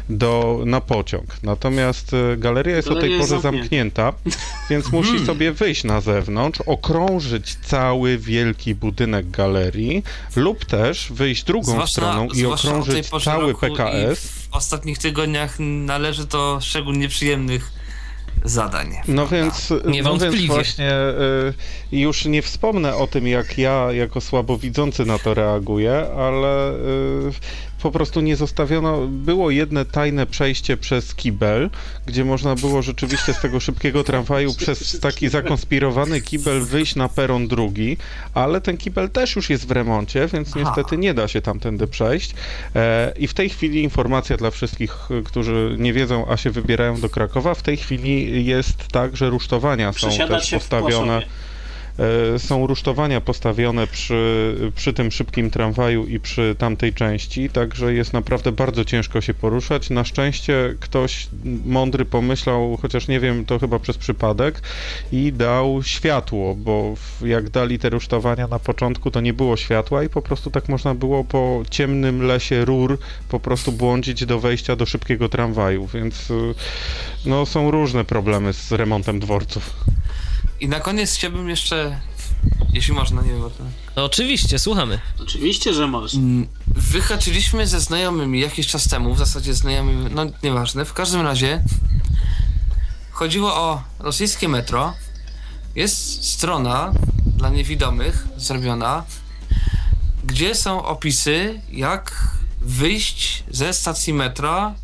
do, na pociąg. Natomiast e, galeria jest galeria o tej porze zamknięta, więc musi hmm. sobie wyjść na zewnątrz, okrążyć cały wielki budynek galerii lub też wyjść drugą zwłaszcza, stroną i okrążyć cały PKS. w ostatnich tygodniach należy do szczególnie przyjemnych zadań. No więc, no więc właśnie y, już nie wspomnę o tym, jak ja jako słabowidzący na to reaguję, ale y, po prostu nie zostawiono, było jedne tajne przejście przez kibel, gdzie można było rzeczywiście z tego szybkiego tramwaju przez taki zakonspirowany kibel wyjść na peron drugi, ale ten kibel też już jest w remoncie, więc niestety nie da się tamtędy przejść. E, I w tej chwili informacja dla wszystkich, którzy nie wiedzą, a się wybierają do Krakowa, w tej chwili jest tak, że rusztowania są też postawione. E, są rusztowania postawione przy, przy tym szybkim tramwaju i przy tamtej części, także jest naprawdę bardzo ciężko się poruszać. Na szczęście ktoś mądry pomyślał, chociaż nie wiem, to chyba przez przypadek, i dał światło, bo jak dali te rusztowania na początku, to nie było światła i po prostu tak można było po ciemnym lesie rur po prostu błądzić do wejścia do szybkiego tramwaju, więc y, no, są różne problemy z remontem dworców. I na koniec chciałbym jeszcze, jeśli można, nie wiem o tym. No, oczywiście, słuchamy. Oczywiście, że można. Mm, wyhaczyliśmy ze znajomymi jakiś czas temu, w zasadzie znajomymi, no nieważne, w każdym razie chodziło o rosyjskie metro. Jest strona dla niewidomych zrobiona, gdzie są opisy, jak wyjść ze stacji metra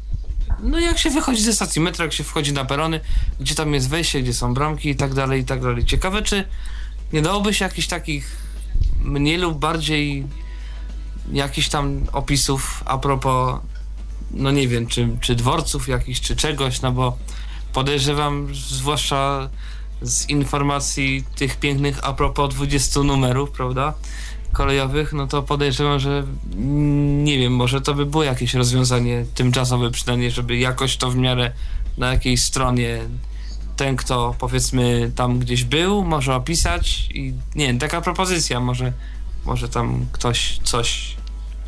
no jak się wychodzi ze stacji metra, jak się wchodzi na perony, gdzie tam jest wejście, gdzie są bramki i tak dalej, i tak dalej. Ciekawe, czy nie dałoby się jakichś takich mniej lub bardziej jakichś tam opisów a propos, no nie wiem, czy, czy dworców jakichś, czy czegoś, no bo podejrzewam, zwłaszcza z informacji tych pięknych a propos 20 numerów, prawda? Kolejowych, no to podejrzewam, że mm, nie wiem, może to by było jakieś rozwiązanie tymczasowe przynajmniej, żeby jakoś to w miarę na jakiejś stronie ten, kto powiedzmy tam gdzieś był, może opisać i nie wiem, taka propozycja, może, może tam ktoś coś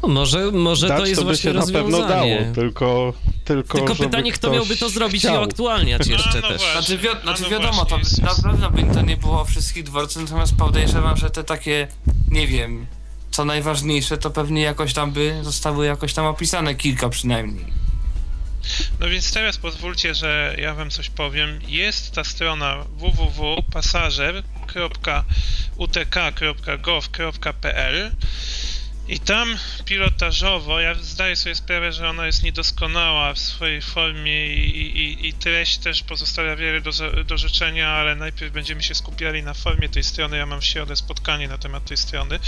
może, może Dać to jest to właśnie się rozwiązanie. na pewno dało, tylko tylko, tylko pytanie, kto miałby to zrobić chciał. i uaktualniać jeszcze no, no też. Właśnie, znaczy, wi znaczy no wiadomo, to na pewno by to nie było wszystkich dworców, natomiast podejrzewam, że te takie, nie wiem, co najważniejsze, to pewnie jakoś tam by zostały jakoś tam opisane, kilka przynajmniej. No więc teraz pozwólcie, że ja wam coś powiem. Jest ta strona www.pasażer.utk.gov.pl i tam pilotażowo, ja zdaję sobie sprawę, że ona jest niedoskonała w swojej formie i, i, i treść też pozostawia wiele do, do życzenia, ale najpierw będziemy się skupiali na formie tej strony. Ja mam w środę spotkanie na temat tej strony.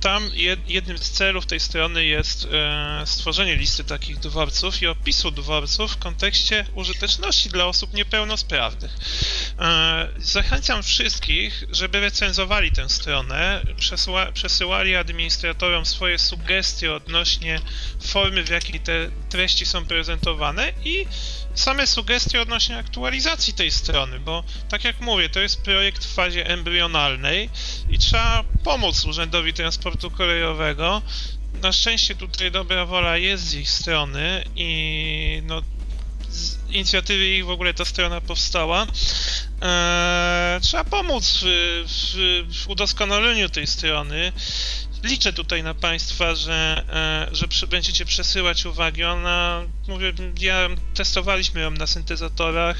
Tam jednym z celów tej strony jest e, stworzenie listy takich dworców i opisu dworców w kontekście użyteczności dla osób niepełnosprawnych. E, zachęcam wszystkich, żeby recenzowali tę stronę, przesyłali administrację administratorom swoje sugestie odnośnie formy, w jakiej te treści są prezentowane i same sugestie odnośnie aktualizacji tej strony, bo tak jak mówię, to jest projekt w fazie embrionalnej i trzeba pomóc Urzędowi Transportu Kolejowego. Na szczęście tutaj dobra wola jest z ich strony i no, z inicjatywy ich w ogóle ta strona powstała. Eee, trzeba pomóc w, w, w udoskonaleniu tej strony liczę tutaj na Państwa, że, e, że przy, będziecie przesyłać uwagi. Ona, mówię, ja testowaliśmy ją na syntezatorach.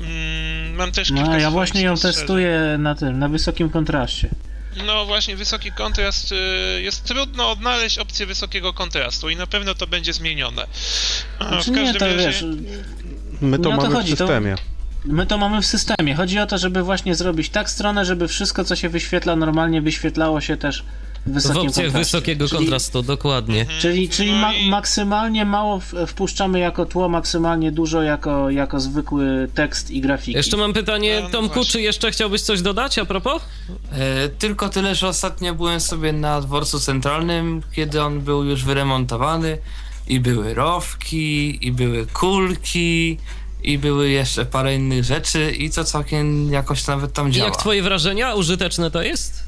Mm, mam też kilka No, ja właśnie ją testuję na tym, na wysokim kontraście. No właśnie, wysoki kontrast, y, jest trudno odnaleźć opcję wysokiego kontrastu i na pewno to będzie zmienione. Znaczy w każdym nie, to razie... wiesz, My to mamy w systemie. To My to mamy w systemie. Chodzi o to, żeby właśnie zrobić tak stronę, żeby wszystko, co się wyświetla normalnie, wyświetlało się też w opcjach kontraście. wysokiego czyli, kontrastu, dokładnie. Czyli, czyli No ma, i- maksymalnie mało wpuszczamy jako tło, maksymalnie dużo jako, jako zwykły tekst i grafiki. Jeszcze mam pytanie, No, no Tomku, właśnie. czy jeszcze chciałbyś coś dodać a propos? E, tylko tyle, że ostatnio byłem sobie na dworcu centralnym, kiedy on był już wyremontowany i były rowki, i były kulki, i były jeszcze parę innych rzeczy i to całkiem jakoś nawet tam I działa. jak twoje wrażenia? Użyteczne to jest?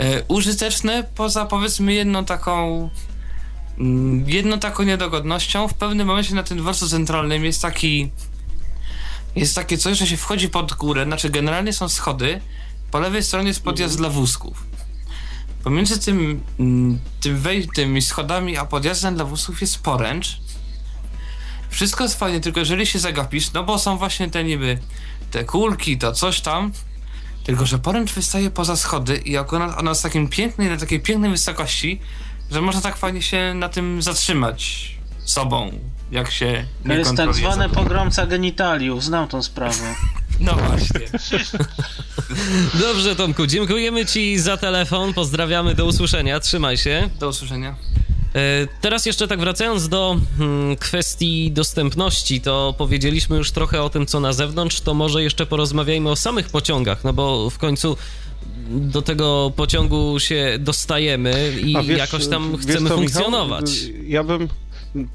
E, użyteczne poza powiedzmy jedną taką mm, jedną taką niedogodnością. W pewnym momencie na tym dworcu centralnym jest taki jest takie coś, że się wchodzi pod górę, znaczy generalnie są schody, po lewej stronie jest podjazd dla wózków. Pomiędzy tym, mm, tym wejściem i schodami, a podjazdem dla wózków jest poręcz. Wszystko jest fajnie, tylko jeżeli się zagapisz, no bo są właśnie te niby te kulki, to coś tam, tylko, że poręcz wystaje poza schody i akurat ona jest takim pięknej, na takiej pięknej wysokości, że można tak fajnie się na tym zatrzymać sobą, jak się To nie jest tak zwane pogromca genitaliów, znam tą sprawę. No właśnie. Dobrze, Tomku, dziękujemy ci za telefon, pozdrawiamy, do usłyszenia, trzymaj się. Do usłyszenia. E, Teraz jeszcze tak wracając do hmm, kwestii dostępności, to powiedzieliśmy już trochę o tym, co na zewnątrz, to może jeszcze porozmawiajmy o samych pociągach, no bo w końcu do tego pociągu się dostajemy i wiesz, jakoś tam chcemy co, funkcjonować. Michał? Ja bym.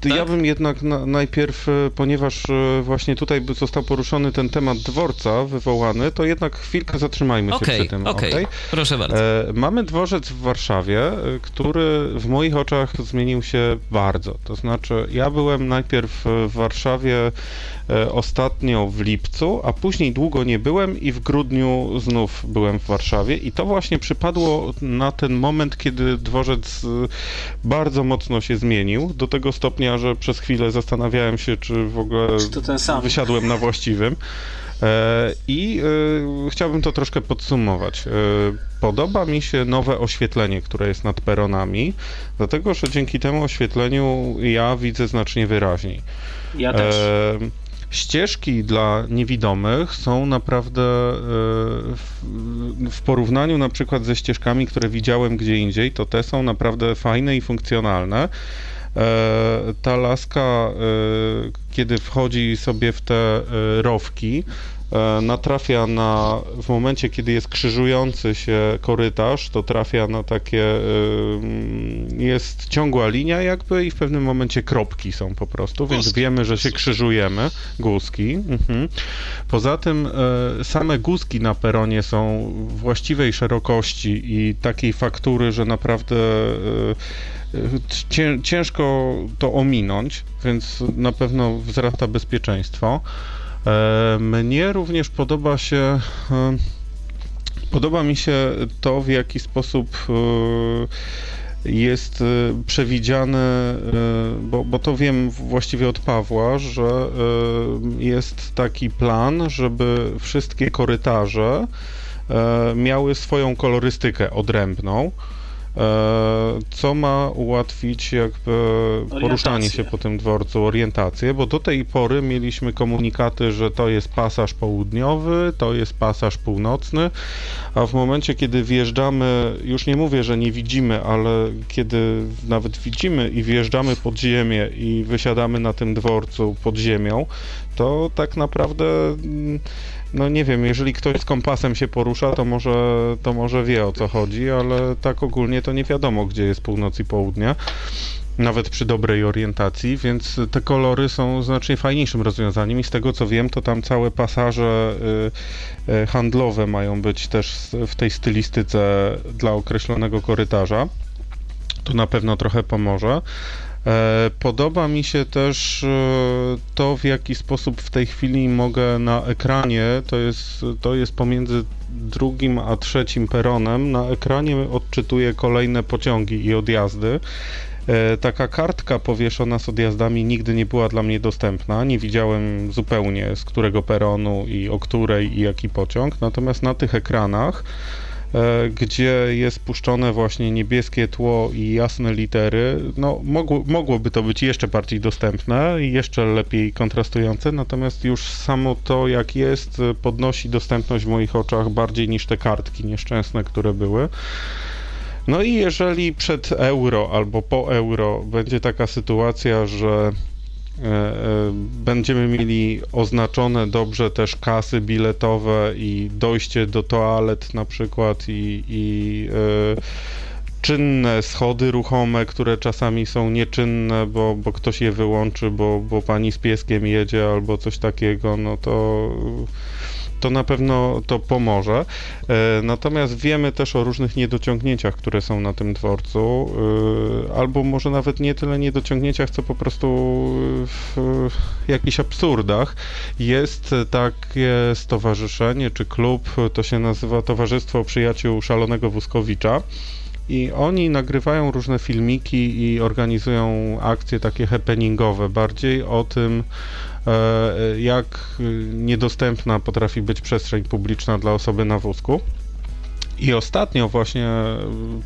Tak? Ja bym jednak na, najpierw, e, ponieważ e, właśnie tutaj został poruszony ten temat dworca wywołany, to jednak chwilkę zatrzymajmy się przy tym. okej, okej? proszę bardzo. E, mamy dworzec w Warszawie, e, który w moich oczach zmienił się bardzo. To znaczy, ja byłem najpierw w Warszawie ostatnio w lipcu, a później długo nie byłem i w grudniu znów byłem w Warszawie. I to właśnie przypadło na ten moment, kiedy dworzec e, bardzo mocno się zmienił, do tego stopnia, że przez chwilę zastanawiałem się, czy w ogóle Czy to ten sam? wysiadłem na właściwym. E, I e, chciałbym to troszkę podsumować. E, podoba mi się nowe oświetlenie, które jest nad peronami, dlatego że dzięki temu oświetleniu ja widzę znacznie wyraźniej. Ja też. E, ścieżki dla niewidomych są naprawdę e, w, porównaniu na przykład ze ścieżkami, które widziałem gdzie indziej, to te są naprawdę fajne i funkcjonalne. E, ta laska, e, kiedy wchodzi sobie w te rowki, natrafia na, w momencie, kiedy jest krzyżujący się korytarz, to trafia na takie, e, jest ciągła linia jakby i w pewnym momencie kropki są po prostu, więc wiemy, że się krzyżujemy, guzki. Mhm. Poza tym e, same guzki na peronie są właściwej szerokości i takiej faktury, że naprawdę e, e, cię, ciężko to ominąć, więc na pewno wzrasta bezpieczeństwo. E, Mnie również podoba się e, podoba mi się to, w jaki sposób e, jest przewidziane, bo, bo to wiem właściwie od Pawła, że jest taki plan, żeby wszystkie korytarze miały swoją kolorystykę odrębną. E, Co ma ułatwić jakby poruszanie się po tym dworcu, orientację, bo do tej pory mieliśmy komunikaty, że to jest pasaż południowy, to jest pasaż północny, a w momencie, kiedy wjeżdżamy, już nie mówię, że nie widzimy, ale kiedy nawet widzimy i wjeżdżamy pod ziemię i wysiadamy na tym dworcu pod ziemią, to tak naprawdę, mm, no nie wiem, jeżeli ktoś z kompasem się porusza, to może, to może wie o co chodzi, ale tak ogólnie to nie wiadomo, gdzie jest północ i południe nawet przy dobrej orientacji, więc te kolory są znacznie fajniejszym rozwiązaniem i z tego co wiem, to tam całe pasaże y, y, handlowe mają być też w tej stylistyce dla określonego korytarza. To na pewno trochę pomoże. E, Podoba mi się też e, to, w jaki sposób w tej chwili mogę na ekranie, to jest, to jest pomiędzy drugim a trzecim peronem, na ekranie odczytuję kolejne pociągi i odjazdy. E, Taka kartka powieszona z odjazdami nigdy nie była dla mnie dostępna. Nie widziałem zupełnie z którego peronu i o której i jaki pociąg. Natomiast na tych ekranach gdzie jest puszczone właśnie niebieskie tło i jasne litery, no mogło, mogłoby to być jeszcze bardziej dostępne i jeszcze lepiej kontrastujące, natomiast już samo to jak jest podnosi dostępność w moich oczach bardziej niż te kartki nieszczęsne, które były. No i jeżeli przed euro albo po euro będzie taka sytuacja, że e, e, będziemy mieli oznaczone dobrze też kasy biletowe i dojście do toalet na przykład i, i e, czynne schody ruchome, które czasami są nieczynne, bo, bo ktoś je wyłączy, bo, bo pani z pieskiem jedzie albo coś takiego, no to to na pewno to pomoże. E, natomiast wiemy też o różnych niedociągnięciach, które są na tym dworcu, e, albo może nawet nie tyle niedociągnięciach, co po prostu w jakichś absurdach. Jest takie stowarzyszenie czy klub, to się nazywa Towarzystwo Przyjaciół Szalonego Wózkowicza. I oni nagrywają różne filmiki i organizują akcje takie happeningowe, bardziej o tym, jak niedostępna potrafi być przestrzeń publiczna dla osoby na wózku. I ostatnio właśnie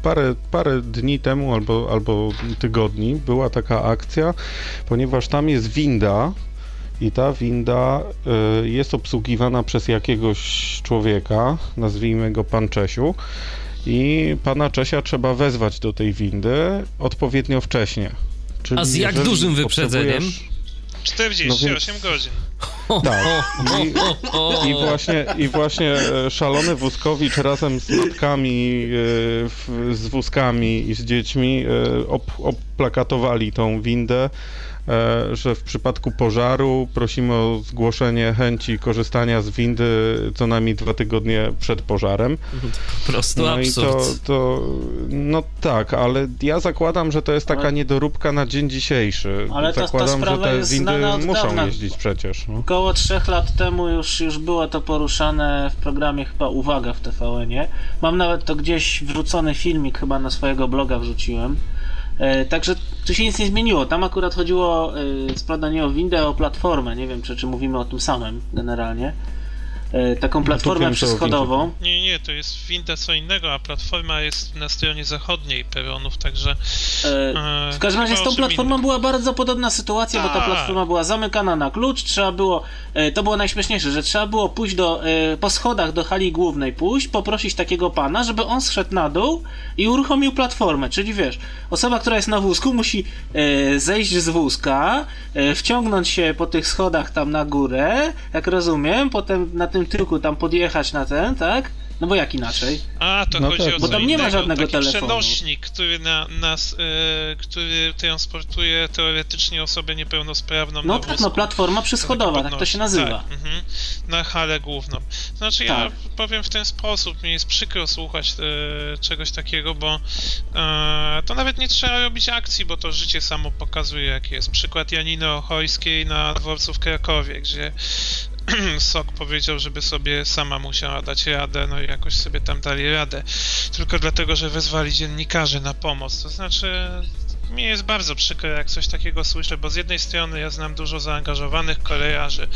parę, parę dni temu albo, albo tygodni była taka akcja, ponieważ tam jest winda i ta winda e, jest obsługiwana przez jakiegoś człowieka, nazwijmy go pan Czesiu. I pana Czesia trzeba wezwać do tej windy odpowiednio wcześnie. Czyli A z jak dużym wyprzedzeniem? 48 no więc... godzin. Tak. I, i, właśnie, I właśnie e, szalony wózkowicz razem z matkami, e, z wózkami i z dziećmi e, op, oplakatowali tą windę że w przypadku pożaru prosimy o zgłoszenie chęci korzystania z windy co najmniej dwa tygodnie przed pożarem. Prosto no absurd. I to, to, no tak, ale ja zakładam, że to jest taka ale... niedoróbka na dzień dzisiejszy. Ale zakładam, ta że te windy muszą jeździć przecież. No. Około trzech lat temu już, już było to poruszane w programie chyba Uwaga w TVN-ie. Mam nawet to gdzieś wrzucony filmik, chyba na swojego bloga wrzuciłem. E, także tu się nic nie zmieniło. Tam akurat chodziło, e, nie o windę, o platformę. Nie wiem, czy, czy mówimy o tym samym generalnie. E, taką platformę przyschodową. Nie, nie, to jest winda co innego, a platforma jest na stronie zachodniej peronów, także... E, w każdym razie z tą platformą innym. była bardzo podobna sytuacja, bo ta tak. platforma była zamykana na klucz, trzeba było, e, to było najśmieszniejsze, że trzeba było pójść do, e, po schodach do hali głównej pójść, poprosić takiego pana, żeby on zszedł na dół i uruchomił platformę, czyli wiesz, osoba, która jest na wózku musi e, zejść z wózka, wciągnąć się po tych schodach tam na górę, jak rozumiem, potem na tym tym tyłku tam podjechać na ten, tak? No bo jak inaczej? A, to no chodzi tak. o Bo tam nie ma żadnego taki telefonu. przenośnik, który na, nas, e, który transportuje teoretycznie osobę niepełnosprawną No tak, no platforma przyschodowa, tak to się nazywa. Tak, mhm, na halę główną. Znaczy tak. ja powiem w ten sposób, mi jest przykro słuchać e, czegoś takiego, bo e, to nawet nie trzeba robić akcji, bo to życie samo pokazuje, jak jest. Przykład Janiny Ochojskiej na dworcu w Krakowie, gdzie Sok powiedział, żeby sobie sama musiała dać radę, no i jakoś sobie tam dali radę. Tylko dlatego, że wezwali dziennikarzy na pomoc. To znaczy, mi jest bardzo przykro, jak coś takiego słyszę, bo z jednej strony ja znam dużo zaangażowanych kolejarzy,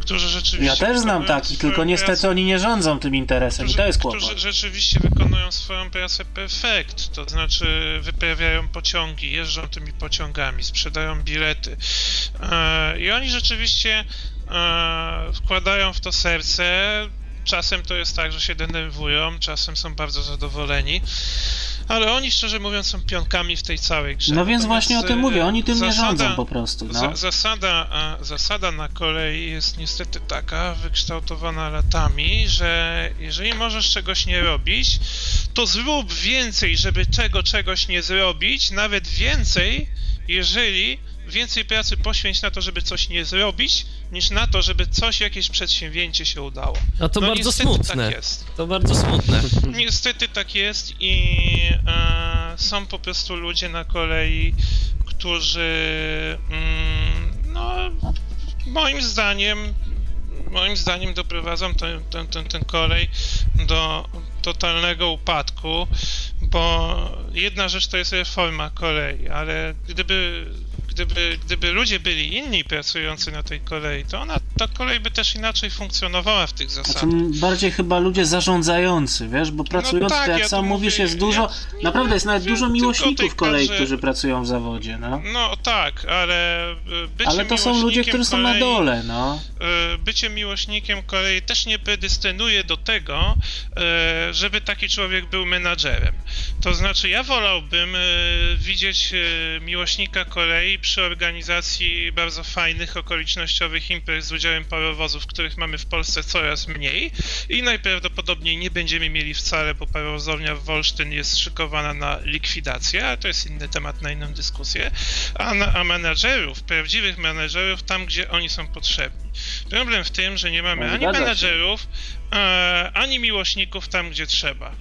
którzy rzeczywiście... Ja też znam takich, tylko niestety pracę, oni nie rządzą tym interesem którzy, i to jest kłopot. Którzy rzeczywiście wykonują swoją pracę perfekt, to znaczy wyprawiają pociągi, jeżdżą tymi pociągami, sprzedają bilety e, i oni rzeczywiście wkładają w to serce. Czasem to jest tak, że się denerwują, czasem są bardzo zadowoleni. Ale oni, szczerze mówiąc, są pionkami w tej całej grze. No więc Natomiast właśnie o tym mówię, oni tym zasada, nie rządzą po prostu. No. zasada, zasada na kolei jest niestety taka, wykształtowana latami, że jeżeli możesz czegoś nie robić, to zrób więcej, żeby czego czegoś nie zrobić, nawet więcej, jeżeli więcej pracy poświęć na to, żeby coś nie zrobić, niż na to, żeby coś, jakieś przedsięwzięcie się udało. A to no, bardzo smutne. Tak jest. To bardzo smutne. Niestety tak jest i e, są po prostu ludzie na kolei, którzy mm, no, moim zdaniem moim zdaniem doprowadzą ten, ten, ten, ten kolej do totalnego upadku, bo jedna rzecz to jest reforma kolei, ale gdyby gdyby, gdyby ludzie byli inni pracujący na tej kolei, to ona ta kolej by też inaczej funkcjonowała w tych zasadach. Znaczy, bardziej chyba ludzie zarządzający, wiesz, bo pracując, no tak, jak ja sam mówisz, jest dużo, ja, naprawdę jest nawet dużo miłośników kolei, którzy pracują w zawodzie, no. No tak, ale bycie Ale to są ludzie, którzy są na dole, no. Bycie miłośnikiem kolei też nie predystynuje do tego, żeby taki człowiek był menadżerem. To znaczy, ja wolałbym widzieć miłośnika kolei przy organizacji bardzo fajnych, okolicznościowych imprez z udziałem parowozów, których mamy w Polsce coraz mniej i najprawdopodobniej nie będziemy mieli wcale, bo parowozownia w Wolsztyn jest szykowana na likwidację, ale to jest inny temat na inną dyskusję, a, na, a menadżerów, prawdziwych menadżerów tam, gdzie oni są potrzebni. Problem w tym, że nie mamy no, ani menadżerów, e, ani miłośników tam, gdzie trzeba.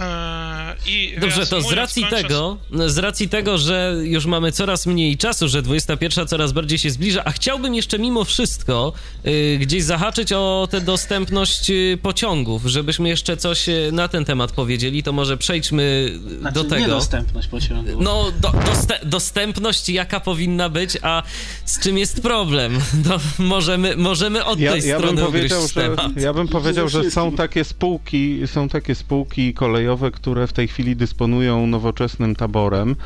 E, I Dobrze, to z racji tego, z racji tego, że już mamy coraz mniej czasu, że 21 coraz bardziej się zbliża, a chciałbym jeszcze mimo wszystko y, gdzieś zahaczyć o tę dostępność y, pociągów, żebyśmy jeszcze coś y, na ten temat powiedzieli, to może przejdźmy znaczy, do tego. Nie dostępność pociągów. No, do, doste, dostępność jaka powinna być, a z czym jest problem? No, możemy, możemy od ja, tej ja strony bym powiedział, że, Ja bym powiedział, że są takie spółki, są takie spółki kolejowe, które w tej chwili dysponują nowoczesnym taborem.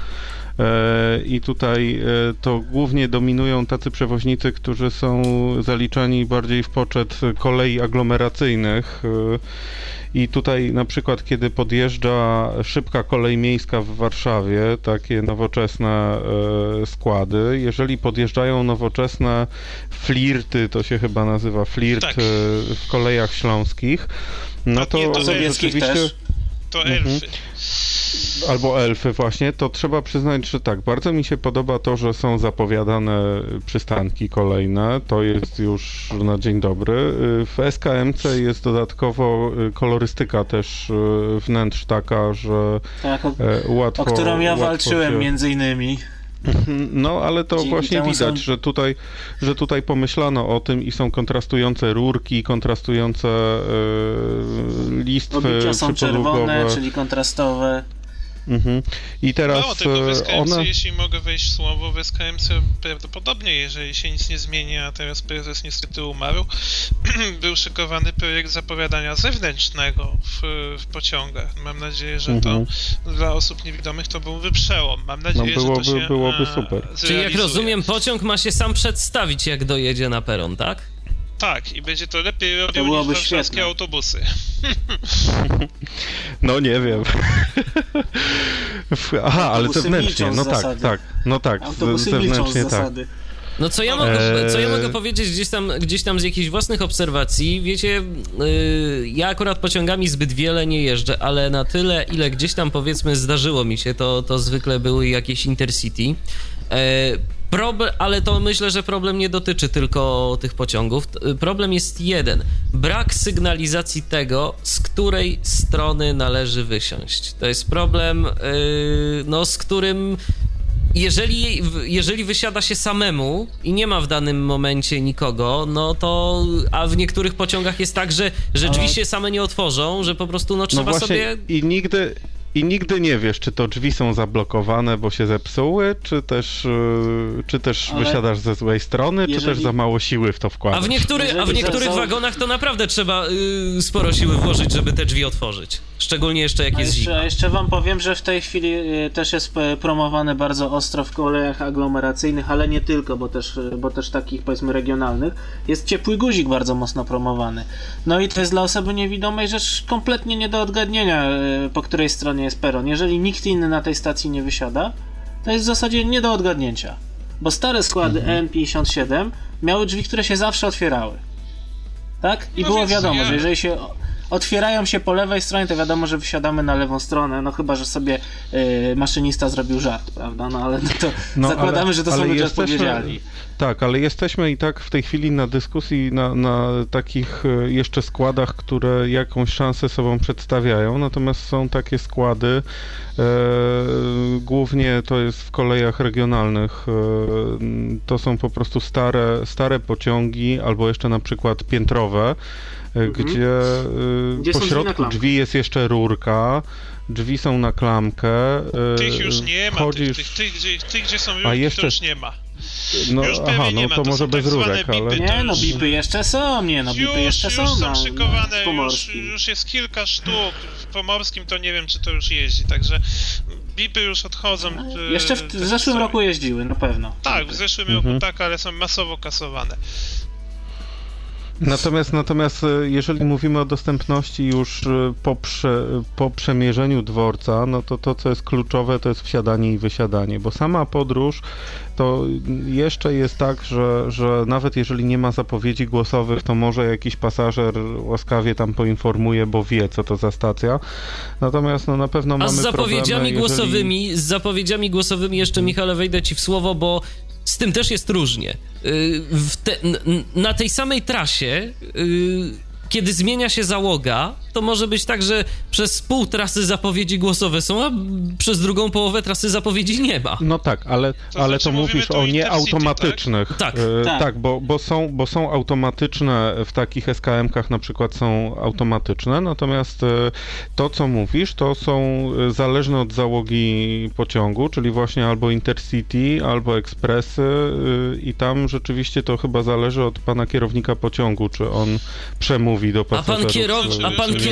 E, I tutaj e, to głównie dominują tacy przewoźnicy, którzy są zaliczani bardziej w poczet kolei aglomeracyjnych. E, I tutaj na przykład, kiedy podjeżdża szybka kolej miejska w Warszawie, takie nowoczesne składy, jeżeli podjeżdżają nowoczesne flirty, to się chyba nazywa flirt tak. w kolejach śląskich, no to, to rzeczywiście... Też to mhm. elfy. Albo elfy właśnie, to trzeba przyznać, że tak, bardzo mi się podoba to, że są zapowiadane przystanki kolejne, to jest już na dzień dobry. W SKMC jest dodatkowo y, kolorystyka też y, wnętrz taka, że tak, o, łatwo... O którą ja walczyłem się... między innymi. No, ale to Dzięki właśnie widać, są... że, tutaj, że tutaj pomyślano o tym i są kontrastujące rurki, kontrastujące yy, listwy Obicia są czerwone, czyli kontrastowe. Mhm. I teraz Mało tego, w SKMC, one... jeśli mogę wejść słowo, w SKMC prawdopodobnie, jeżeli się nic nie zmieni, a teraz prezes niestety umarł, był szykowany projekt zapowiadania zewnętrznego w, w pociągach. Mam nadzieję, że mhm. to dla osób niewidomych to byłby przełom. Mam no, nadzieję, no, byłoby, że to się byłoby super. Czyli jak rozumiem, pociąg ma się sam przedstawić, jak dojedzie na peron, tak? Tak, i będzie to lepiej robił to niż warszawskie autobusy. No nie wiem. Aha, ale zewnętrznie, no tak, tak, no tak, Autobusy zewnętrznie tak. No co ja, mogę, co ja mogę powiedzieć gdzieś tam, gdzieś tam z jakichś własnych obserwacji, wiecie, yy, ja akurat pociągami zbyt wiele nie jeżdżę, ale na tyle, ile gdzieś tam powiedzmy zdarzyło mi się, to, to zwykle były jakieś Intercity. Problem, ale to myślę, że problem nie dotyczy tylko tych pociągów. Problem jest jeden. Brak sygnalizacji tego, z której strony należy wysiąść. To jest problem, yy, no, z którym jeżeli, jeżeli wysiada się samemu i nie ma w danym momencie nikogo, no to. A w niektórych pociągach jest tak, że, że drzwi się same nie otworzą, że po prostu no, no trzeba no właśnie, sobie. I nigdy, i nigdy nie wiesz, czy to drzwi są zablokowane, bo się zepsuły, czy też, y, czy też Ale wysiadasz ze złej strony, jeżeli... czy też za mało siły w to wkładasz. A w, niektóry, a w niektórych wagonach to naprawdę trzeba y, sporo siły włożyć, żeby te drzwi otworzyć. Szczególnie jeszcze jak jest jeszcze, zima. Jeszcze wam powiem, że w tej chwili y, też jest promowane bardzo ostro w kolejach aglomeracyjnych, ale nie tylko, bo też, bo też takich powiedzmy regionalnych. Jest ciepły guzik bardzo mocno promowany. No i to jest dla osoby niewidomej rzecz kompletnie nie do odgadnienia, po której stronie jest peron. Jeżeli nikt inny na tej stacji nie wysiada, to jest w zasadzie nie do odgadnięcia. Bo stare składy mhm. M57 miały drzwi, które się zawsze otwierały. Tak? I no było wiadomo, że jeżeli się otwierają się po lewej stronie, to wiadomo, że wysiadamy na lewą stronę, no chyba, że sobie y, maszynista zrobił żart, prawda? No ale no to no, zakładamy, ale, że to są ludzie jesteśmy, odpowiedzialni. Tak, ale jesteśmy i tak w tej chwili na dyskusji na, na takich e, jeszcze składach, które jakąś szansę sobą przedstawiają, natomiast są takie składy, e, głównie to jest w kolejach regionalnych, e, to są po prostu stare, stare pociągi albo jeszcze na przykład piętrowe, mhm. gdzie, gdzie po środku drzwi jest jeszcze rurka, drzwi są na klamkę. Tych już nie ma, chodzisz... tych, tych, tych, tych, gdzie są rurki, A jeszcze... to już nie ma. No, Już aha, no to, to może bez tak rurek, ale... Nie, no bipy jeszcze są, nie, no bipy jeszcze są Już są szykowane, już, już jest kilka sztuk, w Pomorskim to nie wiem, czy to już jeździ, także bipy już odchodzą. Jeszcze w, w zeszłym roku jeździły, na pewno. Tak, w zeszłym mhm. roku tak, ale są masowo kasowane. Natomiast, natomiast e, jeżeli mówimy o dostępności już e, po, prze, po przemierzeniu dworca, no to to, co jest kluczowe, to jest wsiadanie i wysiadanie, bo sama podróż to jeszcze jest tak, że, że nawet jeżeli nie ma zapowiedzi głosowych, to może jakiś pasażer łaskawie tam poinformuje, bo wie, co to za stacja. Natomiast no, na pewno A mamy z zapowiedziami problemy, głosowymi, jeżeli... z zapowiedziami głosowymi jeszcze, Michale, wejdę ci w słowo, bo z tym też jest różnie. Y, te, na tej samej trasie y, kiedy zmienia się załoga, to może być tak, że przez pół trasy zapowiedzi głosowe są, a przez drugą połowę trasy zapowiedzi nie ma. No tak, ale to, ale znaczy, to mówisz o nieautomatycznych. Tak, tak. E, tak. tak, bo, bo, są, bo są automatyczne, w takich SKM-kach na przykład są automatyczne, natomiast e, to, co mówisz, to są e, zależne od załogi pociągu, czyli właśnie albo Intercity, albo ekspresy e, i tam rzeczywiście to chyba zależy od pana kierownika pociągu, czy on przemówi mówi do pasażerów. A pan, kierow... A pan kierownik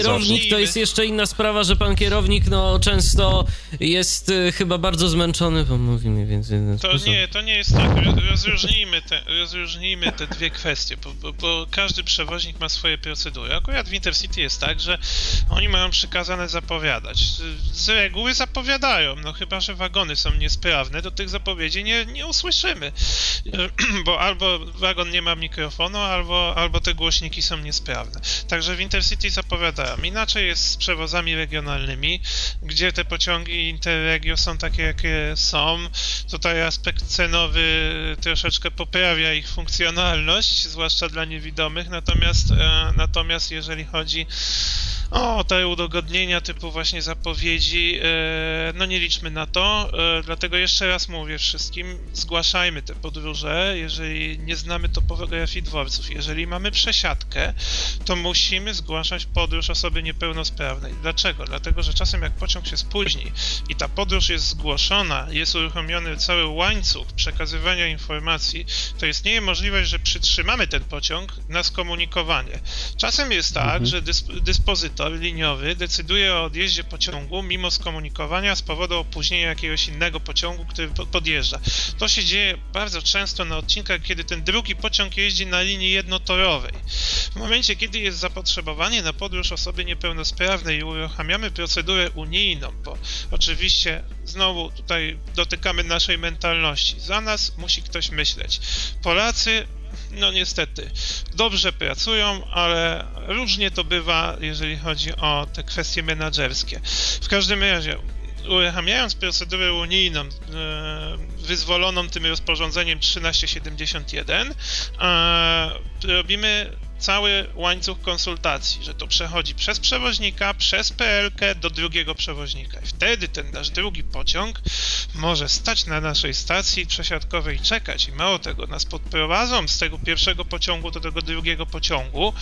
to jest jeszcze inna sprawa, że pan kierownik no często jest y, chyba bardzo zmęczony, bo mówi mniej więcej To sposób. nie, to nie jest tak. Rozróżnijmy te, rozróżnijmy te dwie kwestie, bo, bo, bo, każdy przewoźnik ma swoje procedury. Akurat w Intercity jest tak, że oni mają przykazane zapowiadać. Z reguły zapowiadają, no chyba, że wagony są niesprawne, to tych zapowiedzi nie, nie usłyszymy, bo albo wagon nie ma mikrofonu, albo, albo te głośniki są niesprawne. Także w Intercity zapowiadają. Inaczej jest z przewozami regionalnymi, gdzie te pociągi Interregio są takie, jakie są. Tutaj aspekt cenowy troszeczkę poprawia ich funkcjonalność, zwłaszcza dla niewidomych, natomiast, e, natomiast jeżeli chodzi o, te udogodnienia typu właśnie zapowiedzi, e, no nie liczmy na to, e, dlatego jeszcze raz mówię wszystkim, zgłaszajmy te podróże, jeżeli nie znamy topografii dworców, jeżeli mamy przesiadkę, to musimy zgłaszać podróż osoby niepełnosprawnej. Dlaczego? Dlatego, że czasem jak pociąg się spóźni i ta podróż jest zgłoszona, jest uruchomiony cały łańcuch przekazywania informacji, to istnieje możliwość, że przytrzymamy ten pociąg na skomunikowanie. Czasem jest tak, mhm. że dysp- dyspozytor liniowy decyduje o odjeździe pociągu mimo skomunikowania z powodu opóźnienia jakiegoś innego pociągu, który podjeżdża. To się dzieje bardzo często na odcinkach, kiedy ten drugi pociąg jeździ na linii jednotorowej. W momencie, kiedy jest zapotrzebowanie na podróż osoby niepełnosprawnej i uruchamiamy procedurę unijną, bo oczywiście znowu tutaj dotykamy naszej mentalności. Za nas musi ktoś myśleć. Polacy no niestety, dobrze pracują, ale różnie to bywa, jeżeli chodzi o te kwestie menedżerskie. W każdym razie, uruchamiając procedurę unijną e, wyzwoloną tym rozporządzeniem 1371, e, robimy cały łańcuch konsultacji, że to przechodzi przez przewoźnika, przez PLK do drugiego przewoźnika. I wtedy ten nasz drugi pociąg może stać na naszej stacji przesiadkowej i czekać. I mało tego, nas podprowadzą z tego pierwszego pociągu do tego drugiego pociągu.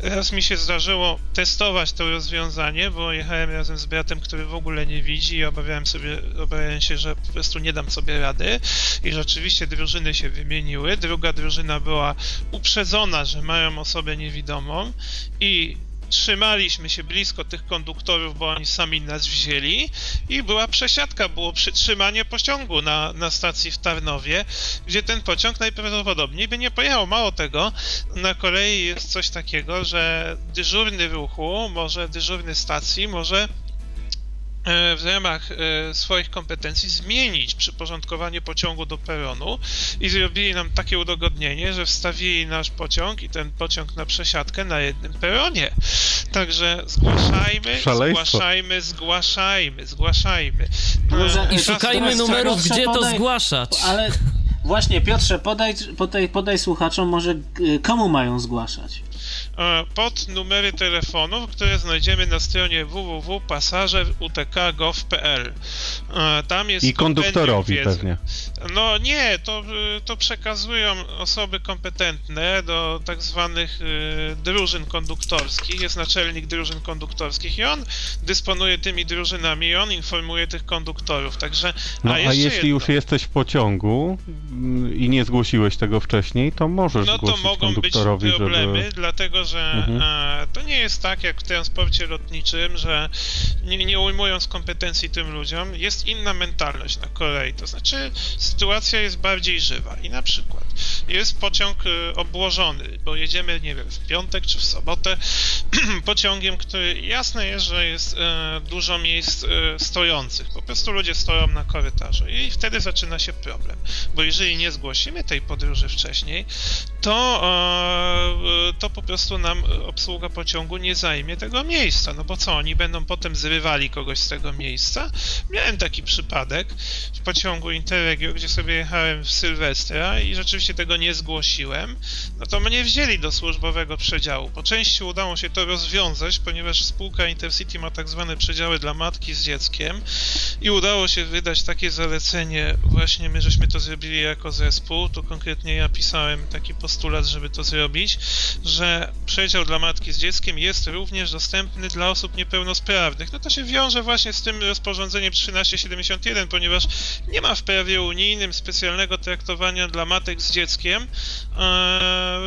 Raz mi się zdarzyło testować to rozwiązanie, bo jechałem razem z bratem, który w ogóle nie widzi i obawiałem, sobie, obawiałem się, że po prostu nie dam sobie rady. I rzeczywiście drużyny się wymieniły. Druga drużyna była uprzedzona, że mają osobę osobę niewidomą i trzymaliśmy się blisko tych konduktorów, bo oni sami nas wzięli i była przesiadka, było przytrzymanie pociągu na, na stacji w Tarnowie, gdzie ten pociąg najprawdopodobniej by nie pojechał. Mało tego, na kolei jest coś takiego, że dyżurny ruchu, może dyżurny stacji, może w ramach e, swoich kompetencji zmienić przyporządkowanie pociągu do peronu i zrobili nam takie udogodnienie, że wstawili nasz pociąg i ten pociąg na przesiadkę na jednym peronie. Także zgłaszajmy, Szaleństwo. zgłaszajmy, zgłaszajmy, zgłaszajmy. I szukajmy numerów, gdzie to zgłaszać. Ale właśnie, Piotrze, podaj, podaj, podaj słuchaczom może komu mają zgłaszać. E, pod numery telefonów, które znajdziemy na stronie www.pasażerutk.gov.pl. E, tam jest I konduktorowi pewnie. No nie, to, to przekazują osoby kompetentne do tak zwanych y, drużyn konduktorskich. Jest naczelnik drużyn konduktorskich i on dysponuje tymi drużynami i on informuje tych konduktorów. Także. No a, a jeśli jedno. już jesteś w pociągu mm, i nie zgłosiłeś tego wcześniej, to możesz no, zgłosić to mogą być problemy, żeby... dlatego że mhm. a, to nie jest tak jak w transporcie lotniczym, że nie, nie ujmując kompetencji tym ludziom, jest inna mentalność na kolei. To znaczy sytuacja jest bardziej żywa i na przykład jest pociąg y, obłożony, bo jedziemy, nie wiem, w piątek czy w sobotę pociągiem, który jasne jest, że jest e, dużo miejsc e, stojących. Po prostu ludzie stoją na korytarzu i wtedy zaczyna się problem, bo jeżeli nie zgłosimy tej podróży wcześniej, to, to po prostu nam obsługa pociągu nie zajmie tego miejsca, no bo co, oni będą potem zrywali kogoś z tego miejsca? Miałem taki przypadek w pociągu Interregio, gdzie sobie jechałem w Sylwestra i rzeczywiście tego nie zgłosiłem, no to mnie wzięli do służbowego przedziału. Po części udało się to rozwiązać, ponieważ spółka Intercity ma tak zwane przedziały dla matki z dzieckiem i udało się wydać takie zalecenie, właśnie my żeśmy to zrobili jako zespół, to konkretnie ja pisałem taki postulat, żeby to zrobić, że przedział dla matki z dzieckiem jest również dostępny dla osób niepełnosprawnych. No to się wiąże właśnie z tym rozporządzeniem 1371, ponieważ nie ma w prawie unijnym specjalnego traktowania dla matek z dzieckiem e,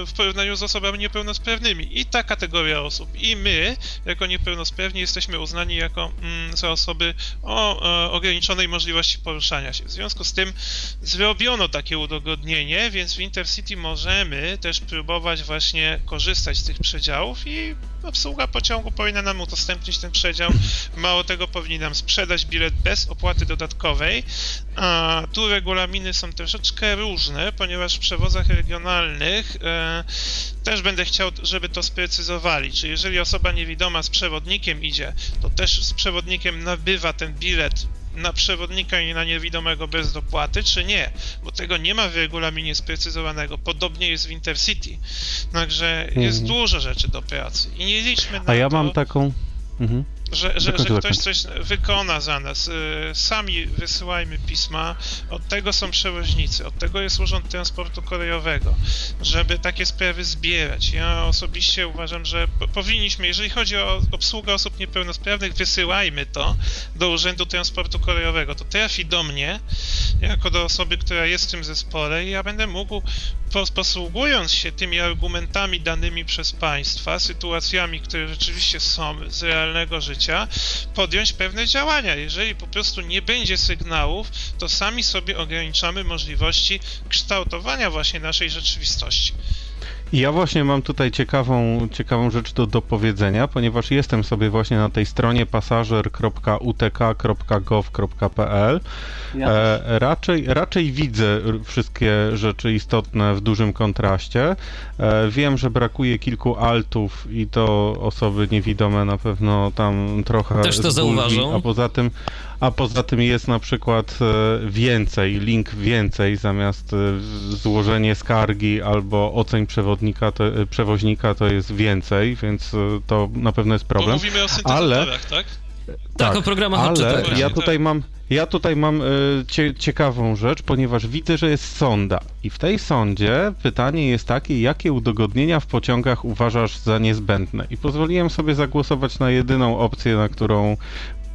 w porównaniu z osobami niepełnosprawnymi. I ta kategoria osób, i my, jako niepełnosprawni, jesteśmy uznani jako mm, za osoby o e, ograniczonej możliwości poruszania się. W związku z tym zrobiono takie udogodnienie, więc w Intercity możemy też próbować właśnie korzystać z tych przedziałów i obsługa pociągu powinna nam udostępnić ten przedział. Mało tego, powinni nam sprzedać bilet bez opłaty dodatkowej. A tu regulaminy są troszeczkę różne, ponieważ w przewozach regionalnych e, też będę chciał, żeby to sprecyzowali. Czy jeżeli osoba niewidoma z przewodnikiem idzie, to też z przewodnikiem nabywa ten bilet na przewodnika i na niewidomego bez dopłaty, czy nie, bo tego nie ma w regulaminie sprecyzowanego. Podobnie jest w Intercity. Także jest mhm. dużo rzeczy do pracy i nie liczmy na A ja to, mam taką... Mhm że, że, że ktoś coś wykona za nas. Y, sami wysyłajmy pisma, od tego są przewoźnicy, od tego jest Urząd Transportu Kolejowego, żeby takie sprawy zbierać. Ja osobiście uważam, że powinniśmy, jeżeli chodzi o obsługę osób niepełnosprawnych, wysyłajmy to do Urzędu Transportu Kolejowego. To trafi do mnie, jako do osoby, która jest w tym zespole i ja będę mógł, posługując się tymi argumentami danymi przez państwa, sytuacjami, które rzeczywiście są z realnego życia, życia, podjąć pewne działania. Jeżeli po prostu nie będzie sygnałów, to sami sobie ograniczamy możliwości kształtowania właśnie naszej rzeczywistości. Ja właśnie mam tutaj ciekawą, ciekawą rzecz do dopowiedzenia, ponieważ jestem sobie właśnie na tej stronie pasażer.utk.gov.pl. Ja e, raczej, raczej widzę wszystkie rzeczy istotne w dużym kontraście. E, wiem, że brakuje kilku altów i to osoby niewidome na pewno tam trochę Też to zauważą. A poza tym a poza tym jest na przykład e, więcej, link więcej zamiast e, złożenie skargi albo oceń przewodnika, to, e, przewoźnika to jest więcej, więc to na pewno jest problem. Bo mówimy o ale tak? Tak, tak o programach ale ja tutaj mam ja tutaj mam cie, ciekawą rzecz, ponieważ widzę, że jest sonda. I w tej sondzie pytanie jest takie, jakie udogodnienia w pociągach uważasz za niezbędne? I pozwoliłem sobie zagłosować na jedyną opcję, na którą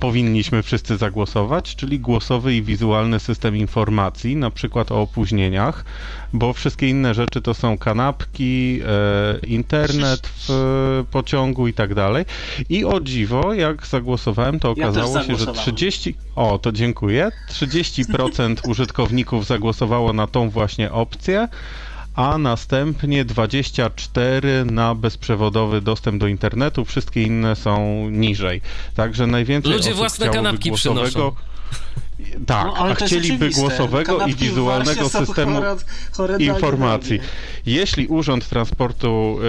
powinniśmy wszyscy zagłosować, czyli głosowy i wizualny system informacji, na przykład o opóźnieniach, bo wszystkie inne rzeczy to są kanapki, e, internet w pociągu i tak dalej. I o dziwo, jak zagłosowałem, to okazało ja się, że 30. O, to dziękuję. 30% użytkowników zagłosowało na tą właśnie opcję a następnie 24 na bezprzewodowy dostęp do internetu, wszystkie inne są niżej. Także najwięcej Ludzie własne kanapki przynoszą. Tak, no, a chcieliby głosowego i wizualnego systemu informacji. Jeśli Urząd Transportu y,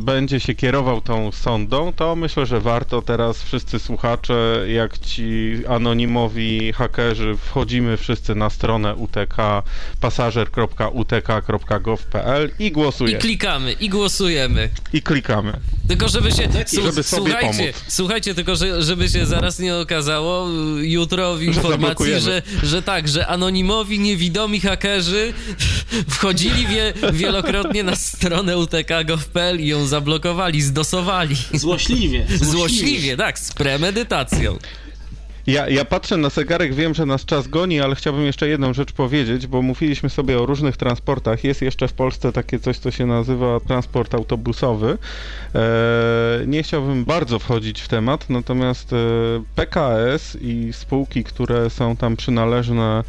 będzie się kierował tą sondą, to myślę, że warto teraz wszyscy słuchacze, jak ci anonimowi hakerzy, wchodzimy wszyscy na stronę UTK, pasażer.utk.gov.pl i głosujemy. I klikamy, i głosujemy. I klikamy. Tylko żeby się. żeby słuchajcie, słuchajcie, tylko że, żeby się zaraz nie okazało jutro w informacji, że, że, tak, że anonimowi, niewidomi hakerzy wchodzili wie, wielokrotnie na stronę utk.gov.pl i ją zablokowali, zdosowali. Złośliwie. Złośliwie, Złośliwie tak, z premedytacją. Ja, ja patrzę na zegarek, wiem, że nas czas goni, ale chciałbym jeszcze jedną rzecz powiedzieć, bo mówiliśmy sobie o różnych transportach. Jest jeszcze w Polsce takie coś, co się nazywa transport autobusowy. E, nie chciałbym bardzo wchodzić w temat, natomiast e, PKS i spółki, które są tam przynależne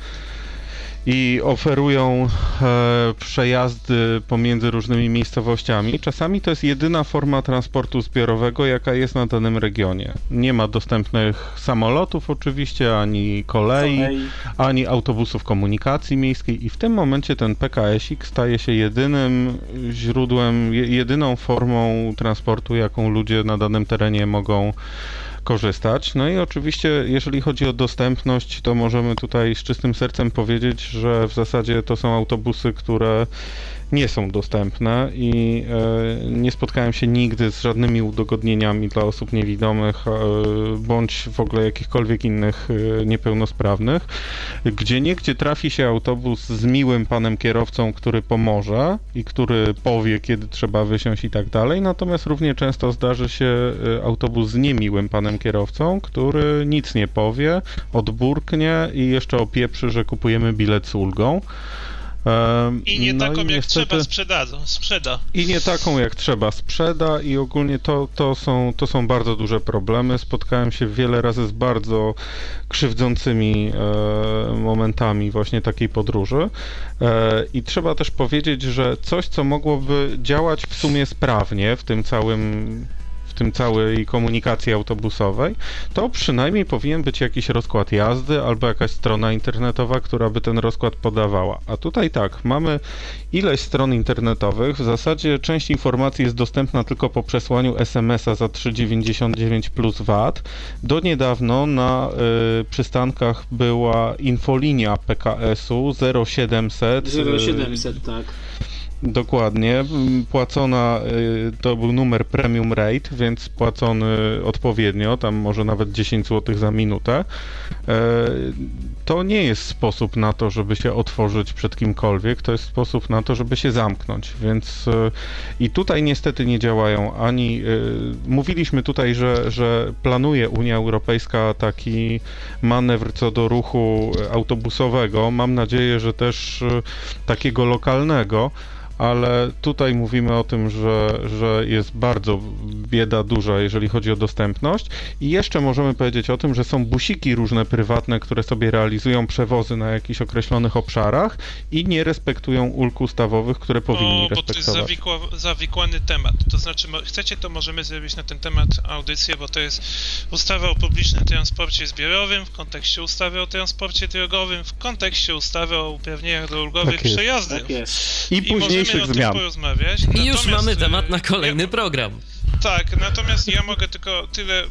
i oferują e, przejazdy pomiędzy różnymi miejscowościami. Czasami to jest jedyna forma transportu zbiorowego, jaka jest na danym regionie. Nie ma dostępnych samolotów oczywiście, ani kolei, kolei. ani autobusów komunikacji miejskiej i w tym momencie ten PKS-ik staje się jedynym źródłem, jedyną formą transportu, jaką ludzie na danym terenie mogą korzystać. No i oczywiście, jeżeli chodzi o dostępność, to możemy tutaj z czystym sercem powiedzieć, że w zasadzie to są autobusy, które nie są dostępne i e, nie spotkałem się nigdy z żadnymi udogodnieniami dla osób niewidomych e, bądź w ogóle jakichkolwiek innych e, niepełnosprawnych. Gdzie niegdzie trafi się autobus z miłym panem kierowcą, który pomoże i który powie, kiedy trzeba wysiąść i tak dalej, natomiast równie często zdarzy się autobus z niemiłym panem kierowcą, który nic nie powie, odburknie i jeszcze opieprzy, że kupujemy bilet z ulgą. I nie no taką i jak niestety... trzeba sprzedadzą, sprzeda. I nie taką jak trzeba sprzeda i ogólnie to, to, są, to są bardzo duże problemy. Spotkałem się wiele razy z bardzo krzywdzącymi e, momentami właśnie takiej podróży e, i trzeba też powiedzieć, że coś, co mogłoby działać w sumie sprawnie w tym całym tym całej komunikacji autobusowej, to przynajmniej powinien być jakiś rozkład jazdy albo jakaś strona internetowa, która by ten rozkład podawała. A tutaj tak, mamy ileś stron internetowych, w zasadzie część informacji jest dostępna tylko po przesłaniu SMS-a za 3,99 plus VAT. Do niedawno na y, przystankach była infolinia PKS-u 0700. 0700, tak Dokładnie. Płacona y, to był numer premium rate, więc płacony odpowiednio, tam może nawet 10 zł za minutę. E, to nie jest sposób na to, żeby się otworzyć przed kimkolwiek, to jest sposób na to, żeby się zamknąć. Więc e, i tutaj niestety nie działają ani. E, mówiliśmy tutaj, że, że planuje Unia Europejska taki manewr co do ruchu autobusowego. Mam nadzieję, że też takiego lokalnego ale tutaj mówimy o tym, że, że jest bardzo bieda duża, jeżeli chodzi o dostępność. I jeszcze możemy powiedzieć o tym, że są busiki różne prywatne, które sobie realizują przewozy na jakichś określonych obszarach i nie respektują ulg ustawowych, które powinni o, respektować. Bo to jest zawikła, zawikłany temat. To znaczy, chcecie, to możemy zrobić na ten temat audycję, bo to jest ustawa o publicznym transporcie zbiorowym w kontekście ustawy o transporcie drogowym, w kontekście ustawy o uprawnieniach do ulgowych tak przejazdy. Tak I, I później zmian. I już mamy temat na kolejny ja, program. Tak, natomiast ja mogę tylko tyle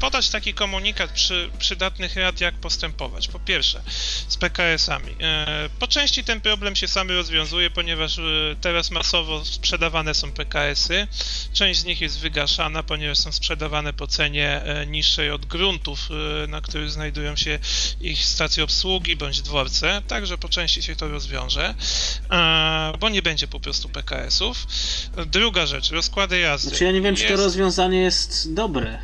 podać taki komunikat przy przydatnych rad, jak postępować. Po pierwsze, z PKS-ami. E, po części ten problem się sam rozwiązuje, ponieważ e, teraz masowo sprzedawane są PKS-y. Część z nich jest wygaszana, ponieważ są sprzedawane po cenie e, niższej od gruntów, na których znajdują się ich stacje obsługi bądź dworce. Także po części się to rozwiąże, bo nie będzie po prostu PKS-ów. Druga rzecz, rozkłady jazdy. Znaczy ja nie wiem, jest... czy to rozwiązanie jest dobre.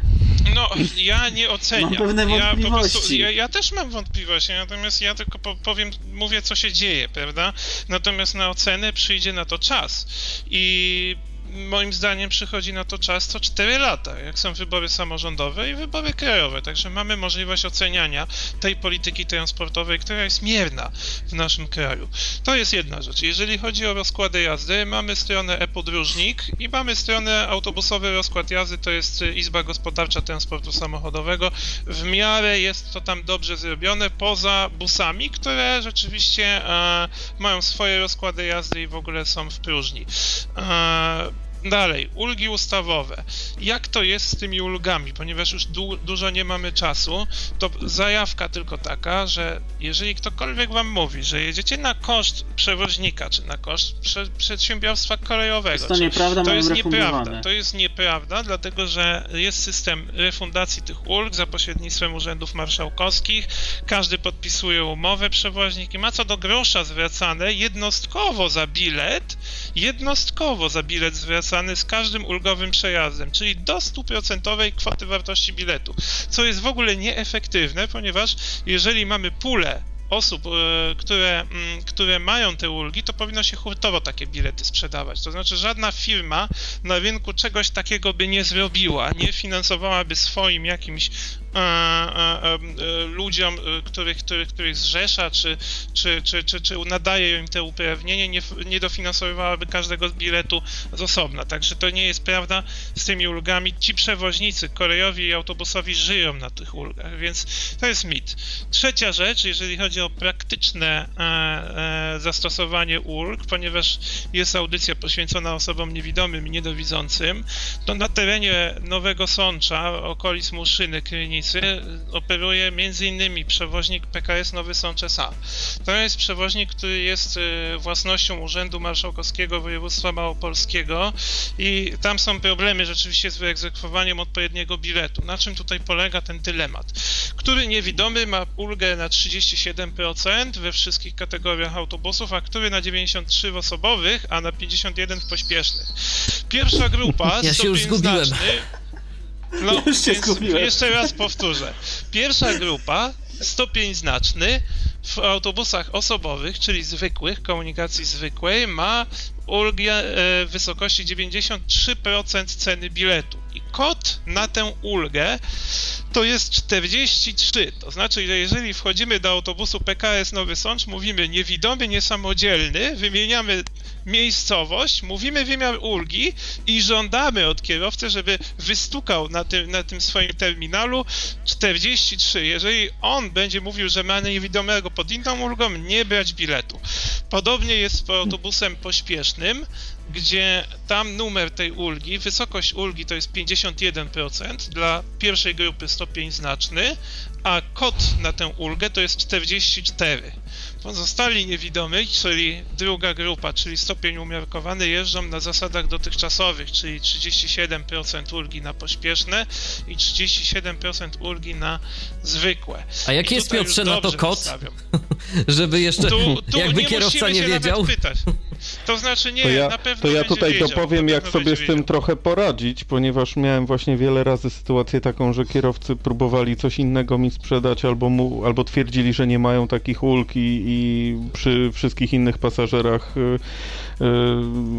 No, ja nie oceniam. Mam pewne wątpliwości. Ja, prostu, ja, ja, też mam wątpliwości, natomiast ja tylko powiem, mówię, co się dzieje, prawda? Natomiast na ocenę przyjdzie na to czas. I moim zdaniem przychodzi na to czas co 4 lata, jak są wybory samorządowe i wybory krajowe. Także mamy możliwość oceniania tej polityki transportowej, która jest mierna w naszym kraju. To jest jedna rzecz. Jeżeli chodzi o rozkłady jazdy, mamy stronę e-podróżnik i mamy stronę autobusowy rozkład jazdy, to jest Izba Gospodarcza Transportu Samochodowego. W miarę jest to tam dobrze zrobione, poza busami, które rzeczywiście e, mają swoje rozkłady jazdy i w ogóle są w próżni. E, Dalej, ulgi ustawowe. Jak to jest z tymi ulgami? Ponieważ już du dużo nie mamy czasu, to zajawka tylko taka, że jeżeli ktokolwiek wam mówi, że jedziecie na koszt przewoźnika, czy na koszt prze przedsiębiorstwa kolejowego, jest to nieprawda, to jest nieprawda. To jest nieprawda, dlatego że jest system refundacji tych ulg za pośrednictwem urzędów marszałkowskich. Każdy podpisuje umowę, przewoźnik i ma co do grosza zwracane jednostkowo za bilet, jednostkowo za bilet zwracany z każdym ulgowym przejazdem, czyli do stuprocentowej kwoty wartości biletu, co jest w ogóle nieefektywne, ponieważ jeżeli mamy pulę osób, e, które, mm, które mają te ulgi, to powinno się hurtowo takie bilety sprzedawać. To znaczy żadna firma na rynku czegoś takiego by nie zrobiła, nie finansowałaby swoim jakimś E, e, ludziom, których, których, których zrzesza, czy, czy, czy, czy, czy nadaje im te uprawnienie, nie, nie dofinansowywałaby każdego biletu z osobna. Także to nie jest prawda z tymi ulgami. Ci przewoźnicy kolejowi i autobusowi żyją na tych ulgach, więc to jest mit. Trzecia rzecz, jeżeli chodzi o praktyczne zastosowanie ulg, ponieważ jest audycja poświęcona osobom niewidomym i niedowidzącym, to na terenie Nowego Sącza, okolic Muszyny, Kryni operuje m.in. przewoźnik PKS Nowy Sącz S.A. To jest przewoźnik, który jest y, własnością Urzędu Marszałkowskiego Województwa Małopolskiego i tam są problemy rzeczywiście z wyegzekwowaniem odpowiedniego biletu. Na czym tutaj polega ten dylemat? Który niewidomy ma ulgę na 37% we wszystkich kategoriach autobusów, a który na 93 w osobowych, a na 51 w pośpiesznych. Pierwsza grupa, ja się już zgubiłem. Znaczny, no, już się Jeszcze raz powtórzę. Pierwsza grupa, stopień znaczny, w autobusach osobowych, czyli zwykłych, komunikacji zwykłej, ma ulgę e, w wysokości 93% ceny biletu. Kod na tę ulgę to jest 43. To znaczy, że jeżeli wchodzimy do autobusu PKS Nowy Sącz, mówimy niewidomy, niesamodzielny, wymieniamy miejscowość, mówimy wymiar ulgi i żądamy od kierowcy, żeby wystukał na tym, na tym swoim terminalu 43. Jeżeli on będzie mówił, że ma niewidomego pod inną ulgą, nie brać biletu. Podobnie jest z autobusem pośpiesznym gdzie tam numer tej ulgi, wysokość ulgi to jest 51%, dla pierwszej grupy stopień znaczny, a kod na tę ulgę to jest 44. Pozostali niewidomi, czyli druga grupa, czyli stopień umiarkowany, jeżdżą na zasadach dotychczasowych, czyli 37% ulgi na pośpieszne i 37% ulgi na zwykłe. A jaki jest Piotrze na to kod? Żeby jeszcze, tu, tu jakby nie kierowca nie wiedział? pytać. To znaczy nie, to ja, na pewno To ja tutaj wiedział, dopowiem, jak sobie z tym wiedział. trochę poradzić, ponieważ miałem właśnie wiele razy sytuację taką, że kierowcy próbowali coś innego mi sprzedać albo, mu, albo twierdzili, że nie mają takich ulg i, i przy wszystkich innych pasażerach y,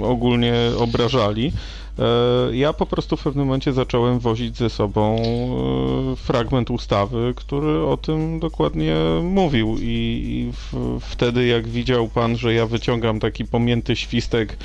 y, ogólnie obrażali. E, ja po prostu w pewnym momencie zacząłem wozić ze sobą e, fragment ustawy, który o tym dokładnie mówił i, i w, wtedy jak widział pan, że ja wyciągam taki pomięty świstek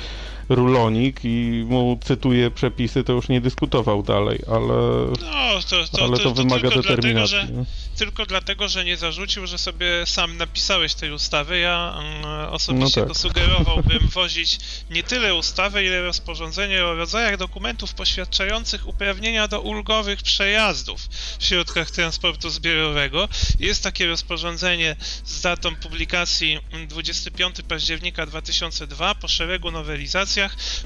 rulonik i mu cytuje przepisy, to już nie dyskutował dalej, ale no, to, to, ale to, to wymaga determinacji. Dlatego, że, tylko dlatego, że nie zarzucił, że sobie sam napisałeś tej ustawy. Ja um, osobiście no tak. sugerowałbym wozić nie tyle ustawę, ile rozporządzenie o rodzajach dokumentów poświadczających uprawnienia do ulgowych przejazdów w środkach transportu zbiorowego. Jest takie rozporządzenie z datą publikacji 25 października 2002 po szeregu nowelizacji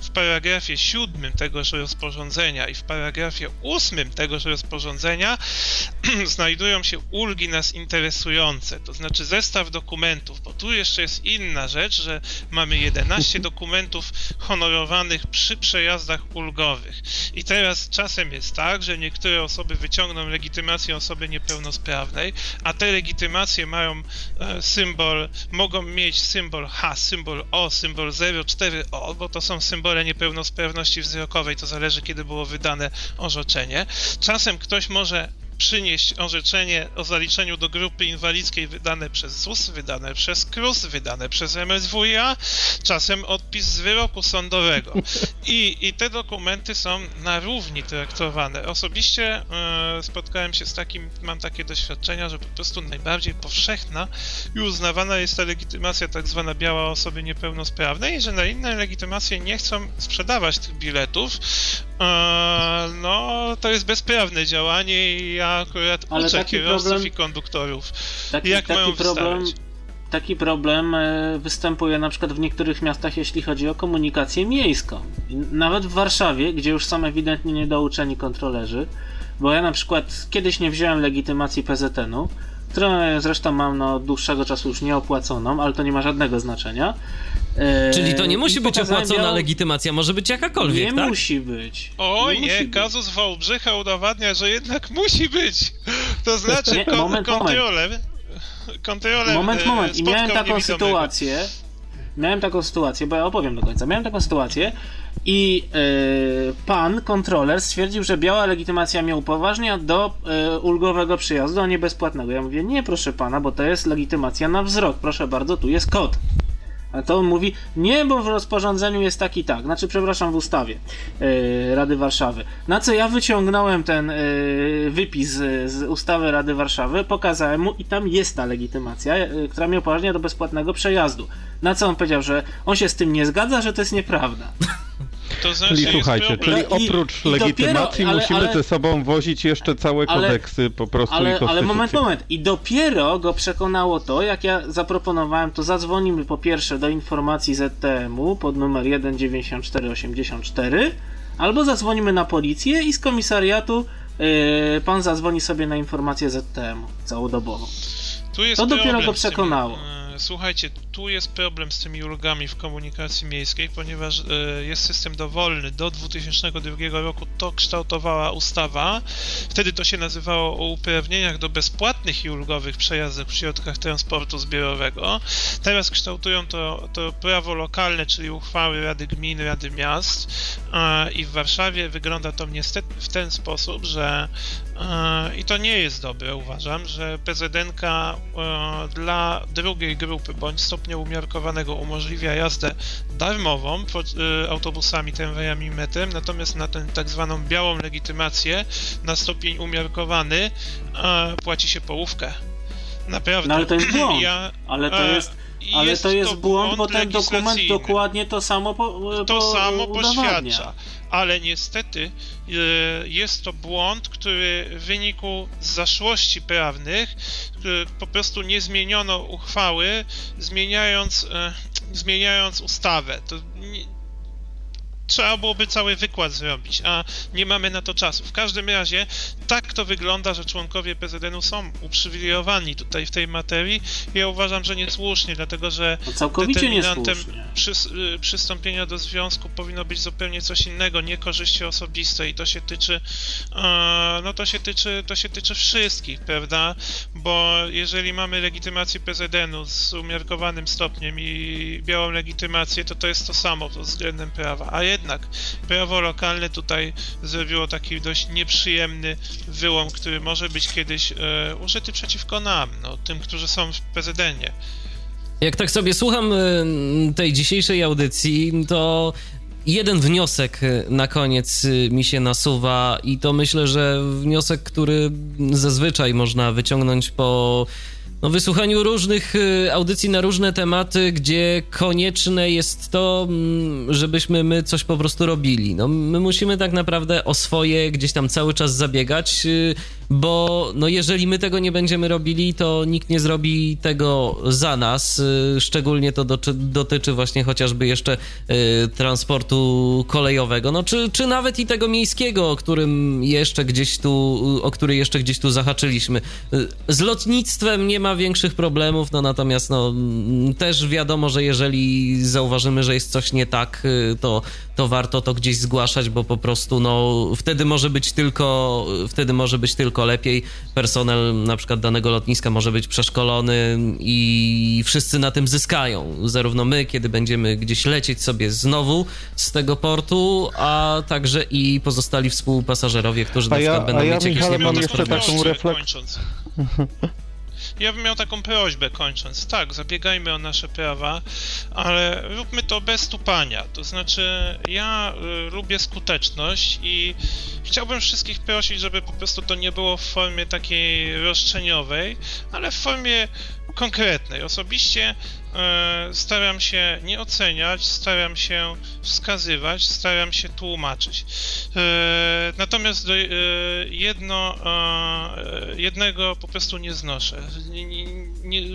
w paragrafie 7 tegoż rozporządzenia i w paragrafie 8 tegoż rozporządzenia znajdują się ulgi nas interesujące, to znaczy zestaw dokumentów, bo tu jeszcze jest inna rzecz, że mamy 11 dokumentów honorowanych przy przejazdach ulgowych. I teraz czasem jest tak, że niektóre osoby wyciągną legitymację osoby niepełnosprawnej, a te legitymacje mają e, symbol, mogą mieć symbol H, symbol O, symbol 04O, bo to są symbole niepełnosprawności wzrokowej, to zależy kiedy było wydane orzeczenie. Czasem ktoś może przynieść orzeczenie o zaliczeniu do grupy inwalidzkiej wydane przez ZUS, wydane przez KRUS, wydane przez MSWiA, czasem odpis z wyroku sądowego. I, i te dokumenty są na równi traktowane. Osobiście e, spotkałem się z takim, mam takie doświadczenia, że po prostu najbardziej powszechna i uznawana jest ta legitymacja tak zwana biała osoby niepełnosprawnej że na inne legitymacje nie chcą sprzedawać tych biletów. E, no, to jest bezprawne działanie i ja akurat Ale uczę kierowców problem, i konduktorów. Taki, jak taki mają problem, Taki problem e, występuje na przykład w niektórych miastach, jeśli chodzi o komunikację miejską. Nawet w Warszawie, gdzie już są ewidentnie niedouczeni kontrolerzy, bo ja na przykład kiedyś nie wziąłem legitymacji PZN-u, którą zresztą mam no, dłuższego czasu już nieopłaconą, ale to nie ma żadnego znaczenia. E, Czyli to nie musi być opłacona miał... legitymacja, może być jakakolwiek, nie tak? musi być. Oj, nie, nie kazus Wałbrzycha udowadnia, że jednak musi być. To znaczy nie, moment, kontroler... Moment, kontroler, moment. moment. I miałem taką sytuację, miałem taką sytuację, bo ja opowiem do końca. Miałem taką sytuację i yy, pan kontroler stwierdził, że biała legitymacja mnie upoważnia do yy, ulgowego przyjazdu, a nie bezpłatnego. Ja mówię, nie proszę pana, bo to jest legitymacja na wzrok. Proszę bardzo, tu jest kod. A to on mówi, nie, bo w rozporządzeniu jest tak i tak. Znaczy, przepraszam, w ustawie yy, Rady Warszawy. Na co ja wyciągnąłem ten yy, wypis z, z ustawy Rady Warszawy, pokazałem mu i tam jest ta legitymacja, yy, która mnie upoważnia do bezpłatnego przejazdu. Na co on powiedział, że on się z tym nie zgadza, że to jest nieprawda. To znaczy czyli słuchajcie, czyli oprócz I, legitymacji dopiero, ale, musimy ale, ze sobą wozić jeszcze całe kodeksy po prostu ale, i Ale moment, moment. I dopiero go przekonało to, jak ja zaproponowałem, to zadzwonimy po pierwsze do informacji ZTM-u pod numer 19484, albo zadzwonimy na policję i z komisariatu yy, pan zadzwoni sobie na informację ZTM-u całodobową. to dopiero go przekonało. Tymi, słuchajcie, tu jest problem z tymi ulgami w komunikacji miejskiej, ponieważ e, jest system dowolny. Do 2002 roku to kształtowała ustawa. Wtedy to się nazywało o uprawnieniach do bezpłatnych i ulgowych przejazdów w środkach transportu zbiorowego. Teraz kształtują to, to prawo lokalne, czyli uchwały Rady Gmin, Rady Miast. I w Warszawie wygląda to niestety w ten sposób, że i to nie jest dobre, uważam, że PZDNK dla drugiej grupy bądź stopnia umiarkowanego umożliwia jazdę darmową y, autobusami, tramwajami, metrem, natomiast na tę tak zwaną białą legitymację na stopień umiarkowany płaci się połówkę. Naprawdę. No ale to jest błąd. Ja, ale to jest, ale to jest to błąd, bo ten dokument dokładnie to samo po, To po, samo poświadcza. Ale niestety e, jest to błąd, który w wyniku zaszłości prawnych po prostu nie zmieniono uchwały, zmieniając, e, zmieniając ustawę. To trzeba byłoby cały wykład zrobić, a nie mamy na to czasu. W każdym razie tak to wygląda, że członkowie PZN-u są uprzywilejowani tutaj w tej materii. Ja uważam, że niesłusznie, dlatego że no determinantem przy, y, przystąpienia do związku powinno być zupełnie coś innego, nie korzyści osobiste i to się tyczy no to się tyczy, to się tyczy wszystkich, prawda? Bo jeżeli mamy legitymację PZN-u z umiarkowanym stopniem i białą legitymację, to to jest to samo pod względem prawa, a jednak prawo lokalne tutaj zrobiło taki dość nieprzyjemny wyłom, który może być kiedyś e, użyty przeciwko nam, no, tym, którzy są w PZN-ie. Jak tak sobie słucham e, tej dzisiejszej audycji, to jeden wniosek e, na koniec e, mi się nasuwa i to myślę, że wniosek, który zazwyczaj można wyciągnąć po no, wysłuchaniu różnych y, audycji na różne tematy, gdzie konieczne jest to, mm, żebyśmy my coś po prostu robili. No, my musimy tak naprawdę o swoje gdzieś tam cały czas zabiegać, y, bo no, jeżeli my tego nie będziemy robili, to nikt nie zrobi tego za nas. Y, szczególnie to dotyczy właśnie chociażby jeszcze transportu kolejowego, no, czy, czy nawet i tego miejskiego, o którym jeszcze gdzieś tu, o który jeszcze gdzieś tu zahaczyliśmy. Z lotnictwem nie ma większych problemów, no natomiast no, też wiadomo, że jeżeli zauważymy, że jest coś nie tak, y, to, to to warto to gdzieś zgłaszać, bo po prostu no, wtedy może być tylko wtedy może być tylko lepiej. Personel na przykład danego lotniska może być przeszkolony i wszyscy na tym zyskają. Zarówno my, kiedy będziemy gdzieś lecieć sobie znowu z tego portu, a także i pozostali współpasażerowie, którzy na przykład będą ja, mieć jakieś Michale, mam jeszcze taką refleksję. Ja bym miał taką prośbę kończąc. Tak, zabiegajmy o nasze prawa, ale róbmy to bez tupania. To znaczy, ja y, lubię skuteczność i chciałbym wszystkich prosić, żeby po prostu to nie było w formie takiej roszczeniowej, ale w formie konkretnej. Osobiście staram się nie oceniać, staram się wskazywać, staram się tłumaczyć. E, natomiast e, jedno, e, jednego po prostu nie znoszę. Nie, nie,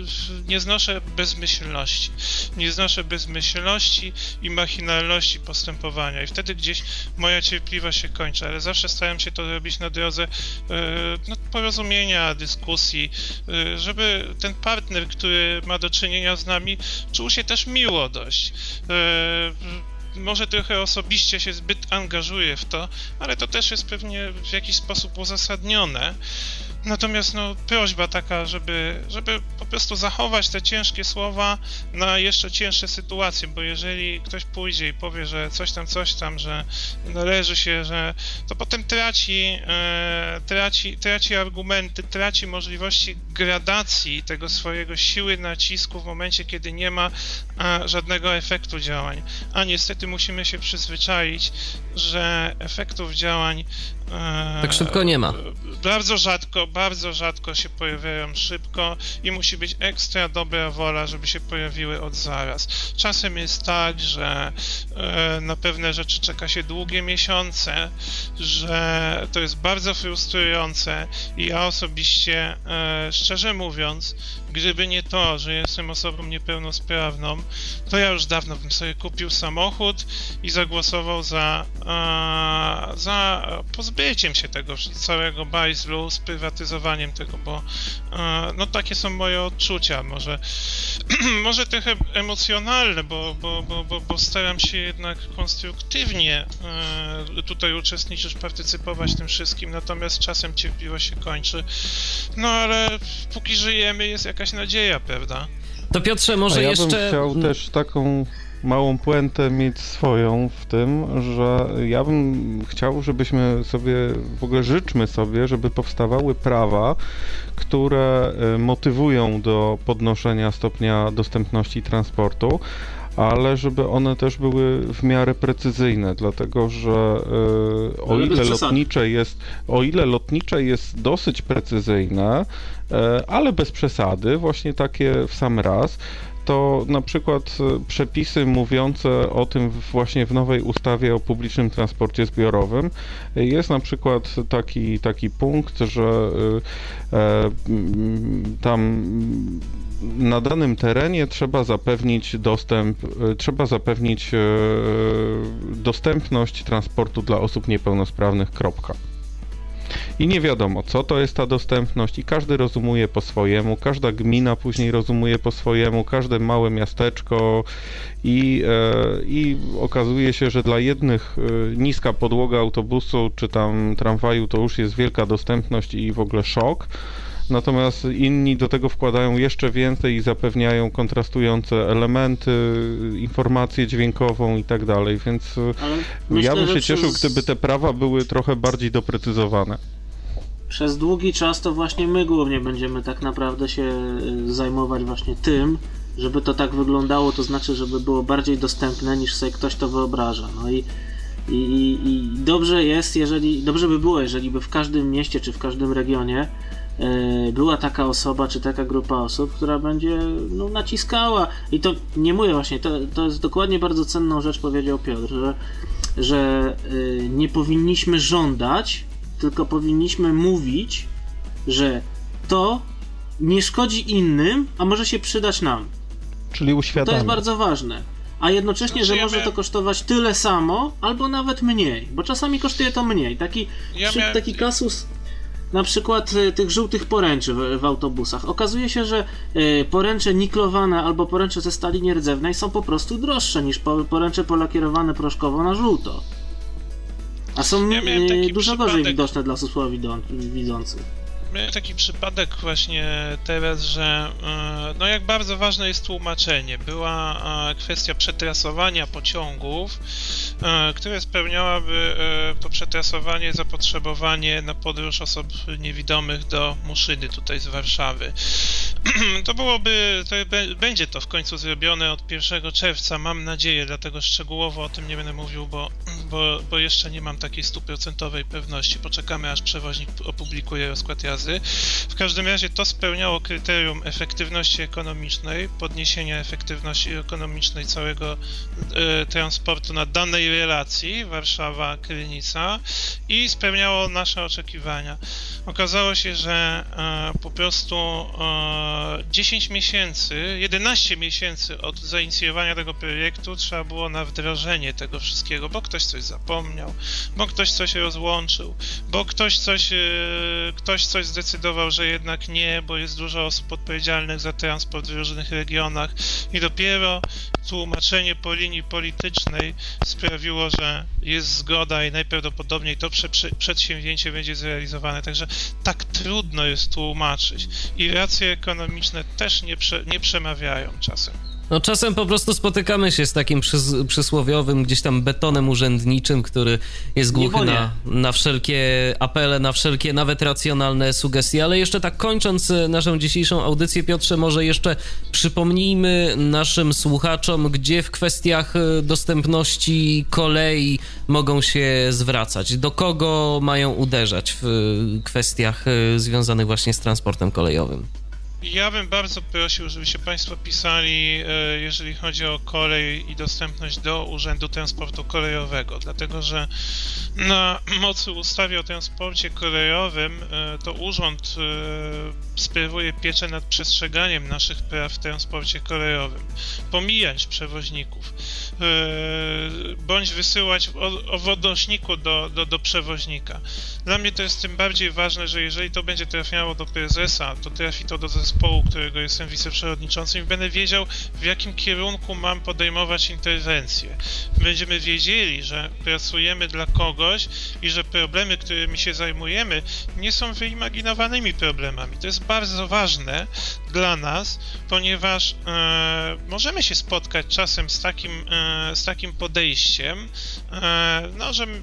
nie, znoszę bezmyślności. Nie znoszę bezmyślności i machinalności postępowania. I wtedy gdzieś moja cierpliwość się kończy, ale zawsze staram się to robić na drodze e, no, porozumienia, dyskusji, e, żeby ten partner, który ma do czynienia z nami, czuł się też miło dość. E, może trochę osobiście się zbyt angażuje w to, ale to też jest pewnie w jakiś sposób uzasadnione. Natomiast no, prośba taka, żeby, żeby po prostu zachować te ciężkie słowa na jeszcze cięższe sytuacje, bo jeżeli ktoś pójdzie i powie, że coś tam, coś tam, że należy się, że to potem traci, e, traci, traci argumenty, traci możliwości gradacji tego swojego siły nacisku w momencie, kiedy nie ma a, żadnego efektu działań. A niestety musimy się przyzwyczaić, że efektów działań e, tak szybko nie ma. Bardzo rzadko, bardzo rzadko się pojawiają szybko i musi być ekstra dobra wola, żeby się pojawiły od zaraz. Czasem jest tak, że e, na pewne rzeczy czeka się długie miesiące, że to jest bardzo frustrujące i ja osobiście, e, szczerze mówiąc, gdyby nie to, że jestem osobą niepełnosprawną, to ja już dawno bym sobie kupił samochód i zagłosował za, e, za pozbyciem się tego całego bajzlu, sprywatyzowaniem tego, bo e, no takie są moje odczucia, może, może trochę emocjonalne, bo, bo, bo, bo, bo staram się jednak konstruktywnie e, tutaj uczestniczyć, partycypować tym wszystkim, natomiast czasem cierpliwość się kończy. No ale póki żyjemy jest jakaś nadzieja, prawda? To Piotrze, może A ja jeszcze... bym chciał też taką małą puentę mieć swoją w tym, że ja bym chciał, żebyśmy sobie, w ogóle życzmy sobie, żeby powstawały prawa, które y, motywują do podnoszenia stopnia dostępności transportu, ale żeby one też były w miarę precyzyjne, dlatego że y, o ile lotnicze jest, o ile lotnicze jest dosyć precyzyjne, y, ale bez przesady, właśnie takie w sam raz, to na przykład e, przepisy mówiące o tym właśnie w nowej ustawie o publicznym transporcie zbiorowym jest na przykład taki, taki punkt, że e, tam na danym terenie trzeba zapewnić dostęp, e, trzeba zapewnić dostępność transportu dla osób niepełnosprawnych. Kropka. I nie wiadomo, co to jest ta dostępność, i każdy rozumuje po swojemu, każda gmina później rozumuje po swojemu, każde małe miasteczko, i, e, i okazuje się, że dla jednych e, niska podłoga autobusu czy tam tramwaju to już jest wielka dostępność i w ogóle szok. Natomiast inni do tego wkładają jeszcze więcej i zapewniają kontrastujące elementy, informację dźwiękową i tak dalej, więc myślę, ja bym się cieszył, przez... gdyby te prawa były trochę bardziej doprecyzowane. Przez długi czas to właśnie my głównie będziemy tak naprawdę się y, zajmować właśnie tym, żeby to tak wyglądało, to znaczy, żeby było bardziej dostępne niż sobie ktoś to wyobraża. No i, i, i dobrze jest, jeżeli, dobrze by było, jeżeli by w każdym mieście czy w każdym regionie E, była taka osoba, czy taka grupa osób, która będzie no, naciskała. I to nie mówię właśnie, to, to jest dokładnie bardzo cenną rzecz, powiedział Piotr, że, że e, nie powinniśmy żądać, tylko powinniśmy mówić, że to nie szkodzi innym, a może się przydać nam. Czyli uświadamiać. To jest bardzo ważne. A jednocześnie, że może to kosztować tyle samo, albo nawet mniej, bo czasami kosztuje to mniej. Taki, ja miałem... taki kasus na przykład tych żółtych poręczy w, w, autobusach. Okazuje się, że poręcze niklowane albo poręcze ze stali nierdzewnej są po prostu droższe niż poręcze polakierowane proszkowo na żółto. A są ja dużo przypadek... gorzej widoczne dla osób słabowidzących miałem taki przypadek właśnie teraz, że e, no jak bardzo ważne jest tłumaczenie. Była e, kwestia przetrasowania pociągów, e, które spełniałaby to przetrasowanie zapotrzebowanie na podróż osób niewidomych do Muszyny tutaj z Warszawy. To byłoby, to będzie to w końcu zrobione od 1 czerwca, mam nadzieję, dlatego szczegółowo o tym nie będę mówił, bo, bo, bo jeszcze nie mam takiej stuprocentowej pewności. Poczekamy aż przewoźnik opublikuje rozkład jazdy W każdym razie to spełniało kryterium efektywności ekonomicznej, podniesienia efektywności ekonomicznej całego e, transportu na danej relacji Warszawa-Krynica i spełniało nasze oczekiwania. Okazało się, że e, po prostu e, 10 miesięcy, 11 miesięcy od zainicjowania tego projektu trzeba było na wdrożenie tego wszystkiego, bo ktoś coś zapomniał, bo ktoś coś rozłączył, bo ktoś coś, e, ktoś coś zdecydował, że jednak nie, bo jest dużo osób odpowiedzialnych za transport w różnych regionach i dopiero tłumaczenie po linii politycznej sprawiło, że jest zgoda i najprawdopodobniej to przedsięwzięcie będzie zrealizowane. Także tak trudno jest tłumaczyć i racje ekonomiczne też nie, prze, nie przemawiają czasem. No czasem po prostu spotykamy się z takim przys przysłowiowym gdzieś tam betonem urzędniczym, który jest głuchy na, na wszelkie apele, na wszelkie nawet racjonalne sugestie. Ale jeszcze tak kończąc e, naszą dzisiejszą audycję, Piotrze, może jeszcze przypomnijmy naszym słuchaczom, gdzie w kwestiach e, dostępności kolei mogą się zwracać, do kogo mają uderzać w e, kwestiach związanych właśnie z transportem kolejowym. Ja bym bardzo prosił, żebyście Państwo pisali, e, jeżeli chodzi o kolej i dostępność do Urzędu Transportu Kolejowego, dlatego że na mocy ustawy o transporcie kolejowym e, to urząd e, sprawuje pieczę nad przestrzeganiem naszych praw w transporcie kolejowym, pomijać przewoźników, bądź wysyłać o odnośniku do, do, do przewoźnika. Dla mnie to jest tym bardziej ważne, że jeżeli to będzie trafiało do prezesa, to trafi to do zespołu, którego jestem wiceprzewodniczącym i będę wiedział, w jakim kierunku mam podejmować interwencje. Będziemy wiedzieli, że pracujemy dla kogoś i że problemy, którymi się zajmujemy, nie są wyimaginowanymi problemami. To jest bardzo ważne dla nas, ponieważ e, możemy się spotkać czasem z takim, e, z takim podejściem, e, no, że, mm,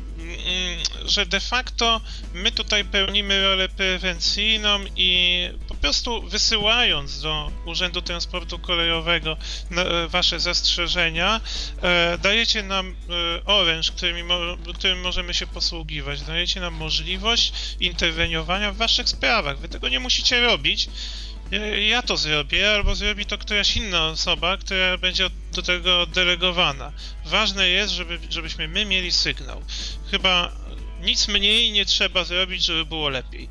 że de facto my tutaj pełnimy rolę prewencyjną i po prostu wysyłając do Urzędu Transportu Kolejowego e, wasze zastrzeżenia, e, dajecie nam e, oręż, którym, którym możemy się posługiwać. Dajecie nam możliwość interweniowania w waszych sprawach. Wy tego nie musicie robić. Ja to zrobię, albo zrobi to któraś inna osoba, która będzie do tego delegowana. Ważne jest, żeby, żebyśmy my mieli sygnał. Chyba nic mniej nie trzeba zrobić, żeby było lepiej.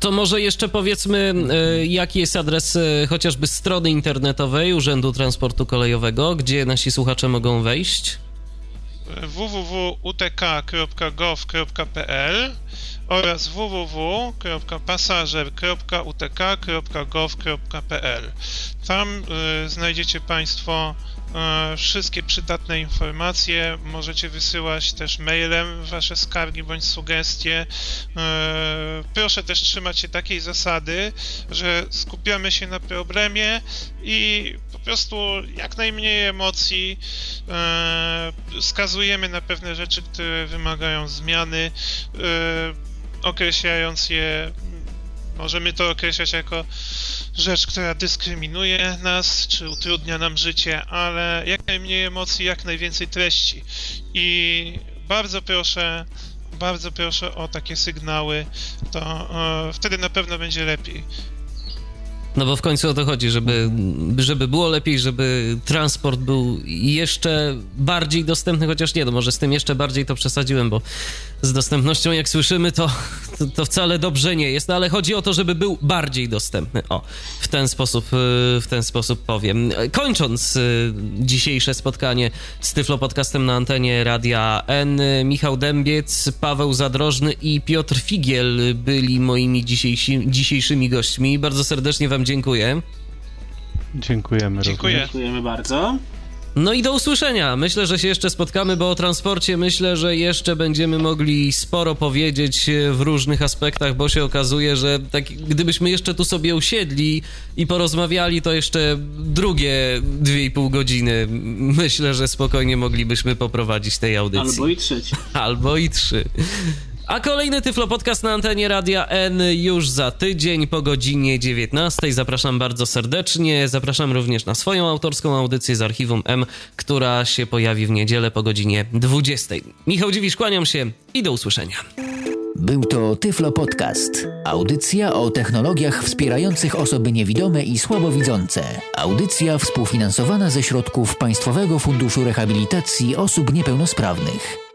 To może jeszcze powiedzmy, e, jaki jest adres e, chociażby strony internetowej Urzędu Transportu Kolejowego, gdzie nasi słuchacze mogą wejść? www.utk.gov.pl oraz www.pasażer.utk.gov.pl. Tam y, znajdziecie Państwo wszystkie przydatne informacje. Możecie wysyłać też mailem wasze skargi bądź sugestie. E, proszę też trzymać się takiej zasady, że skupiamy się na problemie i po prostu jak najmniej emocji e, skazujemy na pewne rzeczy, które wymagają zmiany, określając je Możemy to określać jako rzecz, która dyskryminuje nas, czy utrudnia nam życie, ale jak najmniej emocji, jak najwięcej treści. I bardzo proszę, bardzo proszę o takie sygnały, to e, wtedy na pewno będzie lepiej. No bo w końcu o to chodzi, żeby, żeby było lepiej, żeby transport był jeszcze bardziej dostępny, chociaż nie, no może z tym jeszcze bardziej to przesadziłem, bo z dostępnością, jak słyszymy, to, to, to, wcale dobrze nie jest, no, ale chodzi o to, żeby był bardziej dostępny. O, w ten sposób, y, w ten sposób powiem. Kończąc y, dzisiejsze spotkanie z Tyflo Podcastem na antenie Radia N, Michał Dębiec, Paweł Zadrożny i Piotr Figiel byli moimi dzisiejsi, dzisiejszymi gośćmi. Bardzo serdecznie Wam dziękuję. Dziękujemy. Dziękuję. Dziękujemy bardzo. No i do usłyszenia. Myślę, że się jeszcze spotkamy, bo o transporcie myślę, że jeszcze będziemy mogli sporo powiedzieć e, w różnych aspektach, bo się okazuje, że tak, gdybyśmy jeszcze tu sobie usiedli i porozmawiali, to jeszcze drugie dwie i pół godziny myślę, że spokojnie moglibyśmy poprowadzić tej audycji. Albo i trzecie. Albo i trzy. A kolejny Tyflo Podcast na antenie Radia N już za tydzień po godzinie 19. Zapraszam bardzo serdecznie. Zapraszam również na swoją autorską audycję z Archiwum M, która się pojawi w niedzielę po godzinie 20. Michał Dziwisz, kłaniam się i do usłyszenia. Był to Tyflo Podcast. Audycja o technologiach wspierających osoby niewidome i słabowidzące. Audycja współfinansowana ze środków Państwowego Funduszu Rehabilitacji Osób Niepełnosprawnych.